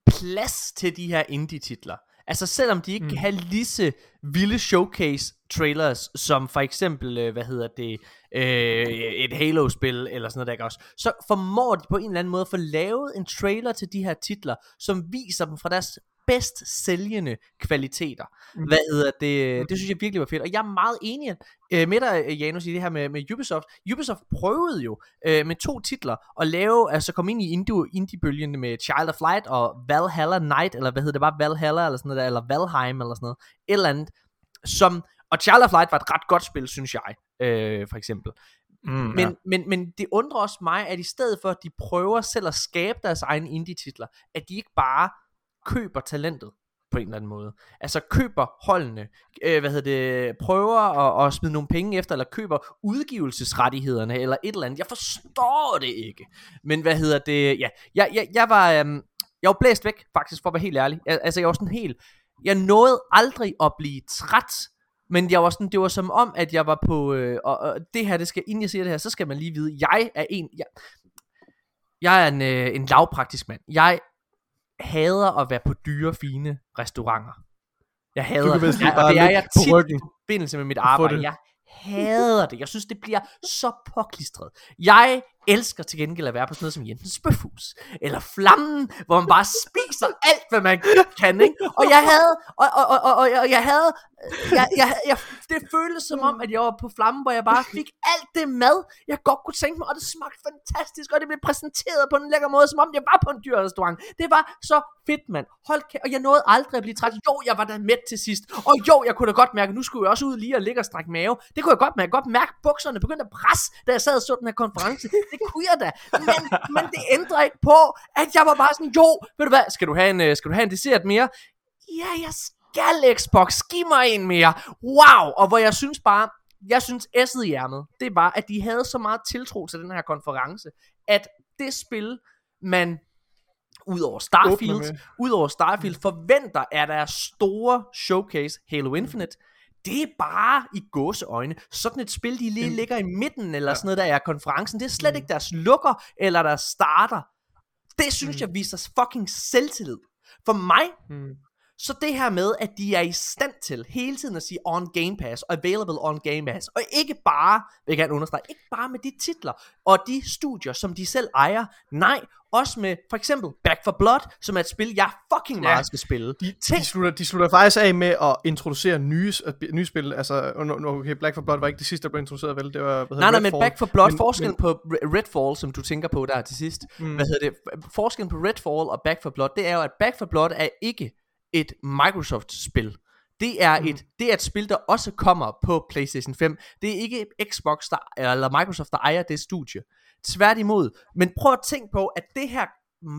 plads til de her indie-titler. Altså selvom de ikke mm. kan have lige så vilde showcase-trailers, som for eksempel, øh, hvad hedder det, øh, et Halo-spil, eller sådan noget der, også, så formår de på en eller anden måde at få lavet en trailer til de her titler, som viser dem fra deres bedst sælgende kvaliteter. Mm. Hvad hedder det? Det synes jeg virkelig var fedt. Og jeg er meget enig øh, med dig, øh, Janus, i det her med, med Ubisoft. Ubisoft prøvede jo øh, med to titler at lave, altså komme ind i indie- indie-bølgen med Child of Light og Valhalla Night, eller hvad hedder det, bare Valhalla, eller sådan noget der, eller Valheim, eller sådan noget. Et eller andet, som, og Child of Light var et ret godt spil, synes jeg, øh, for eksempel. Mm, Men, ja. men, men det undrer også mig, at i stedet for, at de prøver selv at skabe deres egne indie-titler, at de ikke bare køber talentet på en eller anden måde. Altså køber holdene, øh, hvad hedder det, prøver at, at smide nogle penge efter, eller køber udgivelsesrettighederne, eller et eller andet. Jeg forstår det ikke. Men hvad hedder det, ja, jeg, jeg, jeg var, øhm, jeg var blæst væk, faktisk, for at være helt ærlig. Jeg, Altså, jeg var sådan helt, jeg nåede aldrig at blive træt men jeg var sådan, det var som om, at jeg var på, øh, og, og det her, det skal, inden jeg siger det her, så skal man lige vide, jeg er en, jeg, jeg er en, øh, en lavpraktisk mand. Jeg hader at være på dyre, fine restauranter. Jeg hader kan bedst jeg, bare det er jeg tit ryggen i forbindelse med mit arbejde. det. Jeg hader det. Jeg synes, det bliver så påklistret. Jeg elsker til gengæld at være på sådan noget som Jensens Bøfhus, eller Flammen, hvor man bare spiser alt, hvad man kan, ikke? Og jeg havde, og, og, og, og, og jeg- havde, jeg, jeg, jeg, det føltes som om, at jeg var på Flammen, hvor jeg bare fik alt det mad, jeg godt kunne tænke mig, og det smagte fantastisk, og det blev præsenteret på en lækker måde, som om jeg var på en dyr restaurant. Det var så fedt, mand. Hold kæ- og jeg nåede aldrig at blive træt. Jo, jeg var da med til sidst. Og jo, jeg kunne da godt mærke, nu skulle jeg også ud lige og ligge og strække mave. Det kunne jeg godt mærke. Jeg kunne godt mærke, at bukserne begyndte at presse, da jeg sad og så den her konference. Det kunne jeg da. Men, men det ændrer ikke på, at jeg var bare sådan, jo, ved du hvad, skal du have en, øh, skal du have en dessert mere? Ja, jeg skal Xbox. Giv mig en mere. Wow. Og hvor jeg synes bare, jeg synes S'et i ærmet, det var, at de havde så meget tiltro til den her konference, at det spil, man ud over Starfield, ud over Starfield, forventer er der store showcase Halo Infinite. Det er bare i gåseøjne. Sådan et spil, de lige ligger i midten, eller sådan noget der er konferencen. Det er slet ikke deres lukker, eller deres starter. Det synes jeg viser fucking selvtillid. For mig, Mm. Så det her med, at de er i stand til hele tiden at sige on Game Pass, og available on Game Pass, og ikke bare, vil jeg gerne understrege, ikke bare med de titler, og de studier, som de selv ejer, nej, også med for eksempel Back for Blood, som er et spil, jeg fucking Ja. meget skal spille. De, de, slutter, de slutter faktisk af med at introducere nye, nye spil. Altså, okay, Black for Blood var ikke det sidste, der blev introduceret, vel? Det var, hvad Nej, nej, men Redfall. Back for Blood, Men- forskellen men- på Re- Redfall, som du tænker på der til sidst, mm. hvad hedder det, forskellen på Redfall og Back for Blood, det er jo, at Back for Blood er ikke et Microsoft-spil. Det er, Mm. et, det er et spil, der også kommer på PlayStation 5. Det er ikke Xbox der, eller Microsoft, der ejer det studie. Tværtimod. Men prøv at tænke på, at det her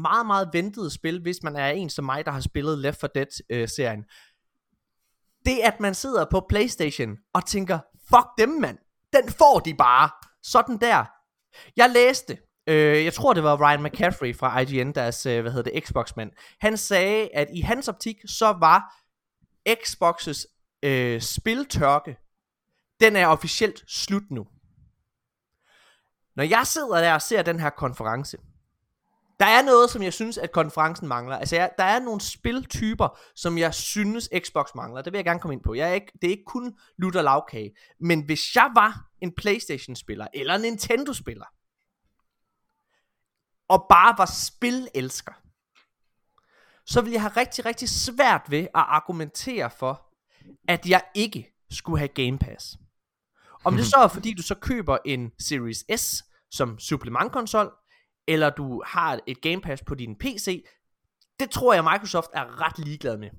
meget, meget ventede spil, hvis man er en som mig, der har spillet Left 4 Dead-serien, det er, at man sidder på Playstation og tænker, fuck dem mand, den får de bare, sådan der. Jeg læste, øh, jeg tror det var Ryan McCaffrey fra IGN, deres, øh, hvad hedder det, Xbox-mand. Han sagde, at i hans optik, så var Xbox's øh, spiltørke, den er officielt slut nu. Når jeg sidder der og ser den her konference, der er noget, som jeg synes, at konferencen mangler. Altså, jeg, der er nogle spiltyper, som jeg synes, Xbox mangler. Det vil jeg gerne komme ind på. Jeg er ikke, det er ikke kun lutter lavkage. Men hvis jeg var en Playstation-spiller, eller en Nintendo-spiller, og bare var spilelsker, så ville jeg have rigtig, rigtig svært ved at argumentere for, at jeg ikke skulle have Game Pass. Om det så er, fordi du så køber en Series S som supplementkonsol, eller du har et Game Pass på din PC, det tror jeg Microsoft er ret ligeglad med.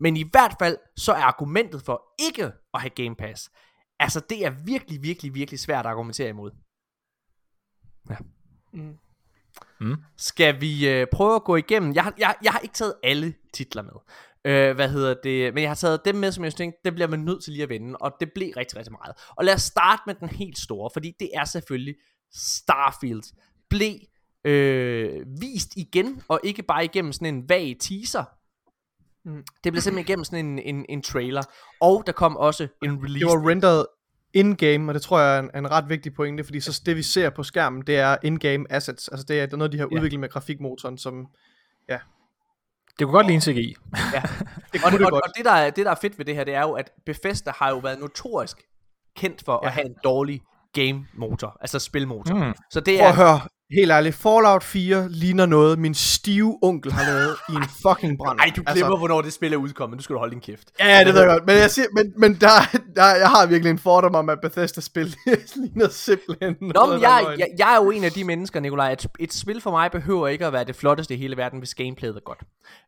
Men i hvert fald, så er argumentet for ikke at have Game Pass, altså det er virkelig, virkelig, virkelig svært at argumentere imod. Ja. Mm. Mm. Skal vi øh, prøve at gå igennem? Jeg har, jeg, jeg har ikke taget alle titler med. Øh, hvad hedder det? Men jeg har taget dem med, som jeg tænkte, det bliver man nødt til lige at vende, og det blev rigtig, rigtig meget. Og lad os starte med den helt store, fordi det er selvfølgelig Starfield. Blev øh, vist igen, og ikke bare igennem sådan en vag teaser. Mm. Det blev simpelthen igennem sådan en, en, en trailer. Og der kom også en release. Det var renderet in-game, og det tror jeg er en, er en ret vigtig pointe, fordi så det vi ser på skærmen, det er in-game assets. Altså det er, det er noget, de har Ja. udviklet med grafikmotoren, som Det kunne godt ligne CGI. det og, det og, godt. og det, der er, det, der er fedt ved det her, det er jo, at Bethesda har jo været notorisk kendt for ja. Ja. at have en dårlig game motor, altså spilmotor. Mm. Mm. Så det Prøv er, at høre, helt ærligt, Fallout 4 ligner noget, min stive onkel har lavet i en fucking brand. ej, du glemmer, altså, hvornår det spil er udkommet. Nu skal du holde din kæft. Ja, det ved jeg godt. Men, jeg siger, men, men der, der, jeg har virkelig en fordom om, at Bethesda-spil ligner simpelthen Nå, noget, men jeg, jeg, jeg er jo en af de mennesker, Nikolaj, at et spil for mig behøver ikke at være det flotteste i hele verden, hvis gameplayet er godt.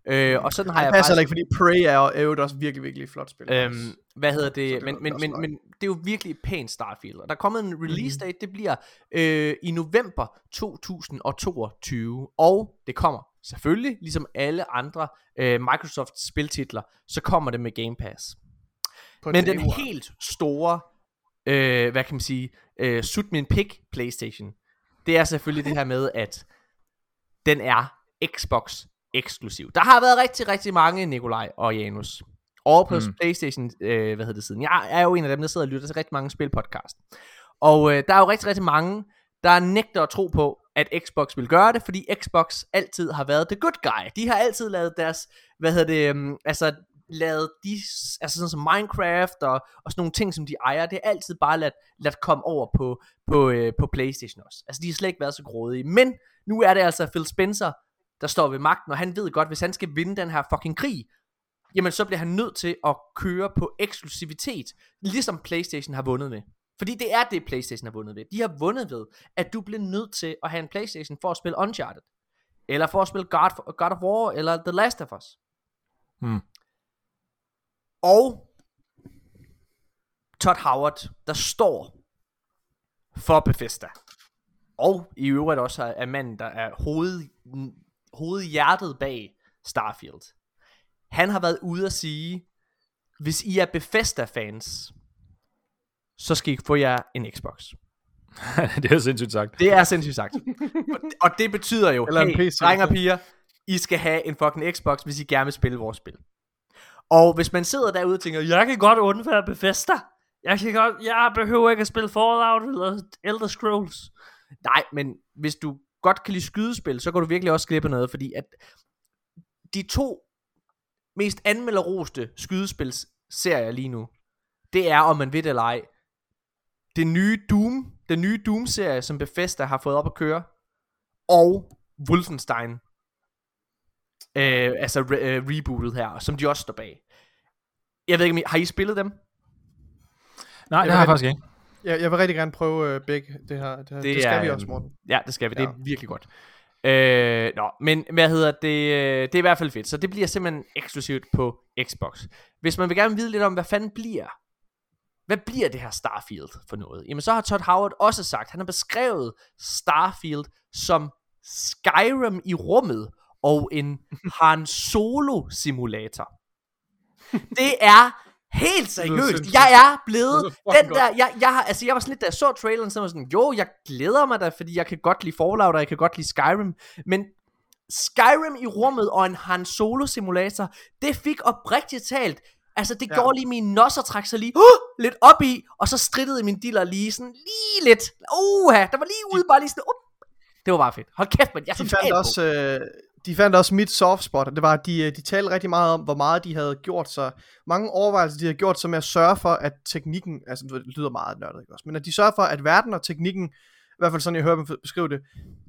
Øh, og sådan har det jeg passer faktisk... ikke, fordi Prey er er jo også virkelig, virkelig flot spil. Øhm, hvad hedder det? det Men, men, men, men det er jo virkelig et pænt Starfield. Og der er kommet en release date, det bliver øh, i november 2022. Og det kommer selvfølgelig, ligesom alle andre øh, Microsoft spiltitler, så kommer det med Game Pass. på Men den one. helt store, øh, hvad kan man sige, øh, sut min pik Playstation, det er selvfølgelig det her med, at den er Xbox eksklusiv. Der har været rigtig, rigtig mange, Nikolaj og Janus, over på Mm. Playstation, øh, hvad hedder det siden. Jeg er jo en af dem, der sidder og lytter til rigtig mange spilpodcast. Og øh, der er jo rigtig, rigtig mange, der nægter at tro på, at Xbox vil gøre det, fordi Xbox altid har været the good guy. De har altid lavet deres, hvad hedder det, um, altså lavet de, altså sådan som Minecraft og, og sådan nogle ting, som de ejer, det er altid bare ladt, ladt komme over på, på, øh, på Playstation også. Altså de har slet ikke været så grådige. Men nu er det altså Phil Spencer, der står ved magten, og han ved godt, hvis han skal vinde den her fucking krig, jamen så bliver han nødt til at køre på eksklusivitet, ligesom Playstation har vundet med. Fordi det er det, Playstation har vundet ved. De har vundet ved, at du bliver nødt til at have en Playstation for at spille Uncharted. Eller for at spille God, God of War, eller The Last of Us. Hmm. Og Todd Howard, der står for Bethesda. Og i øvrigt også er manden, der er hoved, hovedhjertet bag Starfield. Han har været ude at sige, hvis I er Bethesda-fans, så skal I få jer en Xbox. det er sindssygt sagt. Det er sindssygt sagt. Og- det betyder jo, Eller en hey, PC. drenge og piger, I skal have en fucking Xbox, hvis I gerne vil spille vores spil. Og hvis man sidder derude og tænker, jeg kan godt undvære Bethesda. Jeg kan godt, jeg behøver ikke at spille Fallout eller Elder Scrolls. Nej, men hvis du godt kan lide skydespil, så kan du virkelig også slippe noget, fordi at de to mest anmelderoste skydespilsserier lige nu, det er, om man ved det eller ej, det nye Doom, den nye Doom-serie, som Bethesda har fået op at køre, og Wolfenstein, øh, altså re- øh, rebootet her, som de også står bag. Jeg ved ikke, har I spillet dem? Nej, det har jeg faktisk ikke. Jeg, jeg vil rigtig gerne prøve øh, begge det her. Det, det, det skal er, vi også, Morten. Ja, det skal vi. Det er Ja. virkelig godt. Øh, nå, men hvad hedder det? øh, Det er i hvert fald fedt. Så det bliver simpelthen eksklusivt på Xbox. Hvis man vil gerne vide lidt om, hvad fanden bliver, hvad bliver det her Starfield for noget? Jamen så har Todd Howard også sagt, han har beskrevet Starfield som Skyrim i rummet og en Han Solo simulator. Det er helt seriøst. Jeg er blevet den der, jeg, jeg, har, altså jeg var sådan lidt, da jeg så traileren, så var sådan, jo, jeg glæder mig da, fordi jeg kan godt lide Fallout, og jeg kan godt lide Skyrim, men Skyrim i rummet og en Han Solo simulator, det fik oprigtigt talt, altså det Ja. gjorde lige mine nosser trak sig lige uh, lidt op i, og så strittede min diller lige sådan lige lidt, uha, der var lige ude, bare lige sådan, uh. det var bare fedt. Hold kæft, man, jeg er De fandt, også, øh, de fandt også mit soft spot, og det var, at de, øh, de talte rigtig meget om, hvor meget de havde gjort sig, mange overvejelser, de havde gjort sig med at sørge for, at teknikken, altså det lyder meget nørdet, ikke også, men at de sørger for, at verden og teknikken, i hvert fald sådan jeg hører dem beskrive det,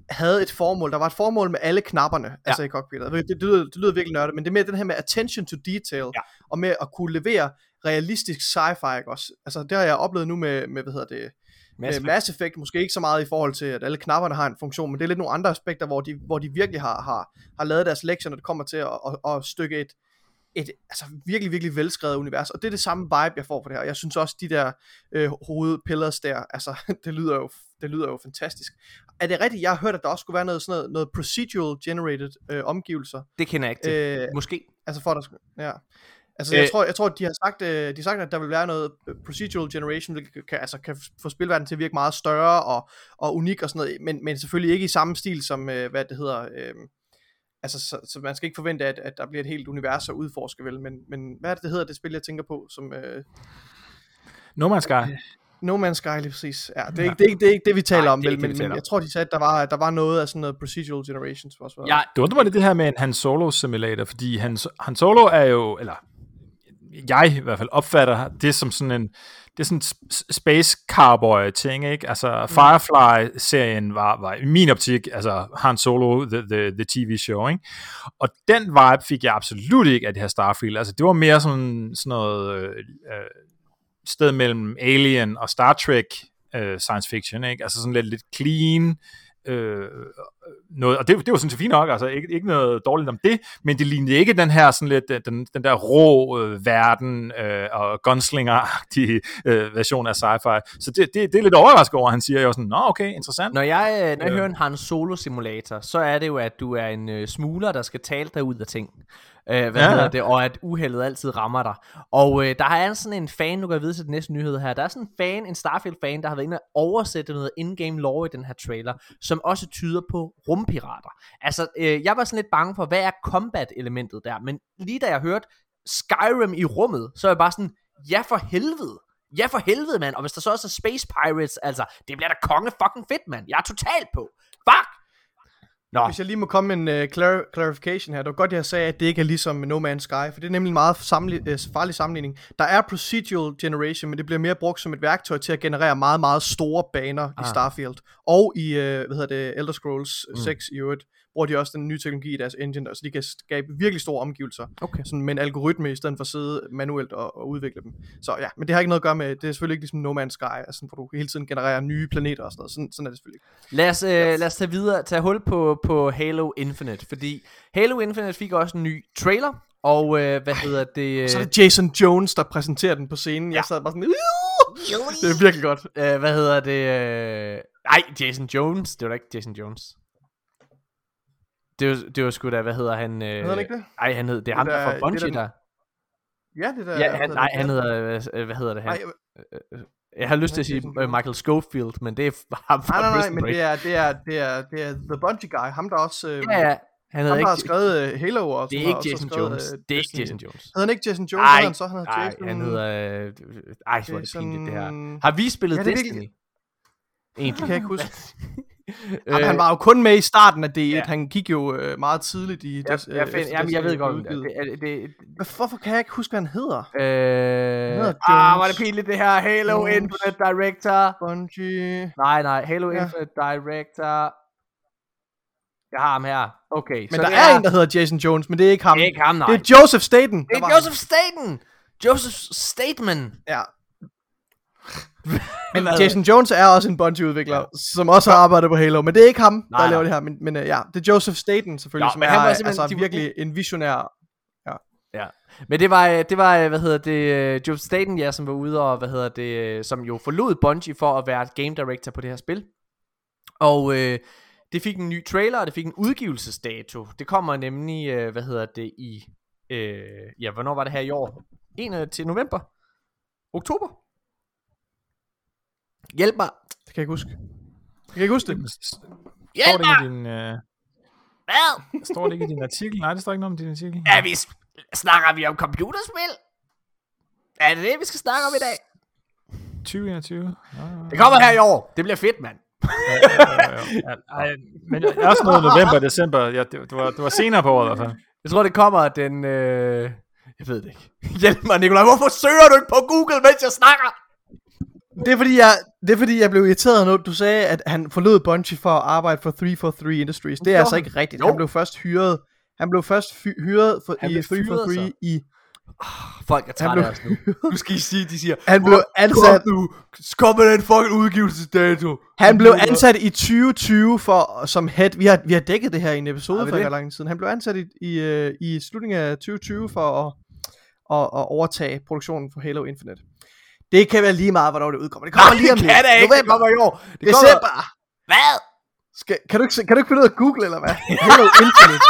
havde et formål. Der var et formål med alle knapperne, ja. altså i cockpittet. Det, det, lyder, det lyder virkelig nørdet, men det er mere den her med attention to detail, Ja. og med at kunne levere realistisk sci-fi, ikke også? Altså det har jeg oplevet nu med, med hvad hedder det, Mass Mass, Mass Effect måske ikke så meget i forhold til, at alle knapperne har en funktion, men det er lidt nogle andre aspekter, hvor de, hvor de virkelig har, har, har lavet deres lektier, når det kommer til at, at, at stykke et, et altså virkelig, virkelig velskrevet univers. Og det er det samme vibe, jeg får for det her. Jeg synes også, de der øh, hovedpillars der, altså det lyder, jo, det lyder jo fantastisk. Er det rigtigt? Jeg har hørt, at der også skulle være noget, sådan noget, noget procedural generated øh, omgivelser. Det kender jeg ikke til. Øh, Måske. Altså for der skal, ja. Altså, jeg, Øh. tror, jeg tror, de har sagt, øh, de har sagt, at der vil være noget øh, procedural generation, hvilket kan, altså, kan få spilverdenen til at virke meget større og, og unik og sådan noget, men, men selvfølgelig ikke i samme stil som, hvad det hedder, øh, altså, så, så, man skal ikke forvente, at, at der bliver et helt univers at udforske, vel, men, men hvad er det, det hedder, det spil, jeg tænker på, som øh, No Man's Sky. No Man's Sky lige præcis. Ja, det, er ikke, det, er ikke, det er ikke det, vi taler Nej, om, det vel, ikke det, men, men jeg tror, de sagde, at der var, der var noget af sådan noget procedural generations også. Jeg, Det undrer mig lidt det her med en Han Solo simulator, fordi Han, Han Solo er jo, eller jeg i hvert fald opfatter det som sådan en, det er sådan en space cowboy ting, ikke? Altså Firefly-serien var, var i min optik, altså Han Solo, the, the, the TV show, ikke? Og den vibe fik jeg absolut ikke af det her Starfield. Altså det var mere sådan, sådan noget øh, øh, sted mellem Alien og Star Trek øh, science fiction, ikke? Altså sådan lidt, lidt clean, øh, noget, og det, det var sådan set fint nok, altså ikke, ikke noget dårligt om det, men det lignede ikke den her sådan lidt, øh, den, den der rå øh, verden øh, og gunslinger-agtige øh, version af sci-fi. Så det, det, det er lidt overrasket over, han siger jo sådan, nå okay, interessant. Når jeg, øh, når jeg Øh. hører en Han Solo simulator, så er det jo, at du er en øh, smugler, der skal tale dig ud af ting. Øh, hvad Ja. hedder det? Og at uheldet altid rammer dig. Og øh, der er sådan en fan, nu går jeg videre til den næste nyhed her, der er sådan en fan, en Starfield-fan, der har været inde og oversætte noget in-game lore i den her trailer, som også tyder på rumpirater. Altså, øh, jeg var sådan lidt bange for, hvad er combat-elementet der? Men lige da jeg hørte Skyrim i rummet, så er jeg bare sådan, ja for helvede. Ja for helvede, mand. Og hvis der så også er Space Pirates, altså, det bliver da konge fucking fedt, mand. Jeg er totalt på. Fuck! Nå, Hvis jeg lige må komme en uh, clar- clarification her. Det var godt, jeg sagde, at det ikke er ligesom No Man's Sky, for det er nemlig en meget sammenli- uh, farlig sammenligning. Der er procedural generation, men det bliver mere brugt som et værktøj til at generere meget, meget store baner ah. i Starfield. Og i, uh, hvad hedder det, Elder Scrolls mm. 6 i øvrigt, bruger de også den nye teknologi i deres engine, så de kan skabe virkelig store omgivelser. Okay. Sådan med en algoritme, i stedet for at sidde manuelt og, og udvikle dem. Så ja, men det har ikke noget at gøre med, det er selvfølgelig ikke ligesom No Man's Sky, altså, hvor du hele tiden genererer nye planeter og sådan noget. Sådan, sådan er det selvfølgelig ikke. lad os, øh, lad os tage videre, tage hul på, på Halo Infinite, fordi Halo Infinite fik også en ny trailer, og øh, hvad hedder det? Øh, Så er det Jason Jones, der præsenterer den på scenen. Ja. Jeg sad bare sådan, det er virkelig godt. øh, hvad hedder det? Øh, nej, Jason Jones, det var da ikke Jason Jones. Det var, det var sgu da, hvad hedder han? Øh, Hedder han ikke det? Nej, han hed, det er ham, Det der er- fra det Bungie, den- der. Ja, det der. Ja, han, nej, han det? hedder, øh, hvad hedder det han? Nej, Jeg har lyst til at sige øh. Michael Schofield, men det er ham fra nej, nej, nej, men det er, det er, det er, det er The Bungie Guy, ham der også, øh, Ja, ja. Han ham der har ikke, skrevet uh, Halo og det er ikke Jason skrevet, Jones. øh, Det er ikke. Jason Jones. Hedder han ikke Jason Jones? Ej, han så? Han hedder Nej, Jason... han hedder... Øh, ej, hvor er det pinligt, det her. Har vi spillet Ja, det Destiny? virkelig- Egentlig. Det kan jeg ikke huske. Øh, Jamen, han var jo kun med i starten af D1. ja. Han gik jo øh, meget tidligt i... jeg, des- jeg, øh, find, efter jamen, jeg ved godt, det, det, det, Hvorfor kan jeg ikke huske, hvad han hedder? øh, hedder ah, var det pinligt det her. Halo Jones. Infinite Director. Bungie... Nej, nej, Halo Ja. Infinite Director. Jeg har ham her. Okay, Men der er en, der hedder Jason Jones, men det er ikke ham. Det er ikke ham, nej. Det er Joseph Staten. Det er Joseph Staten. Joseph Stateman. Ja. Men Jason Jones er også en Bungie-udvikler, ja. som også har arbejdet på Halo, men det er ikke ham, der Nej, nej. laver det her. Men, men uh, ja, det er Joseph Staten selvfølgelig, Nå, som men er han var altså, de- virkelig en visionær. Ja. Men det var, øh, det var, øh, hvad hedder det, øh, Joseph Staten, ja, som var ude og, hvad hedder det, øh, som jo forlod Bungie for at være game director på det her spil. Og øh, det fik en ny trailer, og det fik en udgivelsesdato. Det kommer nemlig, øh, hvad hedder det, i, øh, ja, hvornår var det her i år? 1. til november? Oktober? Hjælp mig. Det kan jeg ikke huske. Jeg kan ikke huske det. Står Hjælp det mig! ikke i din, øh, Hvad? står det ikke i din artikel? Nej, det står ikke noget om din artikel. Er vi, snakker vi om computerspil? Er det det, vi skal snakke om i dag? 2021. Ja, Det kommer her i år. Det bliver fedt, mand. ja, ej, men jeg er også noget november, december. Ja, det, det, var, det var senere på året i hvert fald. Jeg tror, det kommer den... Øh... Jeg ved det ikke. Hjælp mig, Nikolaj. Hvorfor søger du ikke på Google, mens jeg snakker? Det er fordi, jeg, det er fordi, jeg blev irriteret, når du sagde, at han forlod Bungie for at arbejde for 343 Industries. Det er Jo, altså ikke rigtigt. jo. Han blev først hyret. Han blev først fy- hyret for, Han i blev fyret, 343 så. i... Folk er trætte af os nu. Nu skal I sige, de siger... Han blev ansat... nu. Kom med den fucking udgivelsesdato. Han blev ansat i 2020 for, som head. Vi har, vi har dækket det her i en episode for ikke lang tid siden. Han blev ansat i, i, øh, i slutningen af 2020 for at, at, at overtage produktionen for Halo Infinite. Det kan være lige meget, hvornår det udkommer. Det kommer Nej, lige om lidt. kan det November. kommer i år. Det December. Hvad? Skal, kan, du ikke, kan du ikke finde ud af google, eller hvad? Halo Infinite.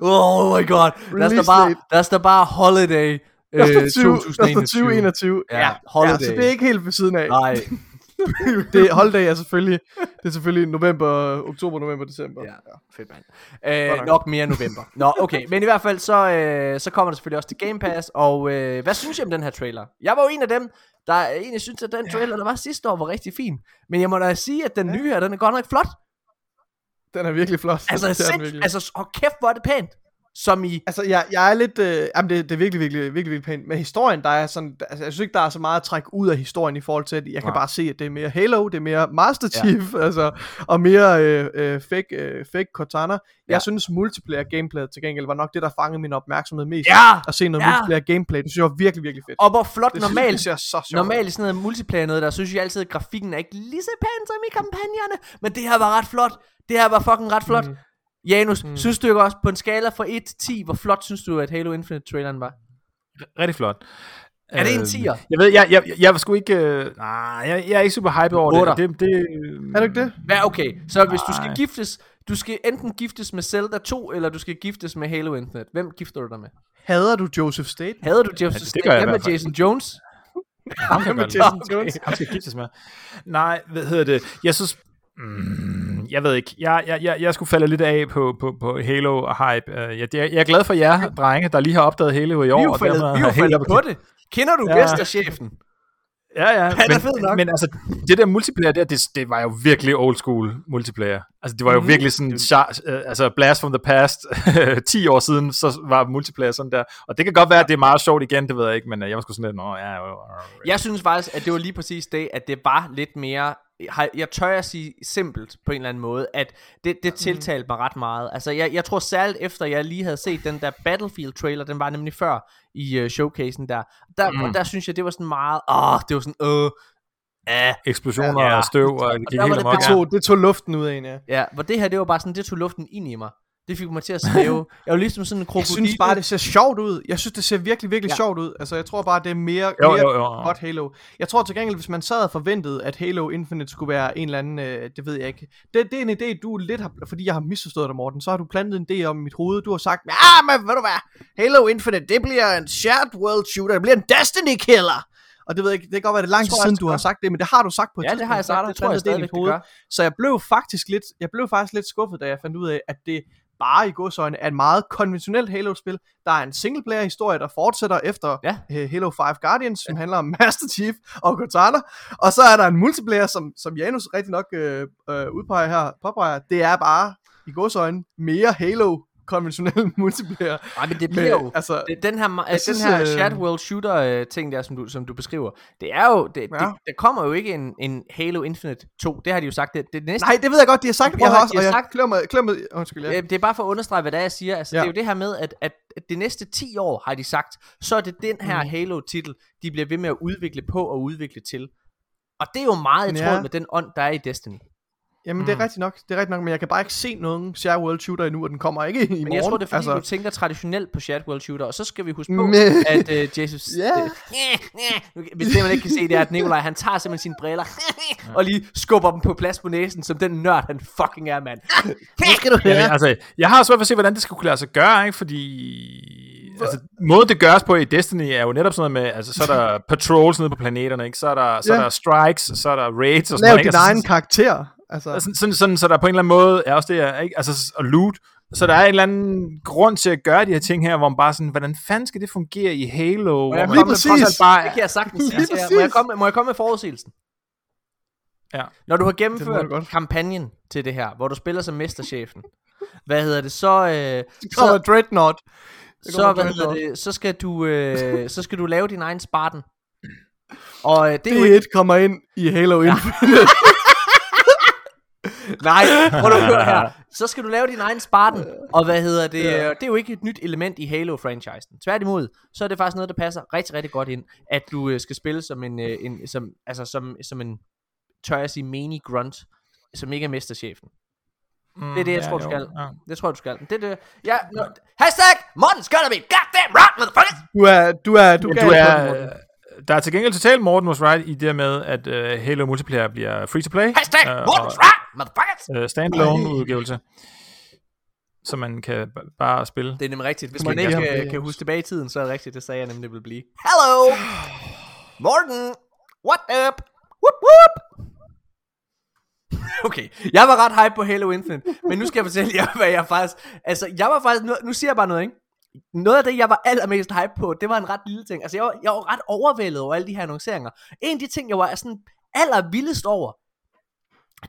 Oh my god. Der står Release bare, der står bare holiday øh, Der står 20, der står 2021. 2021. Ja, holiday. Ja, så det er ikke helt ved siden af. Nej. det holiday er selvfølgelig, det er selvfølgelig november, oktober, november, december. Ja, fedt mand. Øh, nok. nok mere november. Nå, okay. Men i hvert fald, så, øh, så kommer det selvfølgelig også til Game Pass. Og øh, hvad synes I om den her trailer? Jeg var jo en af dem, der egentlig synes, at den trailer, der var sidste år, var rigtig fin. Men jeg må da sige, at den nye her, den er godt nok flot. Den er virkelig flot. Altså, er den virkelig. altså hold kæft, hvor er det pænt. Som i... Altså, jeg, jeg er lidt... Øh, jamen, det, det er virkelig, virkelig, virkelig, virkelig pænt. Men historien, der er sådan... Altså, jeg synes ikke, der er så meget at trække ud af historien i forhold til, at jeg kan Nej. bare se, at det er mere Halo, det er mere Master Chief, ja. altså, og mere øh, øh, fake, øh, fake Cortana. Jeg Ja. synes, multiplayer gameplay til gengæld var nok det, der fangede min opmærksomhed mest. Ja! At se noget Ja! multiplayer gameplay, det synes jeg var virkelig, virkelig fedt. Og hvor flot det synes, normalt det ser så. Normalt sådan noget multiplayer noget, der synes jeg altid, at grafikken er ikke lige så pæn som i kampagnerne. Men det her var ret flot. Det her var fucking ret flot. Mm. Janus, mm. synes du ikke også på en skala fra 1 til 10, hvor flot synes du, at Halo Infinite-traileren var? Rigtig flot. Er det en Øh, 10'er? Jeg ved, jeg, jeg, jeg var sgu ikke... Øh, nej, jeg, jeg er ikke super hype over det. det, det Er du ikke det? Ja, okay. Så hvis du skal Nej. giftes, du skal enten giftes med Zelda 2, eller du skal giftes med Halo Infinite. Hvem gifter du dig med? Hader du Joseph State? Havde du jeg i Hvad med hvert fald. Jason Jones? ham kan med godt Jason. Jones? Han skal giftes med. Nej, hvad hedder det? Jeg synes... Mm, jeg ved ikke. Jeg, jeg, jeg, jeg skulle falde lidt af på, på, på Halo og hype. Uh, jeg, jeg, jeg er glad for jer, drenge, der lige har opdaget Halo i år. Vi er jo og faldet, dermed vi er faldet på det. Kender du Ja. chefen? Ja, ja. Han er men, fed nok. Men altså, det der multiplayer der, det, det var jo virkelig old school multiplayer. Altså, det var jo mm-hmm. virkelig sådan, char, øh, altså Blast from the Past, 10 år siden, så var multiplayer sådan der. Og det kan godt være, at det er meget sjovt igen, det ved jeg ikke, men øh, jeg var sgu sådan lidt, nå, ja, ja, ja. Jeg synes faktisk, at det var lige præcis det, at det var lidt mere, har- jeg tør at sige simpelt på en eller anden måde, at det, det tiltalte mig ret meget. Altså, jeg, jeg tror særligt efter, jeg lige havde set den der Battlefield-trailer, den var nemlig før i uh, showcasen der, der, mm. Mm. der synes jeg, det var sådan meget, åh, det var sådan, øh, ja, Eksplosioner Ja. ja. og støv, og det gik var helt det amok. Det tog, det tog luften ud af en, ja. ja, hvor det her, det var bare sådan, det tog luften ind i mig. Det fik mig til at svæve. Jeg var ligesom sådan en Jeg krokodil. synes bare, det ser sjovt ud. Jeg synes, det ser virkelig, virkelig Ja. sjovt ud. Altså, jeg tror bare, det er mere, Jo, mere jo, jo. godt Halo. Jeg tror til gengæld, hvis man sad og forventede, at Halo Infinite skulle være en eller anden, øh, det ved jeg ikke. Det, det er en idé, du lidt har, fordi jeg har misforstået dig, Morten, så har du plantet en idé om mit hoved. Du har sagt, ja, men ved du hvad, Halo Infinite, det bliver en shared world shooter, det bliver en Destiny killer. Og det ved jeg ikke, det kan godt være, det er lang Det tid tror jeg siden, du det har sagt det, men det har du sagt på et Ja, det har jeg tidspunkt, sagt. Det tror jeg stadigvæk, det gør. Så jeg blev faktisk lidt, jeg blev faktisk lidt skuffet, da jeg fandt ud af, at det bare i godsøjne er et meget konventionelt Halo-spil. Der er en singleplayer-historie, der fortsætter efter Ja. øh, Halo 5 Guardians, som handler om Master Chief og Cortana. Og så er der en multiplayer, som, som Janus rigtig nok øh, øh, udpeger her, påpeger. Det er bare i godsøjne mere Halo konventionel multiplayer. Nej, men det bliver jo... altså, Det, den her, ma- Jeg den synes, her øh, shared world shooter øh, ting der, som du, som du beskriver, det er jo, det, Ja. det, der kommer jo ikke en, en Halo Infinite 2, det har de jo sagt, det, det næste, nej, det ved jeg godt, de har sagt. Prøv Jeg har også, de og har jeg sagt- klør mig, klør mig, undskyld, ja. ja. det er bare for at understrege, hvad det er, jeg siger, altså Ja. det er jo det her med, at, at, at de næste 10 år, har de sagt, så er det den her Mm. Halo-titel, de bliver ved med at udvikle på og udvikle til. Og det er jo meget i Ja. tråd med den ånd, der er i Destiny. Jamen, det er Mm. rigtigt nok, det er rigtigt nok, men jeg kan bare ikke se nogen Share World Shooter endnu, og den kommer ikke i morgen. Men jeg tror, det er fordi, altså. du tænker traditionelt på Shared World Shooter, og så skal vi huske på, Men- at uh, Jesus... Ja. Øh, Hvis det, man ikke kan se, det er, at Nikolaj, han tager simpelthen sine briller, og lige skubber dem på plads på næsen, som den nørd, han fucking er, mand. Nu skal du høre. altså, jeg har svært ved at se, hvordan det skulle kunne lade sig gøre, ikke? fordi altså, måden det gøres på i Destiny er jo netop sådan noget med, altså, så er der patrols nede på planeterne, ikke? så er der, så er Ja. der strikes, så er der raids og sådan Lav noget. din ikke? egen Altså, karakter. Altså, sådan, sådan, sådan, så der på en eller anden måde er også det ikke? Altså, og loot. Så der er en eller anden grund til at gøre de her ting her, hvor man bare sådan, hvordan fanden skal det fungere i Halo? Hvor jeg præcis. alt bare, Det kan jeg sagtens sige. Lige Så jeg-. Må jeg, komme, må jeg komme med forudsigelsen? Ja. Når du har Det må gennemført kampagnen til det her, hvor du spiller som mesterchefen, hvad hedder det, så... Øh, så Dreadnought. Det så, hvad hedder det, så, skal du, øh, så skal du lave din egen Spartan. Og øh, det er jo Det kommer ind i Halo Infinite. Nej, prøv at høre her. Så skal du lave din egen Spartan. Og hvad hedder det? Ja. Det er jo ikke et nyt element i Halo-franchisen. Tværtimod, så er det faktisk noget, der passer rigtig, rigtig godt ind, at du øh, skal spille som en, øh, en som, altså som, som en, tør jeg sige, menig grunt, som ikke er mesterchefen. mm, Det er det, jeg tror, du jo, skal. Ja. Det tror jeg, du skal. Det er det. Ja, no, hashtag Morten's gonna be goddamn right, motherfuckers! Du er, du er, du, du er, Morten. der er til gengæld totalt Morten was right i det med, at uh, Halo Multiplayer bliver free to play. Hashtag øh, Morten's right, motherfuckers! uh, standalone udgivelse. Så man kan b- bare spille. Det er nemlig rigtigt. Hvis man jeg ikke øh, blive- kan huske tilbage i tiden, så er det rigtigt. Det sagde jeg nemlig, det vil blive. Hello! Morten! What up? Whoop whoop! Okay, jeg var ret hype på Halo Infinite, men nu skal jeg fortælle jer, hvad jeg faktisk... Altså, jeg var faktisk... Nu, nu siger jeg bare noget, ikke? Noget af det, jeg var allermest hype på, det var en ret lille ting. Altså, jeg var, jeg var ret overvældet over alle de her annonceringer. En af de ting, jeg var sådan allervildest over,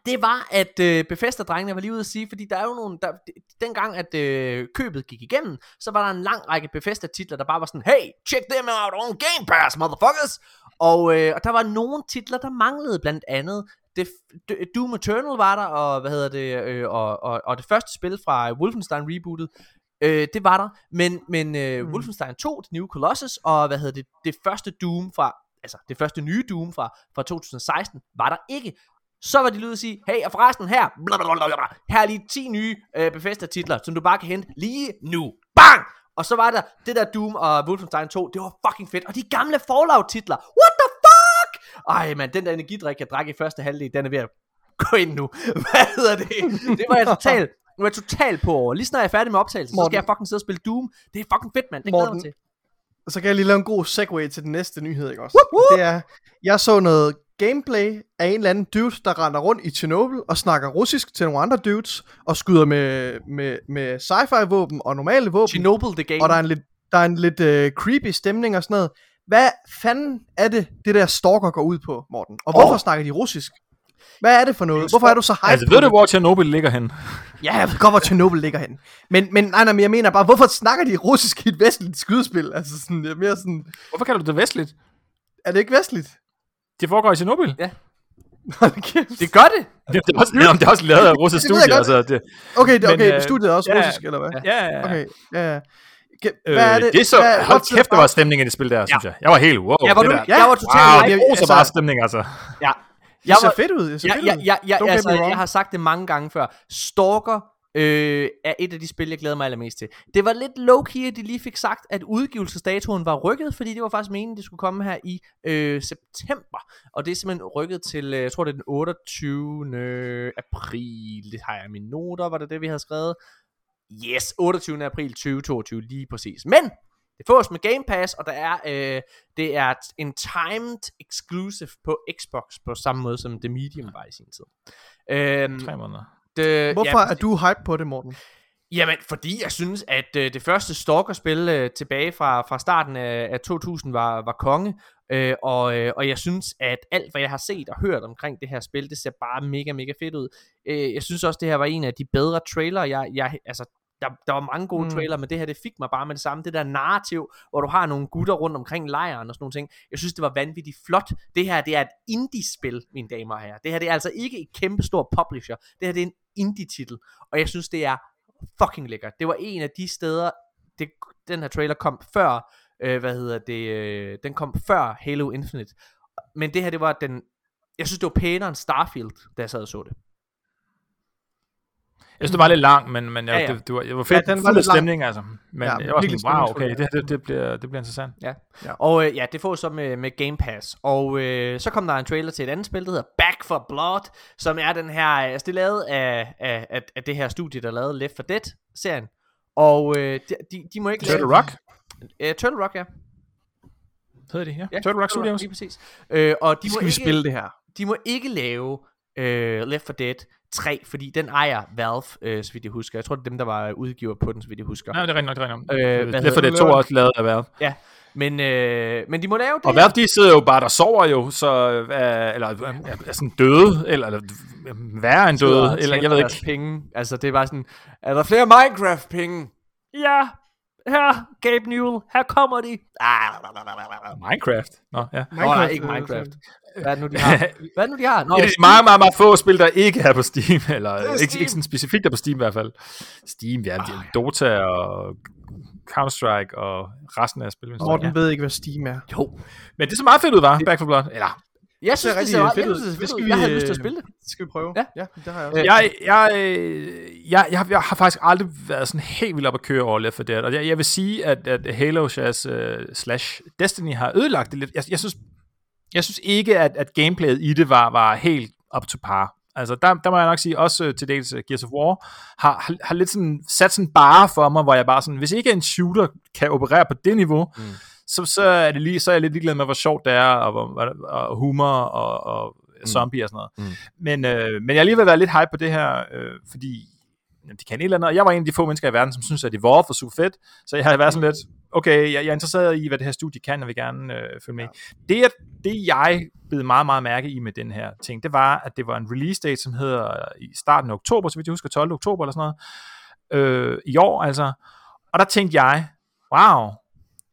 det var, at øh, Bethesda-drengene var lige ude at sige, fordi der er jo nogle, der, dengang at øh, købet gik igennem, så var der en lang række Bethesda-titler, der bare var sådan, hey, check them out on Game Pass, motherfuckers! Og, øh, og der var nogle titler, der manglede blandt andet, det, Doom Eternal var der, og hvad hedder det, øh, og, og, og det første spil fra Wolfenstein rebootet, øh, det var der, men, men øh, Mm. Wolfenstein 2, The New Colossus, og hvad hedder det, det første Doom fra, altså det første nye Doom fra, fra 2016, var der ikke. Så var de lige ude at sige, hey, og forresten her, blablabla, her er lige 10 nye øh, Bethesda-titler, som du bare kan hente lige nu. Bang! Og så var der det der Doom og Wolfenstein 2, det var fucking fedt. Og de gamle Fallout-titler, what the fuck? Ej, man, den der energidrik, jeg drak i første halvdel, den er ved at gå ind nu. Hvad hedder det? Det var jeg totalt, nu er jeg totalt på over. Lige snart jeg er færdig med optagelsen, så Morten. skal jeg fucking sidde og spille Doom. Det er fucking fedt, mand. Det glæder jeg mig Morten. til. Så kan jeg lige lave en god segue til den næste nyhed, ikke også? Og Det er, jeg så noget gameplay af en eller anden dude, der render rundt i Chernobyl og snakker russisk til nogle andre dudes, og skyder med, med, med sci-fi våben og normale våben, Chernobyl The Game. og der er en lidt, der er en lidt uh, creepy stemning og sådan noget. hvad fanden er det, det der stalker går ud på, Morten? Og hvorfor Åh. snakker de russisk? Hvad er det for noget? Hvorfor er du så hype Altså, ved du, det? hvor Chernobyl ligger hen? Ja, jeg ved godt, hvor Chernobyl ligger hen. Men, men nej, nej, men jeg mener bare, hvorfor snakker de russisk i et vestligt skydespil? Altså sådan, det er mere sådan, Hvorfor kalder du det vestligt? er det ikke vestligt? Det foregår i. Hold kæft. Det gør det. Det, det, er også, jamen, det er også lavet af russisk Det studie. Altså, det, Okay, det, Men, okay, øh, studiet er også ja, russisk, eller hvad? ja, ja, ja. Okay, ja, ja. Øh, Hvad er det? det er så, hvad, hold kæft, der var stemning i det spil der, synes jeg. Jeg var helt, wow. Ja, var det du, der. Ja. jeg var totalt Wow, det er så altså- meget stemning, altså. Ja. Det Jeg ser var, fedt ud, det ser ja, fedt ja, ud. ja, ja, get altså, jeg har sagt det mange gange før. Stalker øh, er et af de spil, jeg glæder mig allermest til. Det var lidt low-key, at de lige fik sagt, at udgivelsesdatoen var rykket, fordi det var faktisk meningen, det skulle komme her i øh, september. Og det er simpelthen rykket til, øh, jeg tror det er den 28. april. Det har jeg i mine noter, var det det, vi havde skrevet? Yes, 28. april 2022, lige præcis. Men det fås med Game Pass, og der er, øh, det er en timed exclusive på Xbox, på samme måde som The Medium var i sin tid. Øhm, Tre måneder det, Hvorfor ja, er du hype på det, Morten? Jamen, fordi jeg synes, at øh, det første Stalker-spil øh, tilbage fra, fra starten af, af 2000 var, var konge, øh, og, øh, og jeg synes, at alt, hvad jeg har set og hørt omkring det her spil, det ser bare mega, mega fedt ud. Øh, jeg synes også, det her var en af de bedre trailer, jeg, jeg altså, der, der var mange gode mm. trailer, men det her, det fik mig bare med det samme. Det der narrativ, hvor du har nogle gutter rundt omkring lejren og sådan nogle ting. Jeg synes, det var vanvittigt flot. Det her, det er et indie-spil, mine damer og herrer. Det her, det er altså ikke et kæmpe stor publisher. Det her, det er en indie-titel. Og jeg synes, det er fucking lækkert. Det var en af de steder, det, den her trailer kom før, øh, hvad hedder det, øh, den kom før Halo Infinite. Men det her, det var den, jeg synes, det var pænere end Starfield, da jeg sad og så det. Jeg synes, det var lidt lang, men, men jeg, Ja, ja. Det, det, var, jeg var fedt Ja, den var lidt lang. stemning, altså. Men Ja, ja, jeg var sådan, wow, okay, det, det, det, bliver, det bliver interessant. Ja. Ja. Og øh, ja, det får så med, med Game Pass. Og øh, så kom der en trailer til et andet spil, der hedder Back for Blood, som er den her, altså det er lavet af, af, af, af det her studie, der lavede Left 4 Dead-serien. Og øh, de, de, de må ikke Turtle Rock? Uh, Turtle Rock, ja. Hedder det, ja. ja Turtle Rock Studios. Lige præcis. Øh, og de De må skal vi ikke, spille det her. de må ikke lave øh, Left 4 Dead 3, fordi den ejer Valve, øh, så vidt jeg husker. Jeg tror, det er dem, der var udgiver på den, så vidt jeg husker. Nej, det er rigtigt nok, det er nok. Øh, Øh, hvad Left 4 hedder Dead 2 er også lavet af Valve. Men, øh, men de må lave det. Og Valve, de sidder jo bare der sover jo, så, øh, eller øh, er sådan døde, eller, eller øh, værre end døde, eller jeg ved ikke. Penge. Altså, det er bare sådan, er der flere Minecraft-penge? Ja, her, Gabe Newell, her kommer de. Ah, Minecraft. Nå, ja. Nå, nej, ikke Minecraft. Hvad er det nu, de har? Hvad er det nu, de har? Nå, Det er meget, meget, meget få spil, der ikke er på Steam, eller er ikke, Steam. ikke sådan specifikt er på Steam i hvert fald. Steam, ja, det er Dota og Counter-Strike og resten af spil. Morten ved ikke, hvad Steam er. jo. Men det så meget fedt ud, var Back for Blood. Eller, Jeg synes, det, rigtig ser meget fedt fedt ud. ud. Det, Det det skal skal vi, jeg havde lyst til at øh, spille det. Det skal vi prøve. Ja. ja det har jeg også. jeg, jeg, jeg, jeg, jeg har faktisk aldrig været sådan helt vildt op at køre over Left 4 Dead, og jeg, jeg vil sige, at, at Halo slash, uh, slash Destiny har ødelagt det lidt. Jeg, jeg, synes, jeg synes ikke, at, at gameplayet i det var, var helt up to par. Altså, der, der må jeg nok sige, også øh, til dels øh, Gears of War, har, har, har lidt sådan, sat sådan bare for mig, hvor jeg bare sådan, hvis ikke en shooter kan operere på det niveau, mm. Så, så, er det lige, så er jeg lidt ligeglad med, hvor sjovt det er, og, hvor, og humor, og, og zombie og sådan noget. Mm. Men, øh, men jeg har alligevel været lidt hype på det her, øh, fordi jamen, de kan et eller andet, og jeg var en af de få mennesker i verden, som synes, at Evolve var super fedt, så jeg har været sådan lidt, okay, jeg, jeg er interesseret i, hvad det her studie kan, og vil gerne øh, følge med. Ja. Det, jeg- det jeg blev meget, meget mærke i med den her ting, det var, at det var en release date, som hedder i starten af oktober, så vidt jeg husker, 12. oktober eller sådan noget, øh, i år altså, og der tænkte jeg, wow,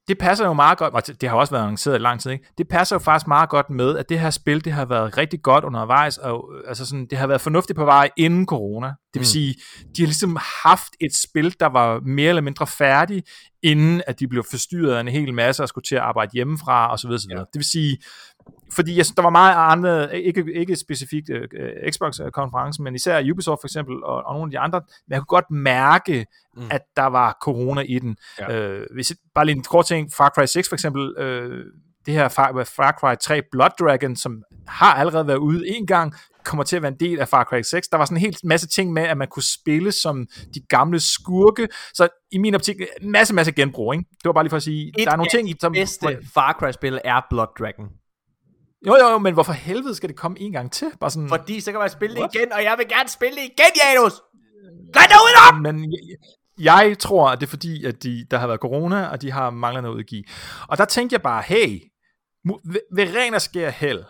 det passer jo meget godt, og det har også været annonceret i lang tid, ikke? det passer jo faktisk meget godt med, at det her spil, det har været rigtig godt undervejs, og øh, altså sådan, det har været fornuftigt på vej inden corona. Det vil Mm. sige, de har ligesom haft et spil, der var mere eller mindre færdig, inden at de blev forstyrret af en hel masse og skulle til at arbejde hjemmefra, videre, så videre. Det vil sige, fordi jeg der var meget andre, ikke, ikke specifikt uh, Xbox-konferencen, men især Ubisoft for eksempel, og, og nogle af de andre, men jeg kunne godt mærke, Mm. at der var corona i den. Ja. Øh, hvis bare lige en kort ting, Far Cry 6 for eksempel, øh, det her Far, Far Cry 3 Blood Dragon, som har allerede været ude en gang, kommer til at være en del af Far Cry 6. Der var sådan en hel masse ting med, at man kunne spille som de gamle skurke, så i min optik, masse, masse genbrug, ikke? Det var bare lige for at sige, Et der er nogle af ting, de som... bedste Far Cry-spil er Blood Dragon. Jo, jo, jo, men hvorfor helvede skal det komme en gang til? Bare sådan, Fordi så kan man spille det What? igen, og jeg vil gerne spille det igen, Janus! Gør det ud om! men, jeg tror, at det er fordi, at de, der har været corona, og de har manglet noget at udgive. Og der tænkte jeg bare, hey, ved ren og skær held,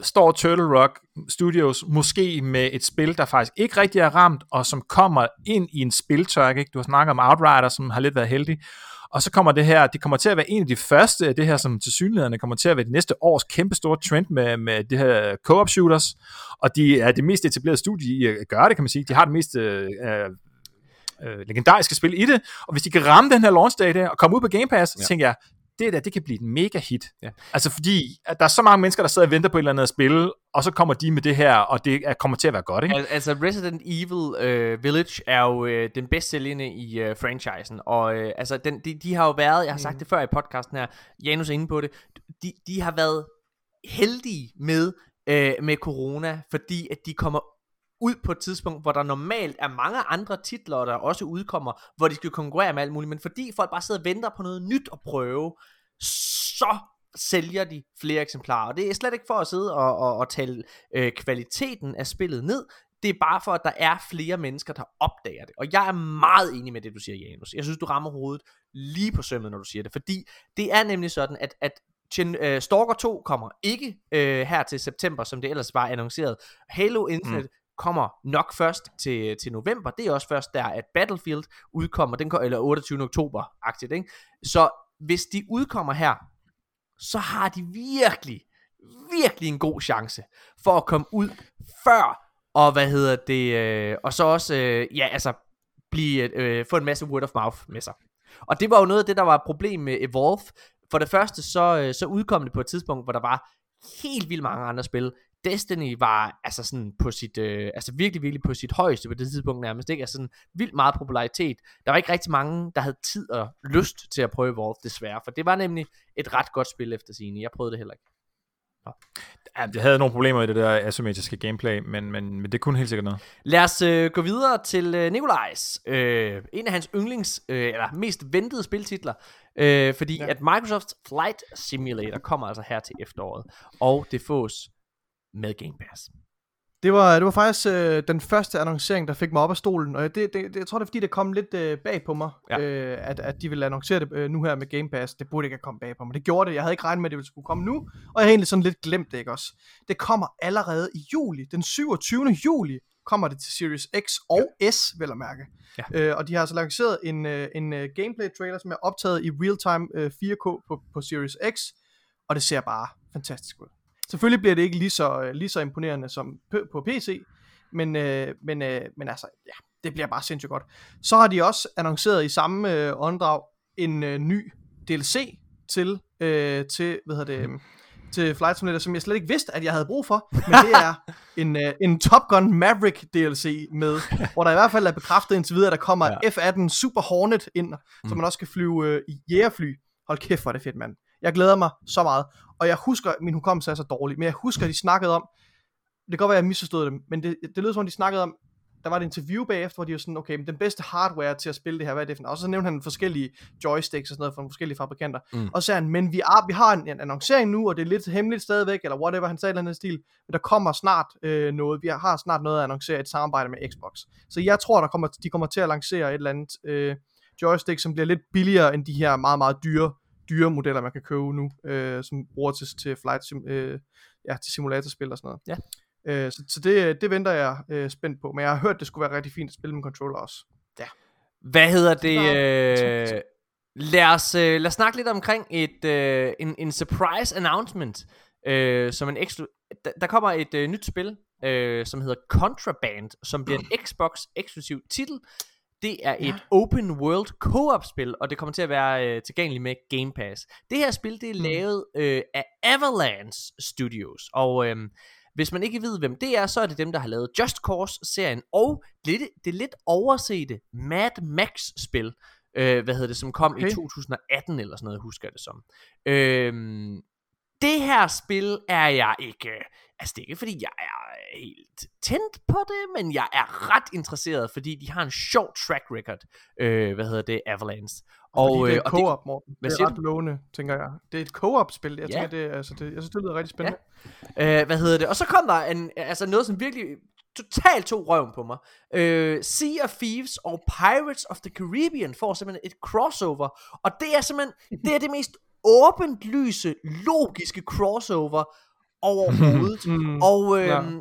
står Turtle Rock Studios måske med et spil, der faktisk ikke rigtig er ramt, og som kommer ind i en spiltørke. Ikke? Du har snakket om Outrider, som har lidt været heldig. Og så kommer det her, det kommer til at være en af de første af det her, som til synligheden kommer til at være det næste års kæmpe store trend med, med det her co-op shooters. Og de er det mest etablerede studie i at gøre det, kan man sige. De har det mest øh, øh, legendariske spil i det. Og hvis de kan ramme den her launch day der, og komme ud på Game Pass, så Ja. tænker jeg, det der, det kan blive et mega hit. Ja. Altså fordi, at der er så mange mennesker, der sidder og venter på et eller andet at spille, og så kommer de med det her, og det er, kommer til at være godt, ikke? Al- altså Resident Evil øh, Village er jo øh, den bedst sælgende i øh, franchisen, og øh, altså den, de, de har jo været, jeg har sagt det før i podcasten her, Janus er inde på det, de, de har været heldige med, øh, med corona, fordi at de kommer ud på et tidspunkt, hvor der normalt er mange andre titler, der også udkommer, hvor de skal konkurrere med alt muligt, men fordi folk bare sidder og venter på noget nyt at prøve, så sælger de flere eksemplarer. Og det er slet ikke for at sidde og, og, og tale øh, kvaliteten af spillet ned, det er bare for, at der er flere mennesker, der opdager det. Og jeg er meget enig med det, du siger, Janus. Jeg synes, du rammer hovedet lige på sømmet, når du siger det. Fordi det er nemlig sådan, at, at Gen, øh, Stalker 2 kommer ikke øh, her til september, som det ellers var annonceret. Halo Infinite mm kommer nok først til, til november. Det er også først der, at Battlefield udkommer, den, ko- eller 28. oktober-agtigt. Ikke? Så hvis de udkommer her, så har de virkelig, virkelig en god chance for at komme ud før, og hvad hedder det, øh, og så også, øh, ja, altså, blive, øh, få en masse word of mouth med sig. Og det var jo noget af det, der var et problem med Evolve. For det første, så, øh, så udkom det på et tidspunkt, hvor der var helt vildt mange andre spil. Destiny var altså sådan på sit, øh, altså virkelig, virkelig på sit højeste på det tidspunkt nærmest, ikke? Altså sådan vildt meget popularitet. Der var ikke rigtig mange, der havde tid og lyst til at prøve Evolve, desværre. For det var nemlig et ret godt spil efter sigende. Jeg prøvede det heller ikke. Ja, det havde nogle problemer i det der asymmetriske gameplay, men, men, men det kunne helt sikkert noget. Lad os øh, gå videre til øh, Nikolajs. Øh, en af hans yndlings, øh, eller mest ventede spiltitler. Øh, fordi ja. at Microsoft Flight Simulator kommer altså her til efteråret. Og det fås med Game Pass. Det var, det var faktisk øh, den første annoncering, der fik mig op af stolen, og det, det, det, jeg tror, det er fordi, det kom lidt øh, bag på mig, Ja. ja. øh, at, at de ville annoncere det øh, nu her med Game Pass. Det burde ikke have kommet bag på mig. Det gjorde det. Jeg havde ikke regnet med, at det ville skulle komme nu, og jeg har egentlig sådan lidt glemt det, ikke også? Det kommer allerede i juli. Den 27. juli kommer det til Series X og S, vel at mærke. Ja. Øh, og de har altså lanceret en, øh, en øh, gameplay trailer, som er optaget i real-time øh, 4K på, på Series X, og det ser bare fantastisk ud. Selvfølgelig bliver det ikke lige så, øh, lige så imponerende som på, på PC, men, øh, men, øh, men altså, ja, det bliver bare sindssygt godt. Så har de også annonceret i samme øh, åndedrag en øh, ny DLC til, øh, til, hvad hedder det, til Flight Simulator, som jeg slet ikke vidste, at jeg havde brug for, men det er en, øh, en Top Gun Maverick DLC med, hvor der i hvert fald er bekræftet indtil videre, at der kommer ja. F-18 Super Hornet ind, så man også kan flyve øh, i jægerfly. Hold kæft, hvor er det fedt, mand. Jeg glæder mig så meget. Og jeg husker, min hukommelse er så dårlig, men jeg husker, at de snakkede om, det kan godt være, at jeg misforstod dem, men det, det lød som om, de snakkede om, der var et interview bagefter, hvor de var sådan, okay, men den bedste hardware til at spille det her, hvad er det for noget? Og så nævnte han forskellige joysticks og sådan noget fra forskellige fabrikanter. Mm. Og så sagde han, men vi, er, vi har en, en annoncering nu, og det er lidt hemmeligt stadigvæk, eller whatever, han sagde eller andet stil, men der kommer snart øh, noget, vi har snart noget at annoncere, et samarbejde med Xbox. Så jeg tror, der kommer, de kommer til at lancere et eller andet øh, joystick, som bliver lidt billigere end de her meget, meget dyre, dyre modeller, man kan købe nu, øh, som bruger til, til flight sim, øh, ja, til simulatorspil og sådan noget. Ja. Øh, så så det, det venter jeg øh, spændt på, men jeg har hørt, det skulle være rigtig fint at spille med controller også. Hvad hedder det? Så- Øh, lad, os, øh, lad os snakke lidt omkring et, øh, en, en surprise announcement. Øh, som en eksklu- der, der kommer et øh, nyt spil, øh, som hedder Contraband, som bliver en Xbox eksklusiv titel. Det er et Ja. open world co-op spil, og det kommer til at være øh, tilgængeligt med Game Pass. Det her spil, det er Mm. lavet øh, af Avalanche Studios, og øh, hvis man ikke ved, hvem det er, så er det dem, der har lavet Just Cause-serien, og det, det lidt oversete Mad Max-spil, øh, hvad hedder det, som kom okay. i Okay. 2018 eller sådan noget, husker jeg det som. Øhm, det her spil er jeg ikke, altså det er ikke fordi jeg er helt tændt på det, men jeg er ret interesseret, fordi de har en sjov track record, øh, hvad hedder det, Avalanche. Og, Og, det øh, er og co-op, Morten. Det er ret lovende, tænker jeg. Det er et co-op-spil. Jeg Ja. tænker, det, er- altså, det, jeg synes, det lyder rigtig spændende. Øh, hvad hedder det? Og så kom der en, altså noget, som virkelig totalt to røven på mig. Øh, sea of Thieves og Pirates of the Caribbean får simpelthen et crossover, og det er simpelthen det, er det mest åbent lyse, logiske crossover overhovedet. Mm. Og, Ja. øhm,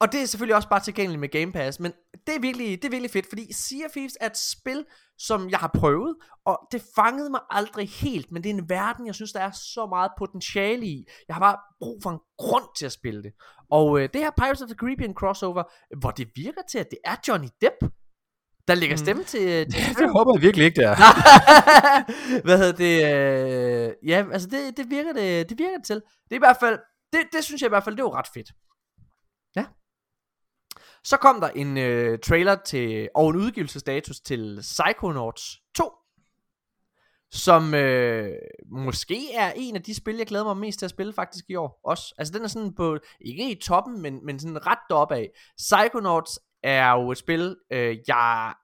og det er selvfølgelig også bare tilgængeligt med Game Pass, men det er virkelig, det er virkelig fedt, fordi Sea of Thieves er et spil, som jeg har prøvet, og det fangede mig aldrig helt, men det er en verden, jeg synes, der er så meget potentiale i. Jeg har bare brug for en grund til at spille det. Og øh, det her Pirates of the Caribbean crossover, hvor det virker til, at det er Johnny Depp, der lægger stemme til... til Det håber jeg virkelig ikke, det er. Hvad hedder det? Øh, ja, altså det, det virker det, det virker det til. Det er i hvert fald, det, det synes jeg i hvert fald, det var ret fedt. Ja. Så kom der en øh, trailer til, og en udgivelsesstatus til Psychonauts 2. Som øh, måske er en af de spil, jeg glæder mig mest til at spille faktisk i år. Også. Altså den er sådan på, ikke i toppen, men, men sådan ret deroppe af. Psychonauts er jo et spil, øh, jeg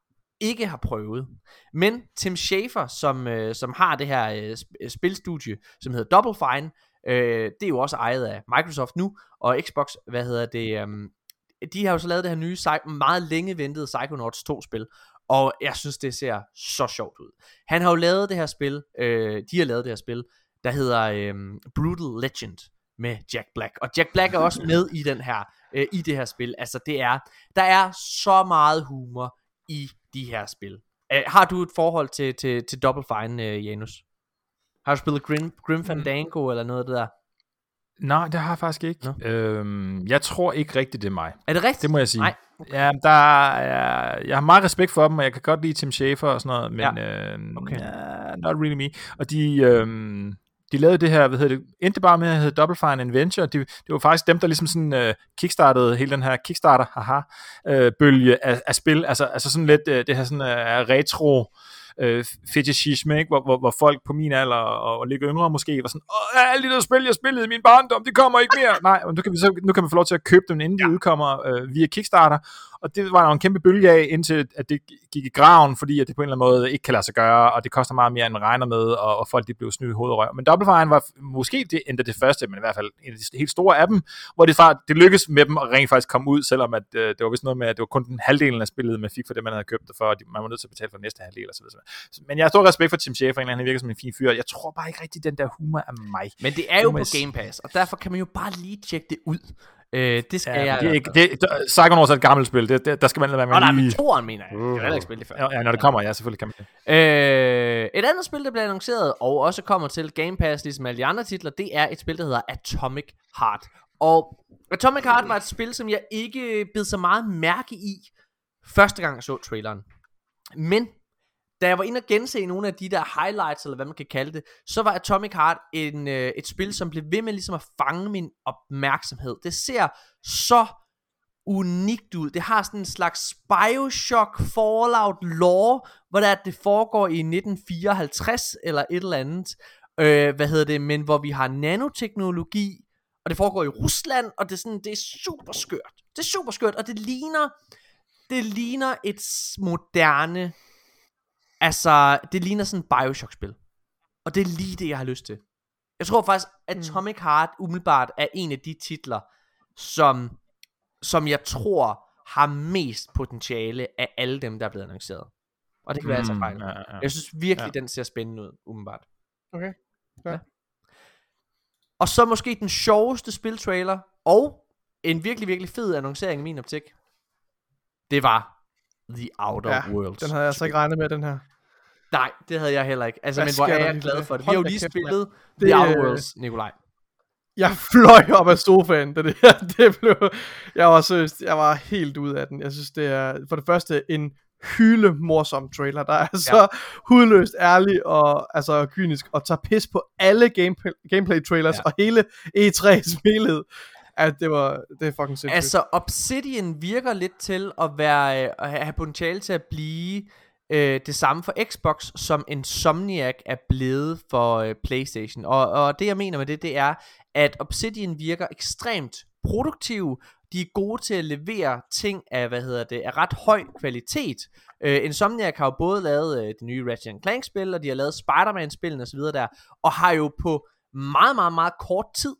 ikke har prøvet. Men Tim Schafer, som, øh, som har det her øh, øh, spilstudie, som hedder Double Fine, øh, det er jo også ejet af Microsoft nu, og Xbox, hvad hedder det, øh, de har jo så lavet det her nye, meget længe ventede Psychonauts 2-spil, og jeg synes, det ser så sjovt ud. Han har jo lavet det her spil, øh, de har lavet det her spil, der hedder øh, Brutal Legend med Jack Black. Og Jack Black er også med i den her, øh, i det her spil. Altså det er, der er så meget humor i de her spil. Øh, har du et forhold til, til, til Double Fine, øh, Janus? Har du spillet Grim, Grim Fandango eller noget af det der? Nej, det har jeg faktisk ikke. Øhm, jeg tror ikke rigtigt, det er mig. Er det rigtigt? Det må jeg sige. Nej. Ja, der er, jeg har meget respekt for dem, og jeg kan godt lide Tim Schafer og sådan noget, men ja. øhm, Okay. ja, not really me. Og de, øhm, de lavede det her, hvad hedder det, endte bare med at hedde Double Fine Adventure. De, det var faktisk dem, der ligesom sådan øh, kickstartede hele den her Kickstarter, haha, øh, bølge af, af spil. Altså, altså sådan lidt øh, det her sådan øh, retro øh, fetishisme, ikke? Hvor, hvor, hvor folk på min alder og, og lidt yngre måske var sådan, Åh, alle de der spil, jeg spillede i min barndom, de kommer ikke mere. Nej, men nu kan, vi så, nu kan man få lov til at købe dem, inden de udkommer øh, via Kickstarter. Og det var der jo en kæmpe bølge af, indtil at det gik i graven, fordi at det på en eller anden måde ikke kan lade sig gøre, og det koster meget mere, end man regner med, og, og folk de blev snydt i røv. Men Double Fine var måske det, endda det første, men i hvert fald en af de helt store af dem, hvor det, det lykkedes med dem at rent faktisk komme ud, selvom at, øh, det var vist noget med, at det var kun den halvdelen af spillet, man fik for det, man havde købt det for, og de- man var nødt til at betale for den næste halvdel og så videre. Men jeg har stor respekt for Tim Schafer, han virker som en fin fyr. Jeg tror bare ikke rigtig, den der humor er mig. Men det er jo på. Game Pass, og derfor kan man jo bare lige tjekke det ud. Øh, det skal Ja, jeg... det er ikke, det, Psychonauts er et gammelt spil, det, det, der skal man lade være med Nå, nej, men toeren mener jeg. Jeg har ikke spillet det før. Ja, når det kommer, ja, selvfølgelig kan man det. Øh, et andet spil, der bliver annonceret, og også kommer til Game Pass, ligesom alle de andre titler, det er et spil, der hedder Atomic Heart. Og Atomic Heart var et spil, som jeg ikke bed så meget mærke i, første gang jeg så traileren. Men, da jeg var inde og gense nogle af de der highlights, eller hvad man kan kalde det, så var Atomic Heart en, øh, et spil, som blev ved med ligesom at fange min opmærksomhed. Det ser så unikt ud. Det har sådan en slags Bioshock Fallout lore, hvor der, at det foregår i 1954 eller et eller andet. Øh, hvad hedder det? Men hvor vi har nanoteknologi, og det foregår i Rusland, og det er, sådan, det er super skørt. Det er super skørt, og det ligner, det ligner et moderne, altså, det ligner sådan et Bioshock-spil. Og det er lige det, jeg har lyst til. Jeg tror faktisk, Atomic Heart umiddelbart er en af de titler, som som jeg tror har mest potentiale af alle dem, der er blevet annonceret. Og det kan være, at jeg tager fejl. Mm, ja, ja. Jeg synes virkelig, Ja. den ser spændende ud, umiddelbart. Okay. Ja. Og så måske den sjoveste spiltrailer, og en virkelig, virkelig fed annoncering i min optik. Det var The Outer Ja, Worlds. Den havde jeg altså ikke regnet med, den her. Nej, det havde jeg heller ikke. Altså, Hvad men hvor er jeg glad for det. Vi har jo lige spillet Det, The Outer øh, Worlds, Nikolaj. Jeg fløj op af sofaen, da det her, det blev, jeg var seriøst, jeg var helt ude af den. Jeg synes, det er for det første en hyle morsom trailer, der er så hudløst ærlig og altså kynisk, og tager pis på alle gameplay, gameplay trailers Ja. og hele E3's helhed. At det var, det er fucking sindssygt. Altså, Obsidian virker lidt til at være øh, at have potentiale til at blive øh, det samme for Xbox, som Insomniac er blevet for øh, PlayStation. Og, og det jeg mener med det, det er, at Obsidian virker ekstremt produktiv. De er gode til at levere ting af, hvad hedder det, af ret høj kvalitet. Øh, Insomniac har jo både lavet øh, det nye Ratchet Clank spil, og de har lavet Spider-Man spillene osv. der, og har jo på meget, meget, meget kort tid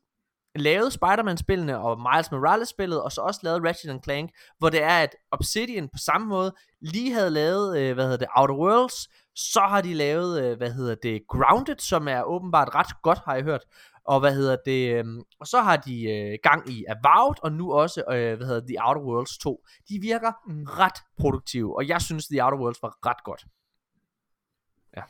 lavet Spider-Man-spillene og Miles Morales-spillet, og så også lavet Ratchet Clank, hvor det er, at Obsidian på samme måde lige havde lavet, øh, hvad hedder det, Outer Worlds, så har de lavet, øh, hvad hedder det, Grounded, som er åbenbart ret godt, har jeg hørt, og hvad hedder det, øh, og så har de øh, gang i Avowed, og nu også, øh, hvad hedder The Outer Worlds 2. De virker Mm. ret produktive, og jeg synes, The Outer Worlds var ret godt. Ja.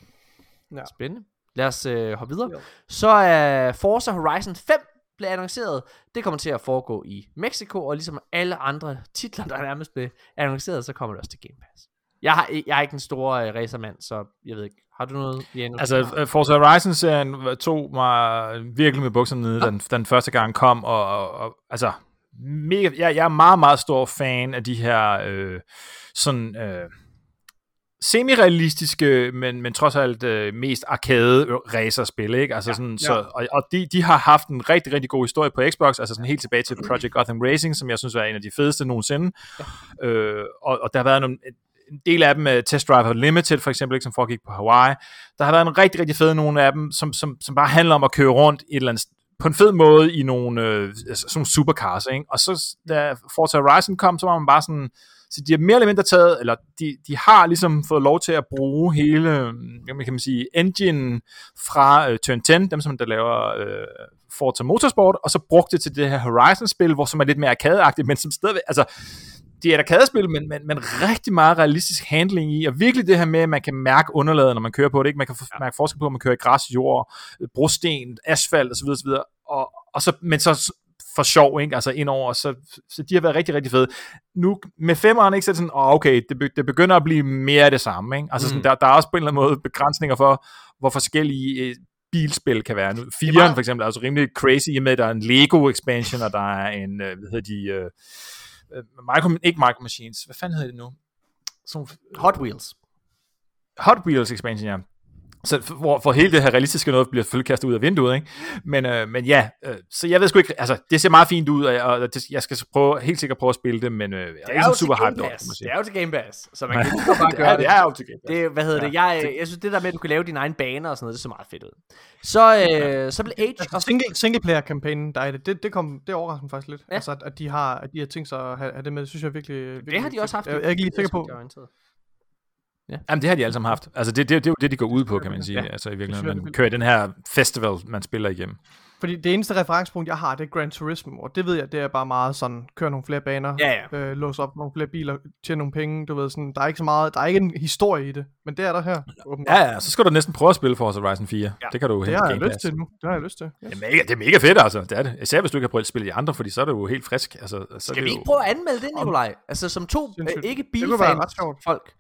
Ja. Spændende. Lad os øh, hoppe videre. Jo. Så er Forza Horizon 5 blev annonceret. Det kommer til at foregå i Mexico, og ligesom alle andre titler, der nærmest blev annonceret, så kommer det også til Game Pass. Jeg, har, jeg er ikke den store øh, racermand, så jeg ved ikke. Har du noget, Janus? Altså, øh, Forza Horizon-serien tog mig virkelig med bukserne nede, da den, den første gang kom, og, og, og altså, mega, jeg, jeg er meget, meget stor fan af de her øh, sådan øh, semi-realistiske, men, men trods alt øh, mest arcade racerspil, ikke? Altså sådan, ja. så, og, og de, de har haft en rigtig, rigtig god historie på Xbox, altså sådan helt tilbage til Project Gotham Racing, som jeg synes er en af de fedeste nogensinde. Øh, og, og der har været nogle, en del af dem, uh, Test Drive Limited for eksempel, ikke, som foregik på Hawaii. Der har været en rigtig, rigtig fed nogle af dem, som, som, som bare handler om at køre rundt et eller andet på en fed måde i nogle, øh, altså, sådan nogle supercars, ikke? Og så da Forza Horizon kom, så var man bare sådan, så de har mere eller mindre taget, eller de, de har ligesom fået lov til at bruge hele, hvad kan man sige, engine fra øh, Turn 10, dem som der laver øh, Forza Motorsport, og så brugte det til det her Horizon-spil, hvor som er lidt mere arcade men som stadigvæk, altså, det er et arcade-spil, men, men, men rigtig meget realistisk handling i, og virkelig det her med, at man kan mærke underlaget, når man kører på det, ikke? Man kan ja. mærke forskel på, om man kører i græs, jord, brosten, asfalt osv. osv. Og, og så, men så for sjov, ikke? Altså indover, så, så de har været rigtig, rigtig fede. Nu med femeren, ikke, så er det sådan, oh, okay, det, det begynder at blive mere af det samme, ikke? Altså sådan, Mm. der, der er også på en eller anden måde begrænsninger for, hvor forskellige øh, bilspil kan være. Nu, Firen meget- for eksempel er altså rimelig crazy, i og med, at der er en Lego expansion, og der er en, øh, hvad hedder de, øh, øh, micro, ikke Micro Machines, hvad fanden hedder det nu? Sådan, Hot Wheels. Hot Wheels expansion, ja. Så f- hvor, for hele det her realistiske noget bliver selvfølgelig kastet ud af vinduet, ikke? Men, øh, men ja, øh, så jeg ved sgu ikke, altså det ser meget fint ud, og, og det, jeg skal så prøve, helt sikkert prøve at spille det, men øh, jeg er, Det ikke super hyped over. Det er jo til Game Pass, så man kan lige så bare det, gøre er, det. det er jo til Game Pass. Det, hvad hedder Ja. det? Jeg, jeg synes, det der med, at du kan lave dine egne baner og sådan noget, det så meget fedt ud. Så, øh, så blev Age Altså, of... single, singleplayer-kampagnen, der er det, det, det, kom, det overrasker mig faktisk lidt. Ja. Altså, at, at, de har, at de har tænkt sig at have, have det med, det synes jeg virkelig... virkelig Det har de også haft. Jeg, jeg er ikke lige sikker på. Jamen, det har de alle sammen haft. Altså, det, det, det er jo det, de går ud på, kan man sige. Ja. Altså, i Det virkeligheden, man det- kører den her festival, man spiller igennem. Fordi det eneste referencepunkt, jeg har, det er Gran Turismo, og det ved jeg, det er bare meget sådan, køre nogle flere baner, Ja, ja. øh, låse op nogle flere biler, tjene nogle penge, du ved sådan, der er ikke så meget, der er ikke en historie i det, men det er der her, åbenbart. Ja, ja, så skal du næsten prøve at spille Forza Horizon 4. Ja. Det kan du det hente har jeg lyst til nu, det har jeg lyst til. Ja. Det er, mega, det er mega fedt, altså. Det er det. Især hvis du ikke har prøvet at spille de andre, fordi så er det jo helt frisk. Altså, så Skal det vi jo ikke prøve at anmelde det, Nikolaj? Altså som to øh, ikke Det bilfans folk.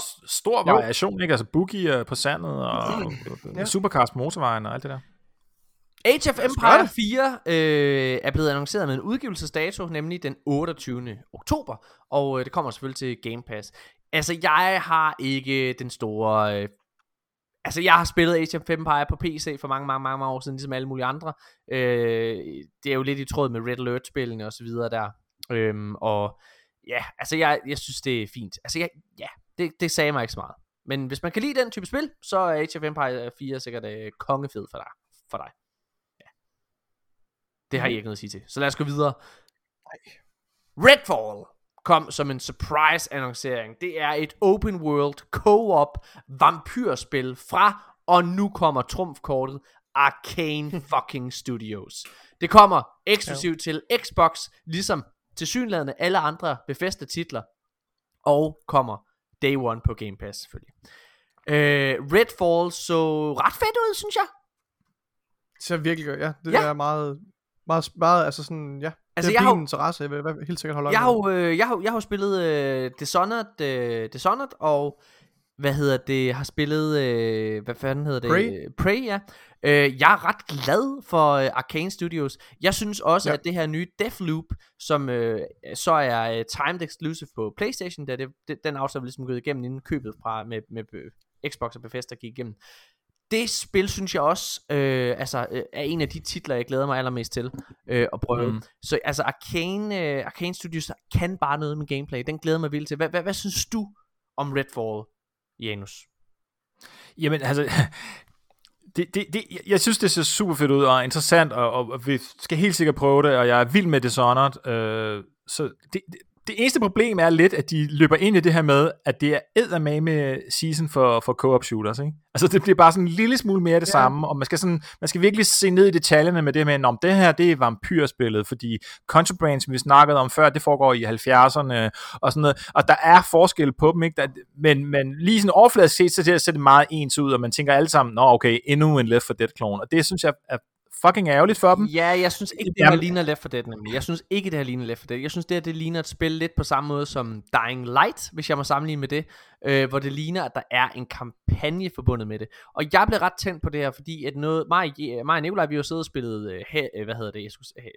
S- stor variation, ikke? Altså boogie øh, på sandet, og ja. Ja. supercars på motorvejen og alt det der. Age of Empire det. 4 øh, er blevet annonceret med en udgivelsesdato, nemlig den 28. oktober, og øh, det kommer selvfølgelig til Game Pass. Altså, jeg har ikke den store... Øh, altså, jeg har spillet Age of Empire på PC for mange, mange, mange, mange år siden, ligesom alle mulige andre. Øh, det er jo lidt i tråd med Red Alert-spillene og så videre der. Øhm, og ja, altså, jeg, jeg synes, det er fint. Altså, jeg, ja, det, det sagde mig ikke så meget. Men hvis man kan lide den type spil, så er Age of Empire 4 sikkert øh, kongefed for dig. For dig. Det har I ikke noget at sige til. Så lad os gå videre. Redfall kom som en surprise annoncering. Det er et open world co-op vampyrspil fra, og nu kommer trumfkortet, Arcane fucking Studios. Det kommer eksklusivt til Xbox, ligesom til synlædende alle andre Bethesda titler, og kommer day one på Game Pass selvfølgelig. Øh, Redfall så ret fedt ud, synes jeg. Det ser virkelig godt, ja, det Ja. er meget, meget, meget, altså sådan, ja, Altså, det jeg er har min jo- interesse, jeg vil, jeg helt sikkert holde øje Jeg har med jo, øh, jeg har, jeg har spillet øh, Dishonored, øh, Dishonored, og hvad hedder det, har spillet, øh, hvad fanden hedder det? Prey. Prey, ja. Øh, jeg er ret glad for øh, Arcane Studios. Jeg synes også, ja. At det her nye Deathloop, som øh, så er øh, timed exclusive på Playstation, da det, det, den aftale ligesom gået igennem inden købet fra, med, med øh, Xbox og Bethesda gik igennem. Det spil, synes jeg også, øh, altså, øh, er en af de titler, jeg glæder mig allermest til øh, at prøve. Mm. Så altså, Arcane, øh, Arcane Studios kan bare noget med gameplay. Den glæder mig vildt til. Hvad, hvad, hvad synes du om Redfall, Janus? Jamen, altså, det, det, det, jeg synes, det ser super fedt ud og interessant, og, og, og vi skal helt sikkert prøve det, og jeg er vild med Dishonored. Øh, så det, det, det eneste problem er lidt, at de løber ind i det her med, at det er eddermame season for, for co-op shooters. Ikke? Altså det bliver bare sådan en lille smule mere det ja. samme, og man skal, sådan, man skal virkelig se ned i detaljerne med det med, om det her det er vampyrspillet, fordi Contraband, som vi snakkede om før, det foregår i 70'erne og sådan noget, og der er forskel på dem, ikke? Der, men, men lige sådan overfladisk set, så ser det meget ens ud, og man tænker alle sammen, nå okay, endnu en Left 4 Dead-klon, og det synes jeg er fucking ærgerligt for dem. Ja, jeg synes ikke, det her ligner Left 4 Dead nemlig. Jeg synes ikke, det her ligner Left 4 Dead. Jeg synes, det her det ligner et spil lidt på samme måde som Dying Light, hvis jeg må sammenligne med det, øh, hvor det ligner, at der er en kampagne forbundet med det. Og jeg blev ret tændt på det her, fordi at noget, mig, mig og Nikolaj, vi har jo siddet og spillet, øh, øh, hvad hedder det, jeg skulle, øh,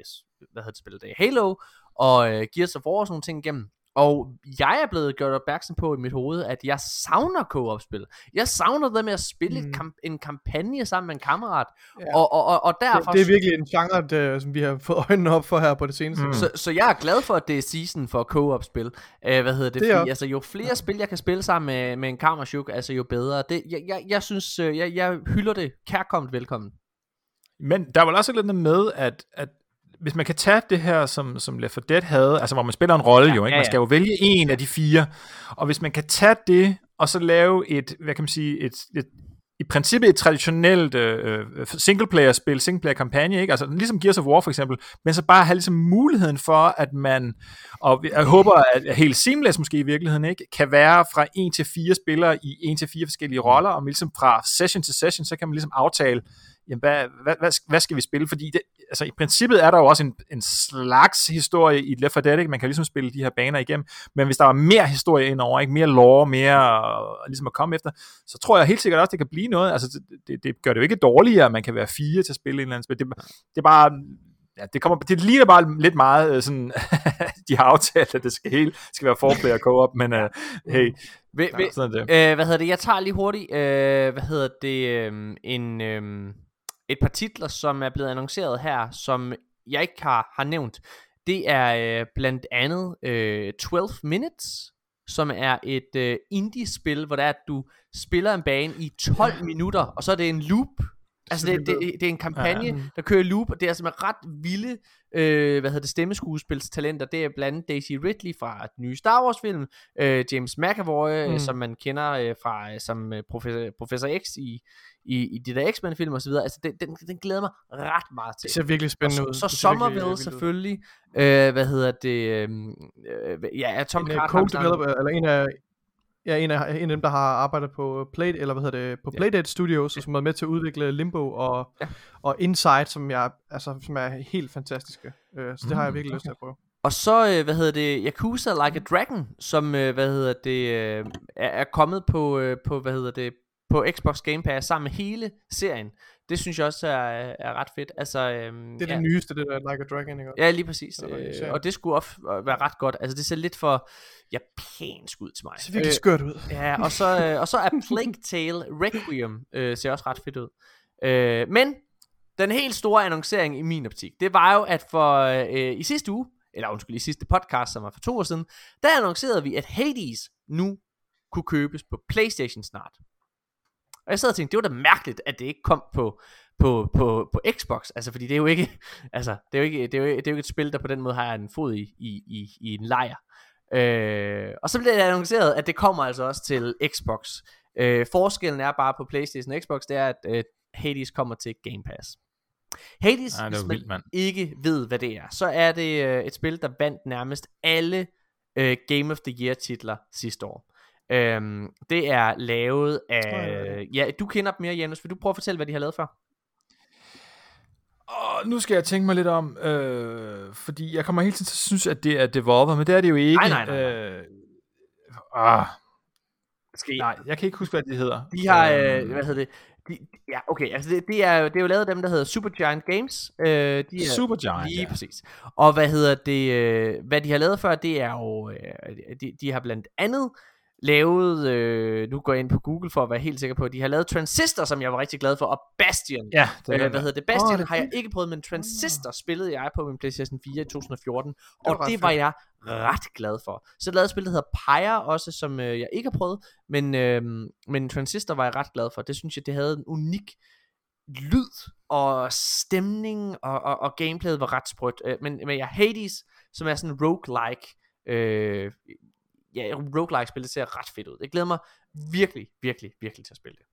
hvad hedder det spillet det, Halo, og øh, Gears of War og sådan nogle ting igennem. Og jeg er blevet gjort opmærksom på i mit hoved, at jeg savner co-op-spil. Jeg savner det med at spille mm. kamp- en kampagne sammen med en kammerat. Ja. Og, og, og, og derfor... Det, det er virkelig en genre, det, som vi har fået øjnene op for her på det seneste. Mm. Så, så jeg er glad for, at det er season for co-op-spil. Uh, hvad hedder det? Det er Fordi, altså, jo flere spil, jeg kan spille sammen med, med en kammerchuk, altså jo bedre. Det, jeg, jeg, jeg synes, øh, jeg, jeg hylder det. Kærkommet velkommen. Men der er vel også andet med, at, at hvis man kan tage det her, som, som Left 4 Dead havde, altså hvor man spiller en rolle ja, jo, ikke? man skal jo vælge en af de fire, og hvis man kan tage det, og så lave et, hvad kan man sige, et, et i princippet et traditionelt øh, singleplayer-spil, singleplayer-kampagne, ikke? Altså ligesom Gears of War for eksempel, men så bare have ligesom muligheden for, at man, og jeg håber, at helt seamless måske i virkeligheden, ikke? Kan være fra en til fire spillere i en til fire forskellige roller, og ligesom fra session til session, så kan man ligesom aftale, jamen, hvad, hvad, hvad, hvad skal vi spille? Fordi det, altså, i princippet er der jo også en, en slags historie i Left 4 Dead, ikke? man kan ligesom spille de her baner igennem, men hvis der var mere historie indover, ikke? mere lore, mere uh, ligesom at komme efter, så tror jeg helt sikkert også, det kan blive noget. Altså, det, det, det gør det jo ikke dårligere, at man kan være fire til at spille en eller anden spil. Det, det er bare, ja, det, kommer, det ligner bare lidt meget øh, sådan, de har aftalt, at det skal, helt, skal være forplayer co-op, men uh, hey, Ved, ja, ved, sådan det. øh, hvad hedder det? Jeg tager lige hurtigt, øh, hvad hedder det, øh, en, øh, et par titler, som er blevet annonceret her, som jeg ikke har, har nævnt. Det er øh, blandt andet øh, 12 Minutes, som er et øh, indie-spil, hvor det er, at du spiller en bane i 12 minutter, og så er det en loop. Altså det, det, det er en kampagne, Ja. ja. der kører loop, og det er simpelthen ret vilde, øh, hvad hedder det, stemmeskuespilstalenter. Det er blandt andet Daisy Ridley fra den nye Star Wars film, øh, James McAvoy, mm. Mm. som man kender øh, fra øh, som øh, professor, professor X i, i, i de der X-Men film og så videre. Altså den, den, den glæder mig ret meget til. Det ser virkelig spændende ud. Så, Det så virkelig Somerville selvfølgelig. Øh, hvad hedder det? Øh, øh, ja, Tom en Carter. co-developer, eller en af, ja, en af, en af dem, der har arbejdet på Play, eller hvad hedder det, på Ja. Playdate Studios, og som har med til at udvikle Limbo og, Ja. og Inside, som, jeg, altså, som er helt fantastiske. Uh, så det har jeg Mm, virkelig lyst til at prøve. Og så, øh, hvad hedder det, Yakuza Like a Dragon, som, øh, hvad hedder det, øh, er, er kommet på, øh, på, hvad hedder det, på Xbox Game Pass sammen med hele serien. Det synes jeg også er, er ret fedt. Altså, øhm, Det er ja, det nyeste, det der Like a Dragon, ikke? Ja, lige præcis. Øh, og det skulle også være ret godt. Altså, det ser lidt for japansk ud til mig. Det ser virkelig Øh, skørt ud. Ja, og så, øh, og så er Plague Tale Requiem øh, ser også ret fedt ud. Øh, men den helt store annoncering i min optik, det var jo, at for øh, i sidste uge, eller undskyld, i sidste podcast, som var for to år siden, der annoncerede vi, at Hades nu kunne købes på Playstation snart. Og jeg sad og tænkte, det var da mærkeligt, at det ikke kom på, på, på, på Xbox, altså fordi det er jo ikke, altså det er jo ikke, det er jo, ikke- det er jo ikke et spil, der på den måde har en fod i, i, i, i en lejr. Øh, og så blev det annonceret, at det kommer altså også til Xbox. Øh, forskellen er bare på Playstation og Xbox, det er, at øh, Hades kommer til Game Pass. Hades, Ej, hvis man vildt, mand. ikke ved, hvad det er, så er det øh, et spil, der vandt nærmest alle øh, Game of the Year titler sidste år. Øhm, det er lavet af... Ja, du kender dem mere, Janus. Vil du prøve at fortælle, hvad de har lavet før? Og nu skal jeg tænke mig lidt om, øh, fordi jeg kommer hele tiden til at synes, at det er Devolver, men det er det jo ikke. Nej, nej, nej. Øh, ah, Skal nej, jeg kan ikke huske, hvad det hedder. De har, øh, Øhm, hvad hedder det? De, ja, okay, altså det, det, er, det er jo lavet af dem, der hedder Supergiant Games. Øh, de er, Supergiant, Lige ja. præcis. Og hvad hedder det, øh, hvad de har lavet før, det er jo, øh, de, de har blandt andet lavet, øh, nu går jeg ind på Google for at være helt sikker på, at de har lavet Transistor, som jeg var rigtig glad for, og Bastion. Ja, det Øh, hvad hedder det? Bastion Åh, det er har jeg ikke prøvet, men Transistor spillede jeg på min PlayStation 4 i 2014, var og det var jeg ret glad for. Så lavede jeg et spil, der hedder Pyre også, som øh, jeg ikke har prøvet, men, øh, men Transistor var jeg ret glad for. Det synes jeg, det havde en unik lyd og stemning og, og, og gameplayet var ret sprødt. Øh, men, men ja, Hades, som er sådan en roguelike, øh, ja, roguelike spil, det ser ret fedt ud. Jeg glæder mig virkelig, virkelig, virkelig til at spille det.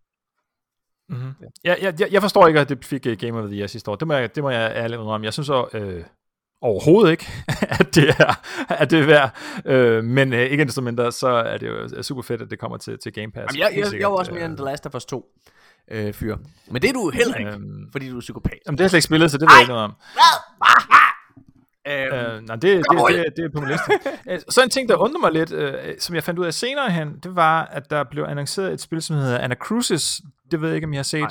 Mm-hmm. Jeg, jeg, jeg- jeg forstår ikke, at det fik uh, Game of the Year sidste år. Det må jeg, det må jeg ærligt om. Jeg synes så, øh, overhovedet ikke, at det er, at det er værd. Øh, men øh, ikke desto mindre, så er det jo super fedt, at det kommer til, til Game Pass. Jamen, jeg, jeg, jeg, sikkert. var også mere end The Last of Us 2 øh, fyr. Men det er du heller ikke, Øhm, fordi du er psykopat. Jamen, det har jeg slet ikke spillet, så det ved jeg ikke noget om. Øhm, Øh, nej, det, det, det, det er på min liste. Øh, Så en ting, der undrer mig lidt, øh, som jeg fandt ud af senere hen, det var, at der blev annonceret et spil, som hedder Anacrusis. Det ved jeg ikke, om I har set. Nej.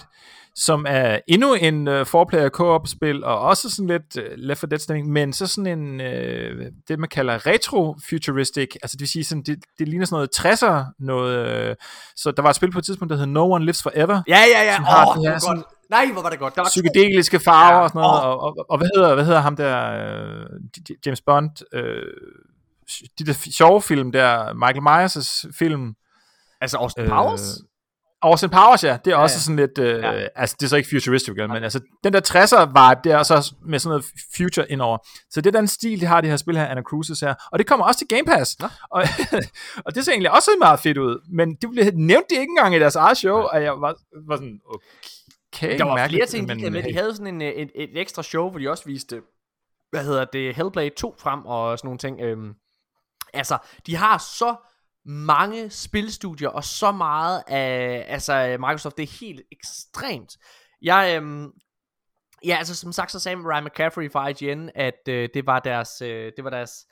Som er endnu en uh, four-player co-op-spil, og også sådan lidt uh, Left 4 Dead-stemning, men så sådan en, uh, det man kalder retro-futuristic, altså det vil sige, sådan, det, det ligner sådan noget 60'er, noget, uh, så der var et spil på et tidspunkt, der hed No One Lives Forever, ja, ja, ja. Åh, det det her var sådan- godt. Nej, hvor var det godt. Der var psykedeliske farver Ja, og sådan noget, åh. og, og, og hvad, hedder, hvad hedder ham der, J- James Bond, øh, de der sjove film der, Michael Myers' film, Altså Austin Øh, Powers? Austin Powers, ja, det er Ja, også ja. sådan lidt, øh, Ja. altså det er så ikke futuristic, vel, men altså den der 60'er vibe, det er så med sådan noget future indover. Så det er den stil, de har, det her spil her, Anacrusis her, og det kommer også til Game Pass. Nå. Og, og det ser egentlig også meget fedt ud, men det blev nævnt de ikke engang i deres eget show, og jeg var, var sådan, okay, Der var mærkeligt, flere ting, de men, havde med. De hey. havde sådan en, øh, et, et ekstra show, hvor de også viste, hvad hedder det, Hellblade 2 frem og sådan nogle ting. Øhm, altså, de har så mange spilstudier og så meget af altså Microsoft, det er helt ekstremt. Jeg, øhm, ja, altså som sagt, så sagde Ryan McCaffrey fra IGN, at øh, det var deres, øh, det var deres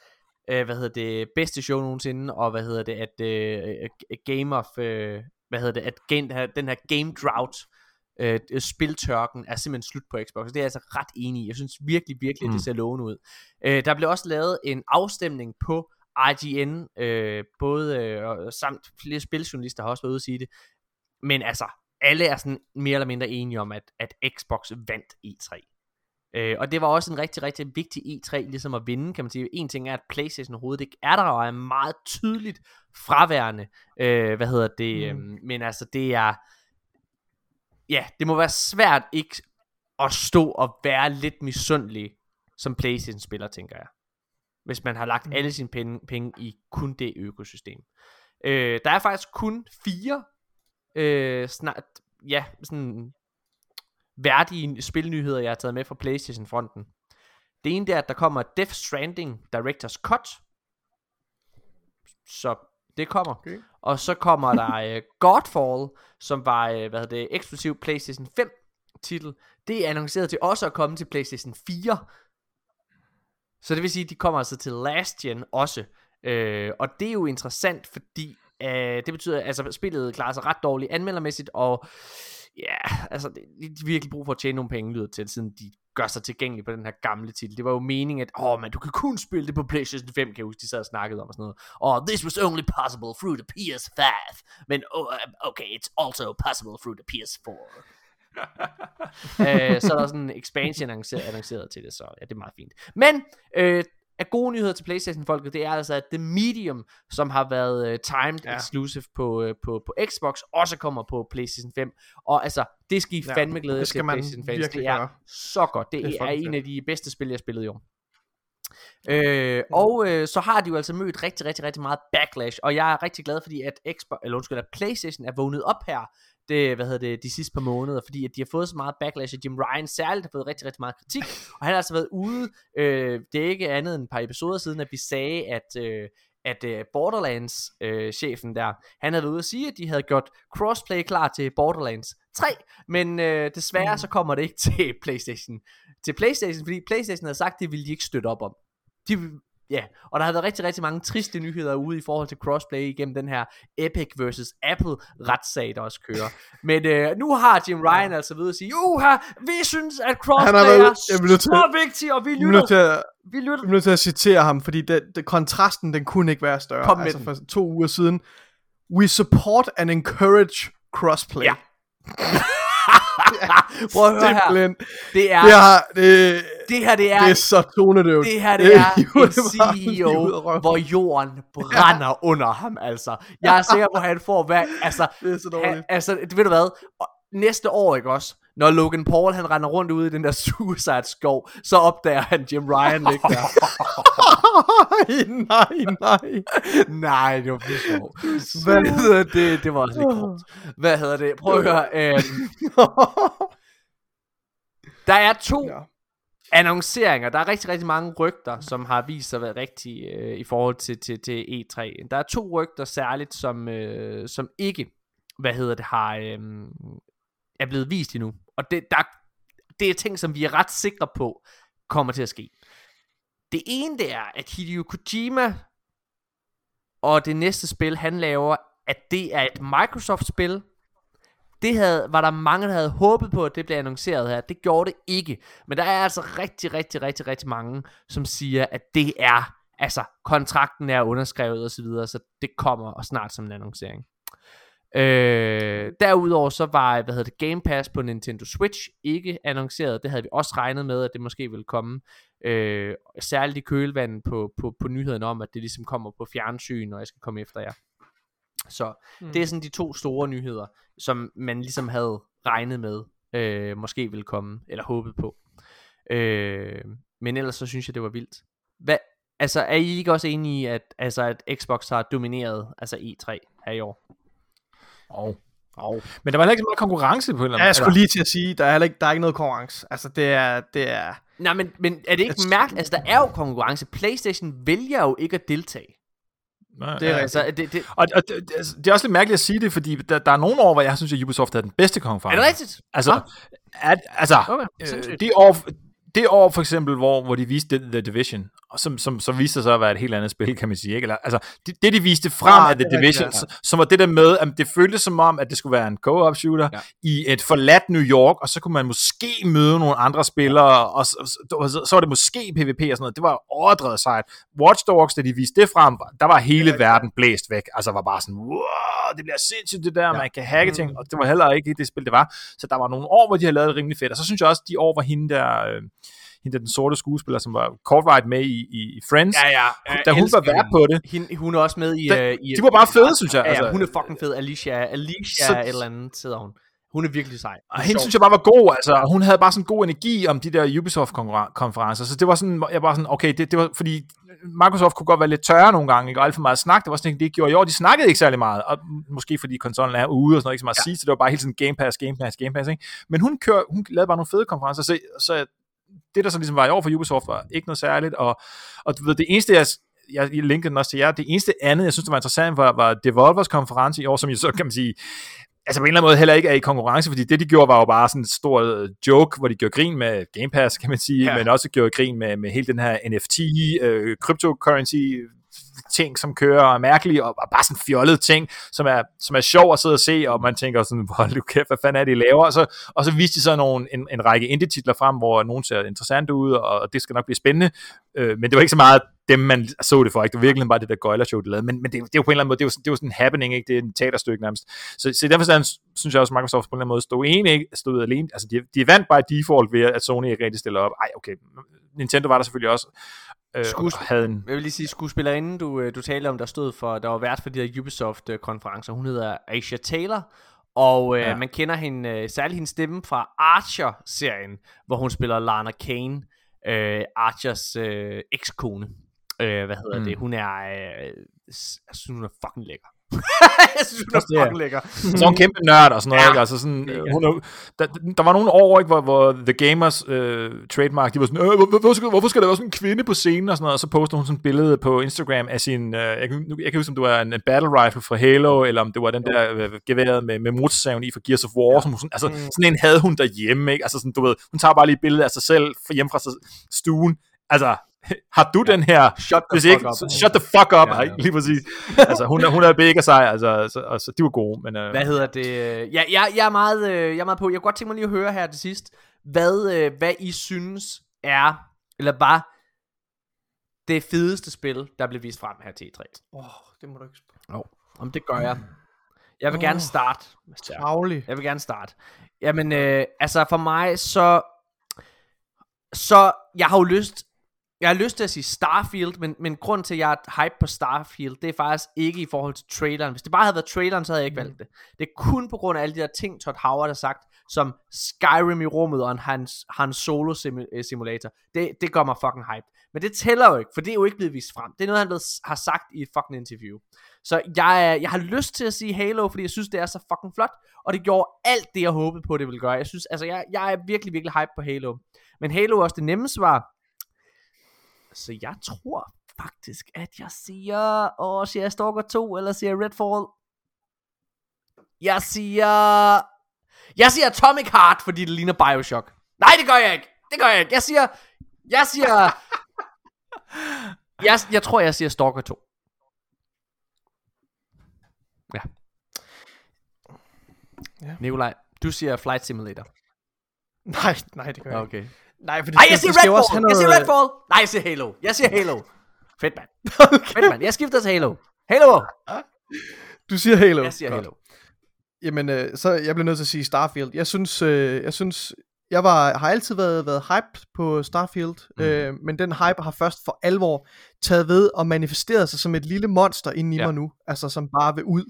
øh, hvad hedder det, bedste show nogensinde, og hvad hedder det, at øh, Game of, øh, hvad hedder det, at game, den her Game Drought, øh, spiltørken er simpelthen slut på Xbox. Det er jeg altså ret enig i. Jeg synes virkelig, virkelig, at Mm. det ser lovende ud. Øh, der blev også lavet en afstemning på IGN, øh, både øh, samt flere spiljournalister har også været ude at sige det. Men altså, alle er sådan mere eller mindre enige om, at, at Xbox vandt E3. Øh, og det var også en rigtig, rigtig vigtig E3 ligesom at vinde, kan man sige. En ting er, at Playstation overhovedet ikke er der, og er meget tydeligt fraværende. Øh, hvad hedder det? Mm. men altså, det er... Ja, det må være svært ikke at stå og være lidt misundelig som Playstation-spiller, tænker jeg. Hvis man har lagt Mm. alle sine penge, penge i kun det økosystem. Øh, der er faktisk kun fire øh, snart, ja, sådan værdige spilnyheder, jeg har taget med fra Playstation-fronten. Det ene det er, at der kommer Death Stranding Director's Cut. Så det kommer. Okay. Og så kommer der øh, Godfall, som var, øh, hvad hedder det, eksklusiv PlayStation 5 titel. Det er annonceret til også at komme til PlayStation 4. Så det vil sige, at de kommer altså til last gen også. Øh, og det er jo interessant, fordi øh, det betyder, at altså, spillet klarer sig ret dårligt anmeldermæssigt, og ja, altså, de har virkelig brug for at tjene nogle penge, lyder til, siden de gør sig tilgængelige på den her gamle titel. Det var jo meningen, at åh, man, du kan kun spille det på PlayStation 5, kan jeg huske, de sad og snakkede om og sådan noget. Og this was only possible through the PS5. Men oh, okay, it's also possible through the PS4. øh, så er der sådan en expansion annonceret, annonceret til det, så ja, det er meget fint. Men øh, af gode nyheder til Playstation-folket, det er altså, at The Medium, som har været øh, timed Ja. exclusive på, øh, på, på Xbox, også kommer på PlayStation 5. Og altså, det skal I Ja, fandme glæde til PlayStation fans. Det er gøre. så godt. Det, Det er er, en af de bedste spil, jeg har spillet i år. Øh, og øh, så har de jo altså mødt rigtig, rigtig, rigtig meget backlash, og jeg er rigtig glad, fordi at Xbox, eller undskyld, at Playstation er vågnet op her, det, hvad hedder det, de sidste par måneder, fordi at de har fået så meget backlash, at Jim Ryan særligt har fået rigtig, rigtig meget kritik, og han har altså været ude, øh, det er ikke andet end et par episoder siden, at vi sagde, at, øh, at øh, Borderlands øh, chefen der, han havde været ude at sige, at de havde gjort crossplay klar til Borderlands 3, men øh, desværre så kommer det ikke til Playstation, til Playstation, fordi Playstation havde sagt, det ville de ikke støtte op om. De, ja, og der har været rigtig, rigtig mange triste nyheder ude i forhold til crossplay igennem den her Epic versus Apple retssag, der også kører. Men øh, nu har Jim Ryan altså ved at sige, Uha, vi synes, at crossplay Han været- er jeg nødt til- så vigtigt, og vi er til lytter. at, Vi lytter. vi er nødt til at citere ham, fordi det, det, kontrasten, den kunne ikke være større. Kom med altså for to uger siden. We support and encourage crossplay. Ja. Prøv at høre her. Det er, Det, har, det, det her, det er, det er så tonedøvt. det her, det er en CEO, hvor jorden brænder under ham, altså. Jeg er sikker på, at han får hvad, altså, Det er så Han, dårligt. altså, det ved du hvad, næste år, ikke også, når Logan Paul han render rundt ude i den der Suicide skov, så opdager han Jim Ryan ligge der. nej, nej, nej. Nej, det var for. Hvad hedder det? Det var også lidt kort. Hvad hedder det? Prøv at høre. Øh, der er to Ja. annonceringer. Der er rigtig, rigtig mange rygter, som har vist sig at være rigtige øh, i forhold til, til, til E3. Der er to rygter særligt, som, øh, som ikke, hvad hedder det, har, øh, er blevet vist endnu. Og det, der, det er ting, som vi er ret sikre på, kommer til at ske. Det ene, det er, at Hideo Kojima og det næste spil, han laver, at det er et Microsoft-spil, det havde, var der mange, der havde håbet på, at det blev annonceret her. Det gjorde det ikke. Men der er altså rigtig, rigtig, rigtig, rigtig mange, som siger, at det er, altså kontrakten er underskrevet og så videre, så det kommer og snart som en annoncering. Øh, derudover så var, hvad hedder det, Game Pass på Nintendo Switch ikke annonceret. Det havde vi også regnet med, at det måske ville komme. Øh, særligt i kølvandet på, på, på nyheden om, at det ligesom kommer på fjernsyn, og jeg skal komme efter jer. Så mm. det er sådan de to store nyheder, som man ligesom havde regnet med, øh, måske ville komme, eller håbet på. Øh, men ellers så synes jeg, det var vildt. Hvad, altså, er I ikke også enige i, at, altså, at Xbox har domineret altså E3 her i år? Oh. Oh. Men der var heller ikke så meget konkurrence på en eller Ja, anden jeg skulle lige til at sige, der er, heller ikke, der er ikke noget konkurrence. Altså, det er... Det er Nej, men, men er det ikke Jeg- mærkeligt? Altså, der er jo konkurrence. PlayStation vælger jo ikke at deltage. Nej, det er ja. Altså, det, det, Og, og det, det- det er også lidt mærkeligt at sige det, fordi der, der er nogle år, hvor jeg synes, at Ubisoft er den bedste er konference. det rigtigt? Altså, Ah. at, altså Okay, øh, det, år, det år for eksempel, hvor, hvor de viste The, The Division, og som, som, som viste sig at være et helt andet spil, kan man sige. Ikke? Eller, altså, det, det, de viste frem Ah, af The det Division, rigtigt, ja. som var det der med, at det føltes som om, at det skulle være en co-op shooter Ja. ja. i et forladt New York, og så kunne man måske møde nogle andre spillere, og så, så, så, så var det måske PvP og sådan noget. Det var overdrevet sejt. Watch Dogs, da de viste det frem, der var hele verden blæst væk. Altså var bare sådan, wow, det bliver sindssygt det der, ja. man kan hacke ting, og det var heller ikke det spil, det var. Så der var nogle år, hvor de havde lavet det rimelig fedt, og så synes jeg også, de år, hvor hende der... Øh, hende den sorte skuespiller, som var Cartwright med i, i, i Friends, Ja, ja. da hun var vært på det, Hende, hun er også med i... Da- øh, i de var bare fede, synes jeg. Ja, ja, Altså. hun er fucking fed. Alicia, Alicia Så- et eller andet hedder hun. Hun er virkelig sej. Og hende synes jeg bare var god, altså hun havde bare sådan god energi om de der Ubisoft-konferencer, så det var sådan, jeg var sådan, okay, det, det var, fordi Microsoft kunne godt være lidt tørre nogle gange, ikke? og alt for meget snak, det var sådan, det gjorde i år, de snakkede ikke særlig meget, og måske fordi konsollen er ude og sådan noget, ikke så meget ja. at sige, så det var bare hele tiden Game Pass, Game Pass, Game Pass, ikke? men hun, kør, hun lavede bare nogle fede konferencer, så, så det der så ligesom var i år for Ubisoft, var ikke noget særligt, og, og du ved, det eneste, jeg jeg linkede den også til jer. Det eneste andet, jeg synes, der var interessant, var, var Devolvers konference i år, som jo så kan man sige, altså på en eller anden måde heller ikke er i konkurrence, fordi det de gjorde var jo bare sådan en stor øh, joke, hvor de gjorde grin med Game Pass, kan man sige, ja. men også gjorde grin med, med hele den her NFT, øh, cryptocurrency ting, som kører og er mærkelige, og, og bare sådan fjollede ting, som er, som er sjov at sidde og se, og man tænker sådan, hold nu kæft, hvad fanden er det, I laver? Og så, og så viste de så nogle, en, en række indie-titler frem, hvor nogen ser interessant ud, og, og det skal nok blive spændende, øh, men det var ikke så meget dem, man så det for, ikke? Det var virkelig bare det der gøjler-show, de lavede, men, men det, det er jo på en eller anden måde, det er jo, sådan- det er jo sådan en happening, ikke? Det er en teaterstykke nærmest. Så, så i den forstand synes jeg også, at Microsoft på en eller anden måde stod ene, ikke? Stod alene. Altså, de, de vandt bare default ved, at Sony ikke rigtig stiller op. Ej, okay. Nintendo var der selvfølgelig også. Øh, Skues- og havde en, Jeg vil lige sige, skuespillerinden, du, øh, du talte om, der stod for, der var vært for de her Ubisoft-konferencer, hun hedder Aisha Taylor, og øh, ja. Man kender hende, øh, særligt hendes stemme fra Archer-serien, hvor hun spiller Lana Kane, øh, Archers øh, ekskone. Øh, hvad hedder mm. Det? Hun er, øh, jeg synes, hun er fucking lækker. jeg synes, hun er er- fucking lækker. så er hun kæmpe nørd og sådan noget, Ja. ikke? Altså sådan, øh, hun er, der, der, var nogle år, ikke, hvor, hvor The Gamers øh, trademark, de var sådan, øh, hvor- hvorfor, skal, hvorfor skal der være sådan en kvinde på scenen og sådan noget, og så postede hun sådan et billede på Instagram af sin, øh, jeg, kan, jeg kan huske, om det var en, en battle rifle fra Halo, eller om det var den der øh, geværet med, med motorsaven i fra Gears of War, ja. som hun, sådan, altså Mm. sådan en havde hun derhjemme, ikke? Altså sådan, du ved, hun tager bare lige et billede af sig selv hjemme fra sig, stuen, altså, har du den her Shut the hvis ikke, up. shut the fuck up, Ja, ja, ja. ja. lige præcis. altså, hun er, hun er mega sej, altså, så, og, så, de var gode, men... Øh, Hvad hedder det? Ja, jeg, jeg, er meget, øh, jeg er meget på. Jeg kunne godt tænke mig lige at høre her til sidst, hvad, øh, hvad I synes er, eller bare det fedeste spil, der blev vist frem her til E3. Åh, oh, det må du ikke spørge. Om det gør jeg. Jeg vil Åh. gerne starte. Travlig. Jeg vil gerne starte. Jamen, øh, altså for mig, så... Så jeg har jo lyst... jeg har lyst til at sige Starfield, men, men grund til, at jeg er hype på Starfield, det er faktisk ikke i forhold til traileren. Hvis det bare havde været traileren, så havde jeg ikke valgt det. Det er kun på grund af alle de der ting, Todd Howard har sagt, som Skyrim i rummet og en hans, hans solo simu- øh, simulator. Det, det gør mig fucking hype. Men det tæller jo ikke, for det er jo ikke blevet vist frem. Det er noget, han blevet, har sagt i et fucking interview. Så jeg, er- jeg har lyst til at sige Halo, fordi jeg synes, det er så fucking flot. Og det gjorde alt det, jeg håbede på, det ville gøre. Jeg synes, altså, jeg, jeg er virkelig, virkelig hype på Halo. Men Halo er også det nemme svar. Så jeg tror faktisk, at jeg siger... Åh, siger jeg Stalker 2, eller siger Redfall? Jeg siger... Jeg siger Atomic Heart, fordi det ligner Bioshock. Nej, det gør jeg ikke. Det gør jeg ikke. Jeg siger... Jeg siger... jeg, jeg tror, jeg siger Stalker 2. Ja. Ja. Nikolaj, du siger Flight Simulator. Nej, nej, det gør jeg ikke. Okay. Nej, for det skal- jeg siger Redfall. også have Jeg siger noget- Redfall. Nej, jeg siger Halo. Jeg siger Halo. Fedt, mand. Fedt, mand. Jeg skifter til Halo. Halo. Du siger Halo. Jeg siger Godt. Halo. Jamen, øh, så jeg bliver nødt til at sige Starfield. Jeg synes, øh, jeg synes, jeg var, har altid været, været hyped på Starfield, mm. øh, men den hype har først for alvor taget ved og manifesteret sig som et lille monster inde i Ja. mig nu, altså som bare vil ud.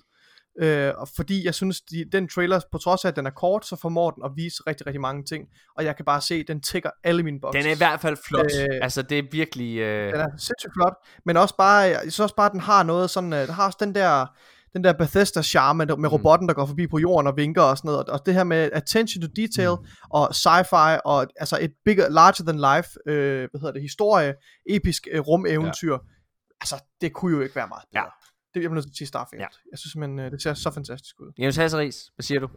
Øh, og fordi jeg synes, de, den trailer, på trods af at den er kort, så formår den at vise rigtig, rigtig mange ting, og jeg kan bare se, at den tigger alle mine boxes. Den er i hvert fald flot. Øh, altså, det er virkelig... Øh... Den er sindssygt flot, men også bare, jeg synes også bare, at den har noget sådan, øh, den har også den der, den der Bethesda charme med, Mm. robotten, der går forbi på jorden og vinker og sådan noget, og, og det her med attention to detail, Mm. og sci-fi, og altså et bigger, larger than life, øh, hvad hedder det, historie, episk øh, rumeventyr, ja. altså det kunne jo ikke være meget bedre. Ja. Det jeg bliver nødt til at sige Starfield. Ja. Jeg synes simpelthen, øh, det ser så fantastisk ud. Jens Hasseris, hvad siger du?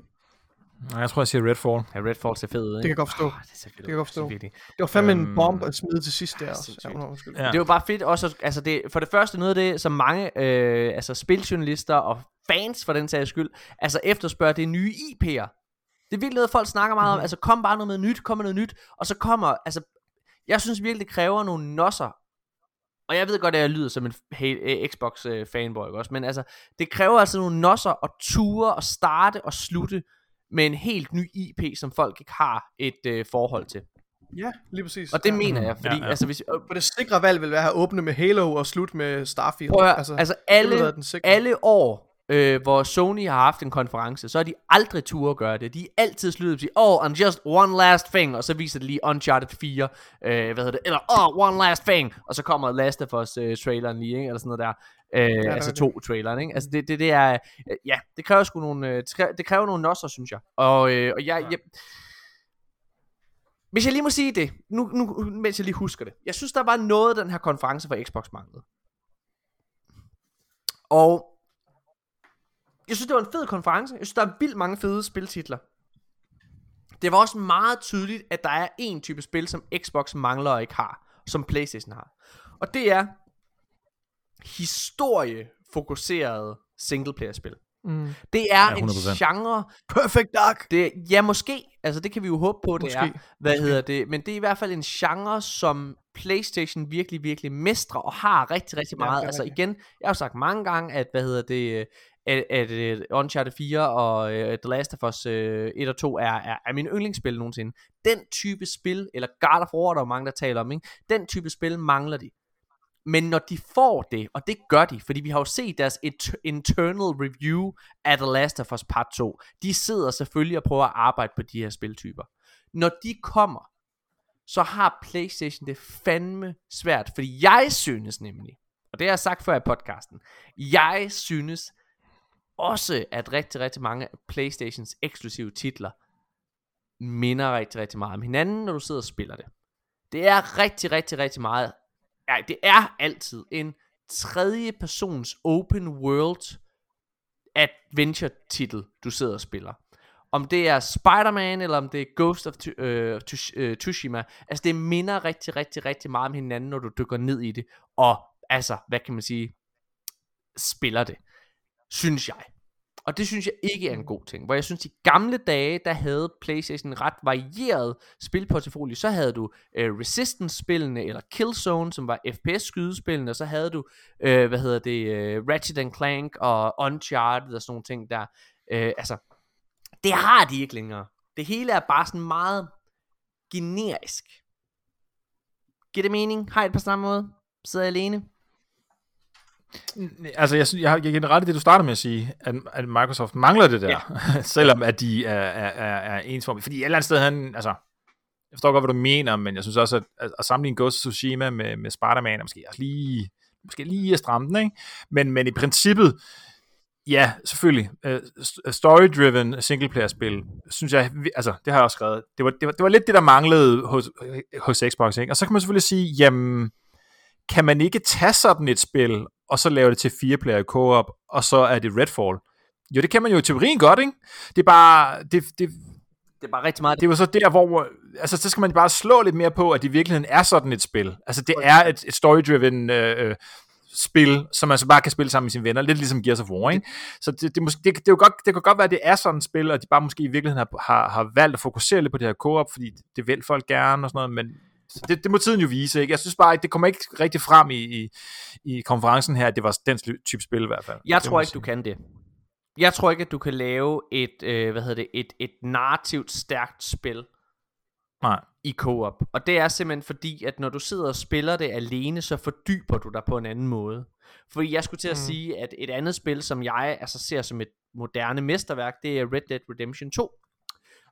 Nej, jeg tror, jeg siger Redfall. Ja, Redfall ser fed ud, ikke? kan jeg godt forstå. Oh, det ser fedt kan jeg godt forstå. Virkelig. Det var fandme Øhm, en bomb at smide til sidst der også. Ja, undskyld. Ja. Det var bare fedt også, altså det, for det første noget af det, som mange øh, altså spiljournalister og fans for den sags skyld, altså efterspørger det nye IP'er. Det er virkelig noget, folk snakker meget om, altså kom bare noget med nyt, kom med noget nyt, og så kommer, altså, jeg synes virkelig, det kræver nogle nosser, og jeg ved godt, at jeg lyder som en øh, Xbox øh, også? men altså, det kræver altså nogle nosser og ture og starte og slutte med en helt ny IP, som folk ikke har et øh, forhold til. Ja, lige præcis. Og det ja. mener jeg, fordi Ja, ja. altså, hvis, øh, For det sikre valg vil være at åbne med Halo og slutte med Starfield. Prøv at høre, altså, altså alle, alle år, øh, hvor Sony har haft en konference, så har de aldrig tur at gøre det. De er altid sluttet sige, oh, and just one last thing, og så viser det lige Uncharted 4, øh, hvad hedder det, eller oh, one last thing, og så kommer Last of Us øh, traileren lige, ikke? eller sådan noget der. Øh, ja, altså okay. to traileren, ikke? Altså det, det, det er, øh, ja, det kræver sgu nogle, øh, det kræver, det kræver nogle nosser, synes jeg. Og, øh, og jeg, jeg, hvis jeg lige må sige det, nu, nu, mens jeg lige husker det. Jeg synes, der var noget, den her konference for Xbox manglede. Og jeg synes, det var en fed konference. Jeg synes, der er vildt mange fede spiltitler. Det var også meget tydeligt, at der er en type spil, som Xbox mangler og ikke har, som Playstation har. Og det er historiefokuserede singleplayer-spil. Mm. Det er Ja, en 100%. genre, Perfect Dark. det, ja, måske. Altså, det kan vi jo håbe på, det Måske. er. Hvad hedder det? Men det er i hvert fald en genre, som PlayStation virkelig, virkelig mestrer og har rigtig, rigtig Ja, meget. det er altså igen, jeg har jo sagt mange gange, at, hvad hedder det, at, at, at Uncharted 4 og uh, The Last of Us øh, uh, 1 og 2 er, er, er mine yndlingsspil nogensinde. Den type spil, eller God of War, der er mange, der taler om, ikke? den type spil mangler de. Men når de får det, og det gør de, fordi vi har jo set deres et- internal review af The Last of Us Part 2, de sidder selvfølgelig og prøver at arbejde på de her spiltyper. Når de kommer, så har PlayStation det fandme svært, fordi jeg synes nemlig, og det har jeg sagt før i podcasten, jeg synes også, at rigtig, rigtig mange PlayStations eksklusive titler minder rigtig, rigtig meget om hinanden, når du sidder og spiller det. Det er rigtig, rigtig, rigtig meget ja, det er altid en tredje persons open world adventure titel, du sidder og spiller. Om det er Spider-Man, eller om det er Ghost of øh, øh, Tsushima. Altså det minder rigtig, rigtig, rigtig meget om hinanden, når du dykker ned i det. Og altså, hvad kan man sige, spiller det. Synes jeg. Og det synes jeg ikke er en god ting. Hvor jeg synes, i gamle dage, der havde Playstation ret varieret spilportefolio. Så havde du øh, Resistance-spillene, eller Killzone, som var FPS-skydespillene, og så havde du, øh, hvad hedder det, øh, Ratchet and Clank og Uncharted og sådan nogle ting der. Øh, altså, det har de ikke længere. Det hele er bare sådan meget generisk. Giver det mening? Har I det på samme måde? Sidder jeg alene? Altså, jeg, synes, jeg, jeg rette det, du starter med at sige, at, at Microsoft mangler det der, ja. selvom at de er, er, er, er ensformige. Fordi et eller andet sted, han, altså, jeg forstår godt, hvad du mener, men jeg synes også, at, at, at sammenligne Ghost of Tsushima med, med Spider-Man er måske også lige, måske lige at stramme den, ikke? Men, men i princippet, ja, selvfølgelig, uh, story-driven singleplayer-spil, synes jeg, altså, det har jeg også skrevet, det var, det var, det var lidt det, der manglede hos, hos Xbox, ikke? Og så kan man selvfølgelig sige, jamen, kan man ikke tage sådan et spil, og så lave det til fire player co-op, og så er det Redfall? Jo, det kan man jo i teorien godt, ikke? Det er bare, det, det, Det er bare rigtig meget. det var så der, hvor, altså, så skal man bare slå lidt mere på, at det i virkeligheden er sådan et spil. Altså, det er et, et story-driven øh, øh, spil, som man så bare kan spille sammen med sine venner, lidt ligesom Gears of War, ikke? Så det, det, måske, det, det, jo godt, det kan godt være, at det er sådan et spil, og de bare måske i virkeligheden har, har, har valgt at fokusere lidt på det her co-op, fordi det vil folk gerne og sådan noget, men så det, det må tiden jo vise, ikke? Jeg synes bare, at det kommer ikke rigtig frem i, i, i konferencen her, at det var den type spil i hvert fald. Jeg Det tror ikke, du kan det. Jeg tror ikke, at du kan lave et, øh, hvad hedder det, et, et narrativt stærkt spil Nej. i co-op. Og det er simpelthen fordi, at når du sidder og spiller det alene, så fordyber du dig på en anden måde. Fordi jeg skulle til at mm. sige, at et andet spil, som jeg altså ser som et moderne mesterværk, det er Red Dead Redemption 2.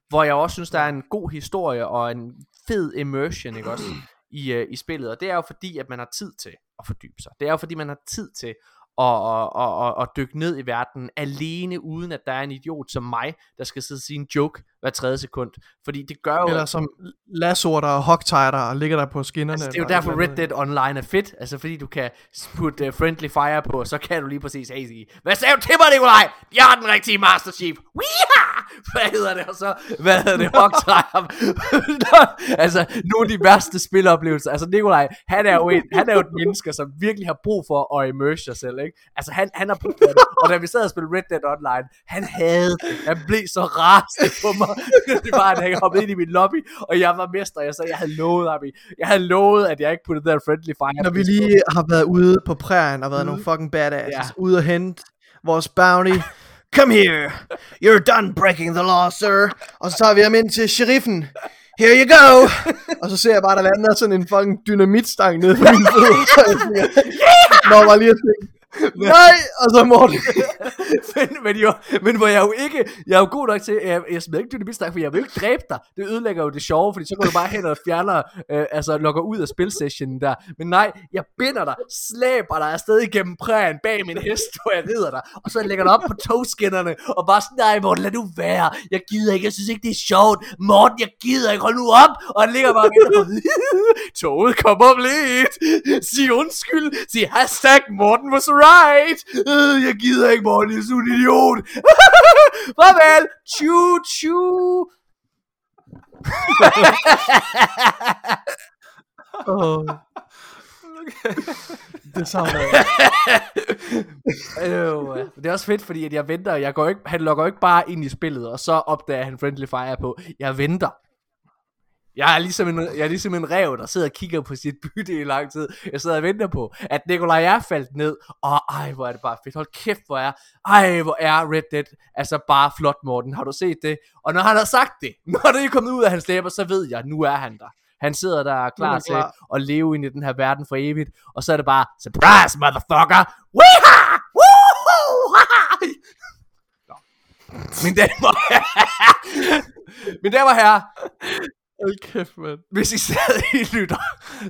Hvor jeg også synes, der er en god historie og en fed immersion, ikke også, i, uh, i spillet. Og det er jo fordi, at man har tid til at fordybe sig. Det er jo fordi, man har tid til at, at, at, at, at dykke ned i verden alene, uden at der er en idiot som mig, der skal sidde og sige en joke hver tredje sekund. Fordi det gør jo... Eller som lassoer, der hogtiger der og ligger der på skinnerne. Altså, det er jo derfor Red. Dead Online er fedt, altså fordi du kan putte uh, friendly fire på, og så kan du lige præcis hey, sige, hvad sagde du til mig, Nikolaj? Jeg er den rigtige Master Chief. Weeha! Hvad hedder det? Og så, hvad hedder det? Hogtire. altså, nogle af de værste spiloplevelser. Altså, Nikolaj, han er jo, en, han er jo et menneske, som virkelig har brug for at immerse sig selv, ikke? Altså, han, han har brug for det. Og da vi sad og spillede Red Dead Online, han havde det. Han blev så rasende på mig. det var, at han hoppede ind i min lobby, og jeg var mester. Jeg sagde, jeg havde lovet ham. Jeg havde lovet, at jeg ikke puttede der friendly fire. Når vi lige har været ude på prærien og været nogle fucking badasses, Ja. ude og hente vores bounty. Come here. You're done breaking the law, sir. Og så tager vi ham ind til sheriffen. Here you go. og så ser jeg bare, der lander sådan en fucking dynamitstang nede på min fødder. Når man lige har tænkt, nej, og så Morten. men, men, jo, men hvor jeg jo ikke, jeg er jo god nok til, jeg, jeg smider ikke dynamitstang, for jeg vil ikke dræbe dig. Det ødelægger jo det sjove, fordi så går du bare hen og fjerner, øh, altså logger ud af spilsessionen der. Men nej, jeg binder dig, slæber dig afsted igennem prægen bag min hest, hvor jeg rider dig, og så lægger dig op på togskinnerne, og bare sådan, nej Morten, lad nu være, jeg gider ikke, jeg synes ikke det er sjovt, Morten, jeg gider ikke, hold nu op, og han ligger bare og toget kommer om lidt, sig undskyld, sig hashtag Morten was right, øh, jeg gider ikke Morten, jeg er sådan en idiot, farvel, tju tju, Oh. Det savner jeg. Øh, det er også fedt, fordi at jeg venter. Jeg går ikke, han logger ikke bare ind i spillet, og så opdager han Friendly Fire på. Jeg venter. Jeg er, ligesom en, jeg er ligesom en rev, der sidder og kigger på sit bytte i lang tid. Jeg sidder og venter på, at Nikolaj er faldt ned. Og ej, hvor er det bare fedt. Hold kæft, hvor er, ej, hvor er Red Dead. Altså bare flot, Morten. Har du set det? Og når han har sagt det, når det er kommet ud af hans læber, så ved jeg, nu er han der. Han sidder der klar til at leve ind i den her verden for evigt. Og så er det bare, surprise, motherfucker! Weeha! Woohoo! Mine damer og herrer, Hold kæft, mand. hvis I stadig lytter,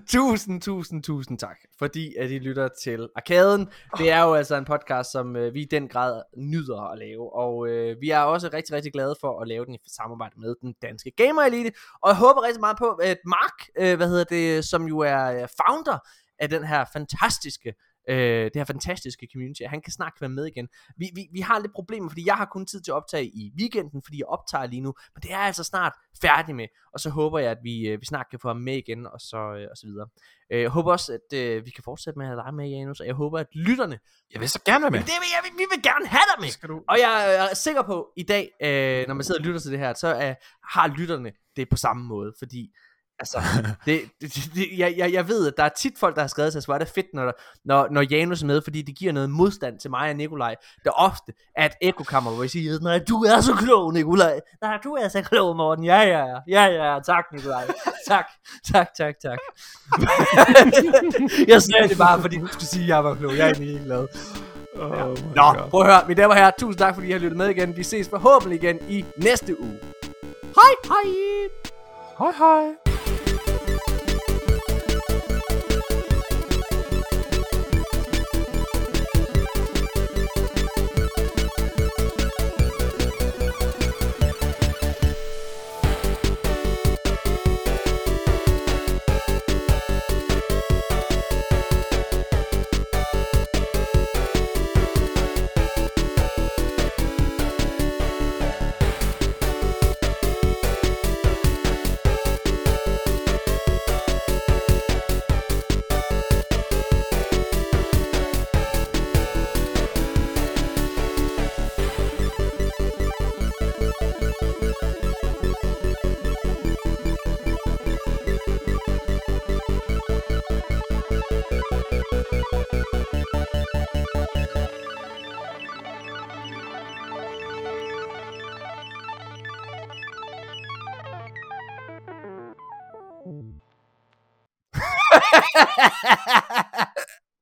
tusind, tusind, tusind tak, fordi at I lytter til Arkaden. Det er jo altså en podcast, som øh, vi i den grad nyder at lave, og øh, vi er også rigtig, rigtig glade for at lave den i samarbejde med den danske Gamer Elite, og jeg håber rigtig meget på, at Mark, øh, hvad hedder det, som jo er øh, founder af den her fantastiske øh, det her fantastiske community, at han kan snart være med igen. Vi, vi, vi har lidt problemer, fordi jeg har kun tid til at optage i weekenden, fordi jeg optager lige nu, men det er jeg altså snart færdig med, og så håber jeg, at vi, øh, vi snart kan få ham med igen, og så, øh, og så videre. Øh, jeg håber også, at øh, vi kan fortsætte med at have dig med, Janus, og jeg håber, at lytterne, Jeg vil så gerne være med. det vil jeg, vi vil gerne have dig med, Skal du... og jeg er sikker på i dag, øh, når man sidder og lytter til det her, så øh, har lytterne det på samme måde, fordi Altså, det, det, det, jeg, jeg, jeg ved, at der er tit folk, der har skrevet os, hvor er det fedt, når, når, når Janus er med, fordi det giver noget modstand til mig og Nikolaj. Det er ofte at ekokammer, hvor jeg siger, nej, du er så klog, Nikolaj. Nej, du er så klog, Morten. Ja, ja, ja. Ja, ja. Tak, Nikolaj. Tak, tak, tak, tak. jeg sagde det bare, fordi du skulle sige, at jeg var klog. Jeg er egentlig glad. Ja. Nå, prøv at høre, mine damer og herrer, tusind tak, fordi I har lyttet med igen. Vi ses forhåbentlig igen i næste uge. Hej, hej! Hej hej.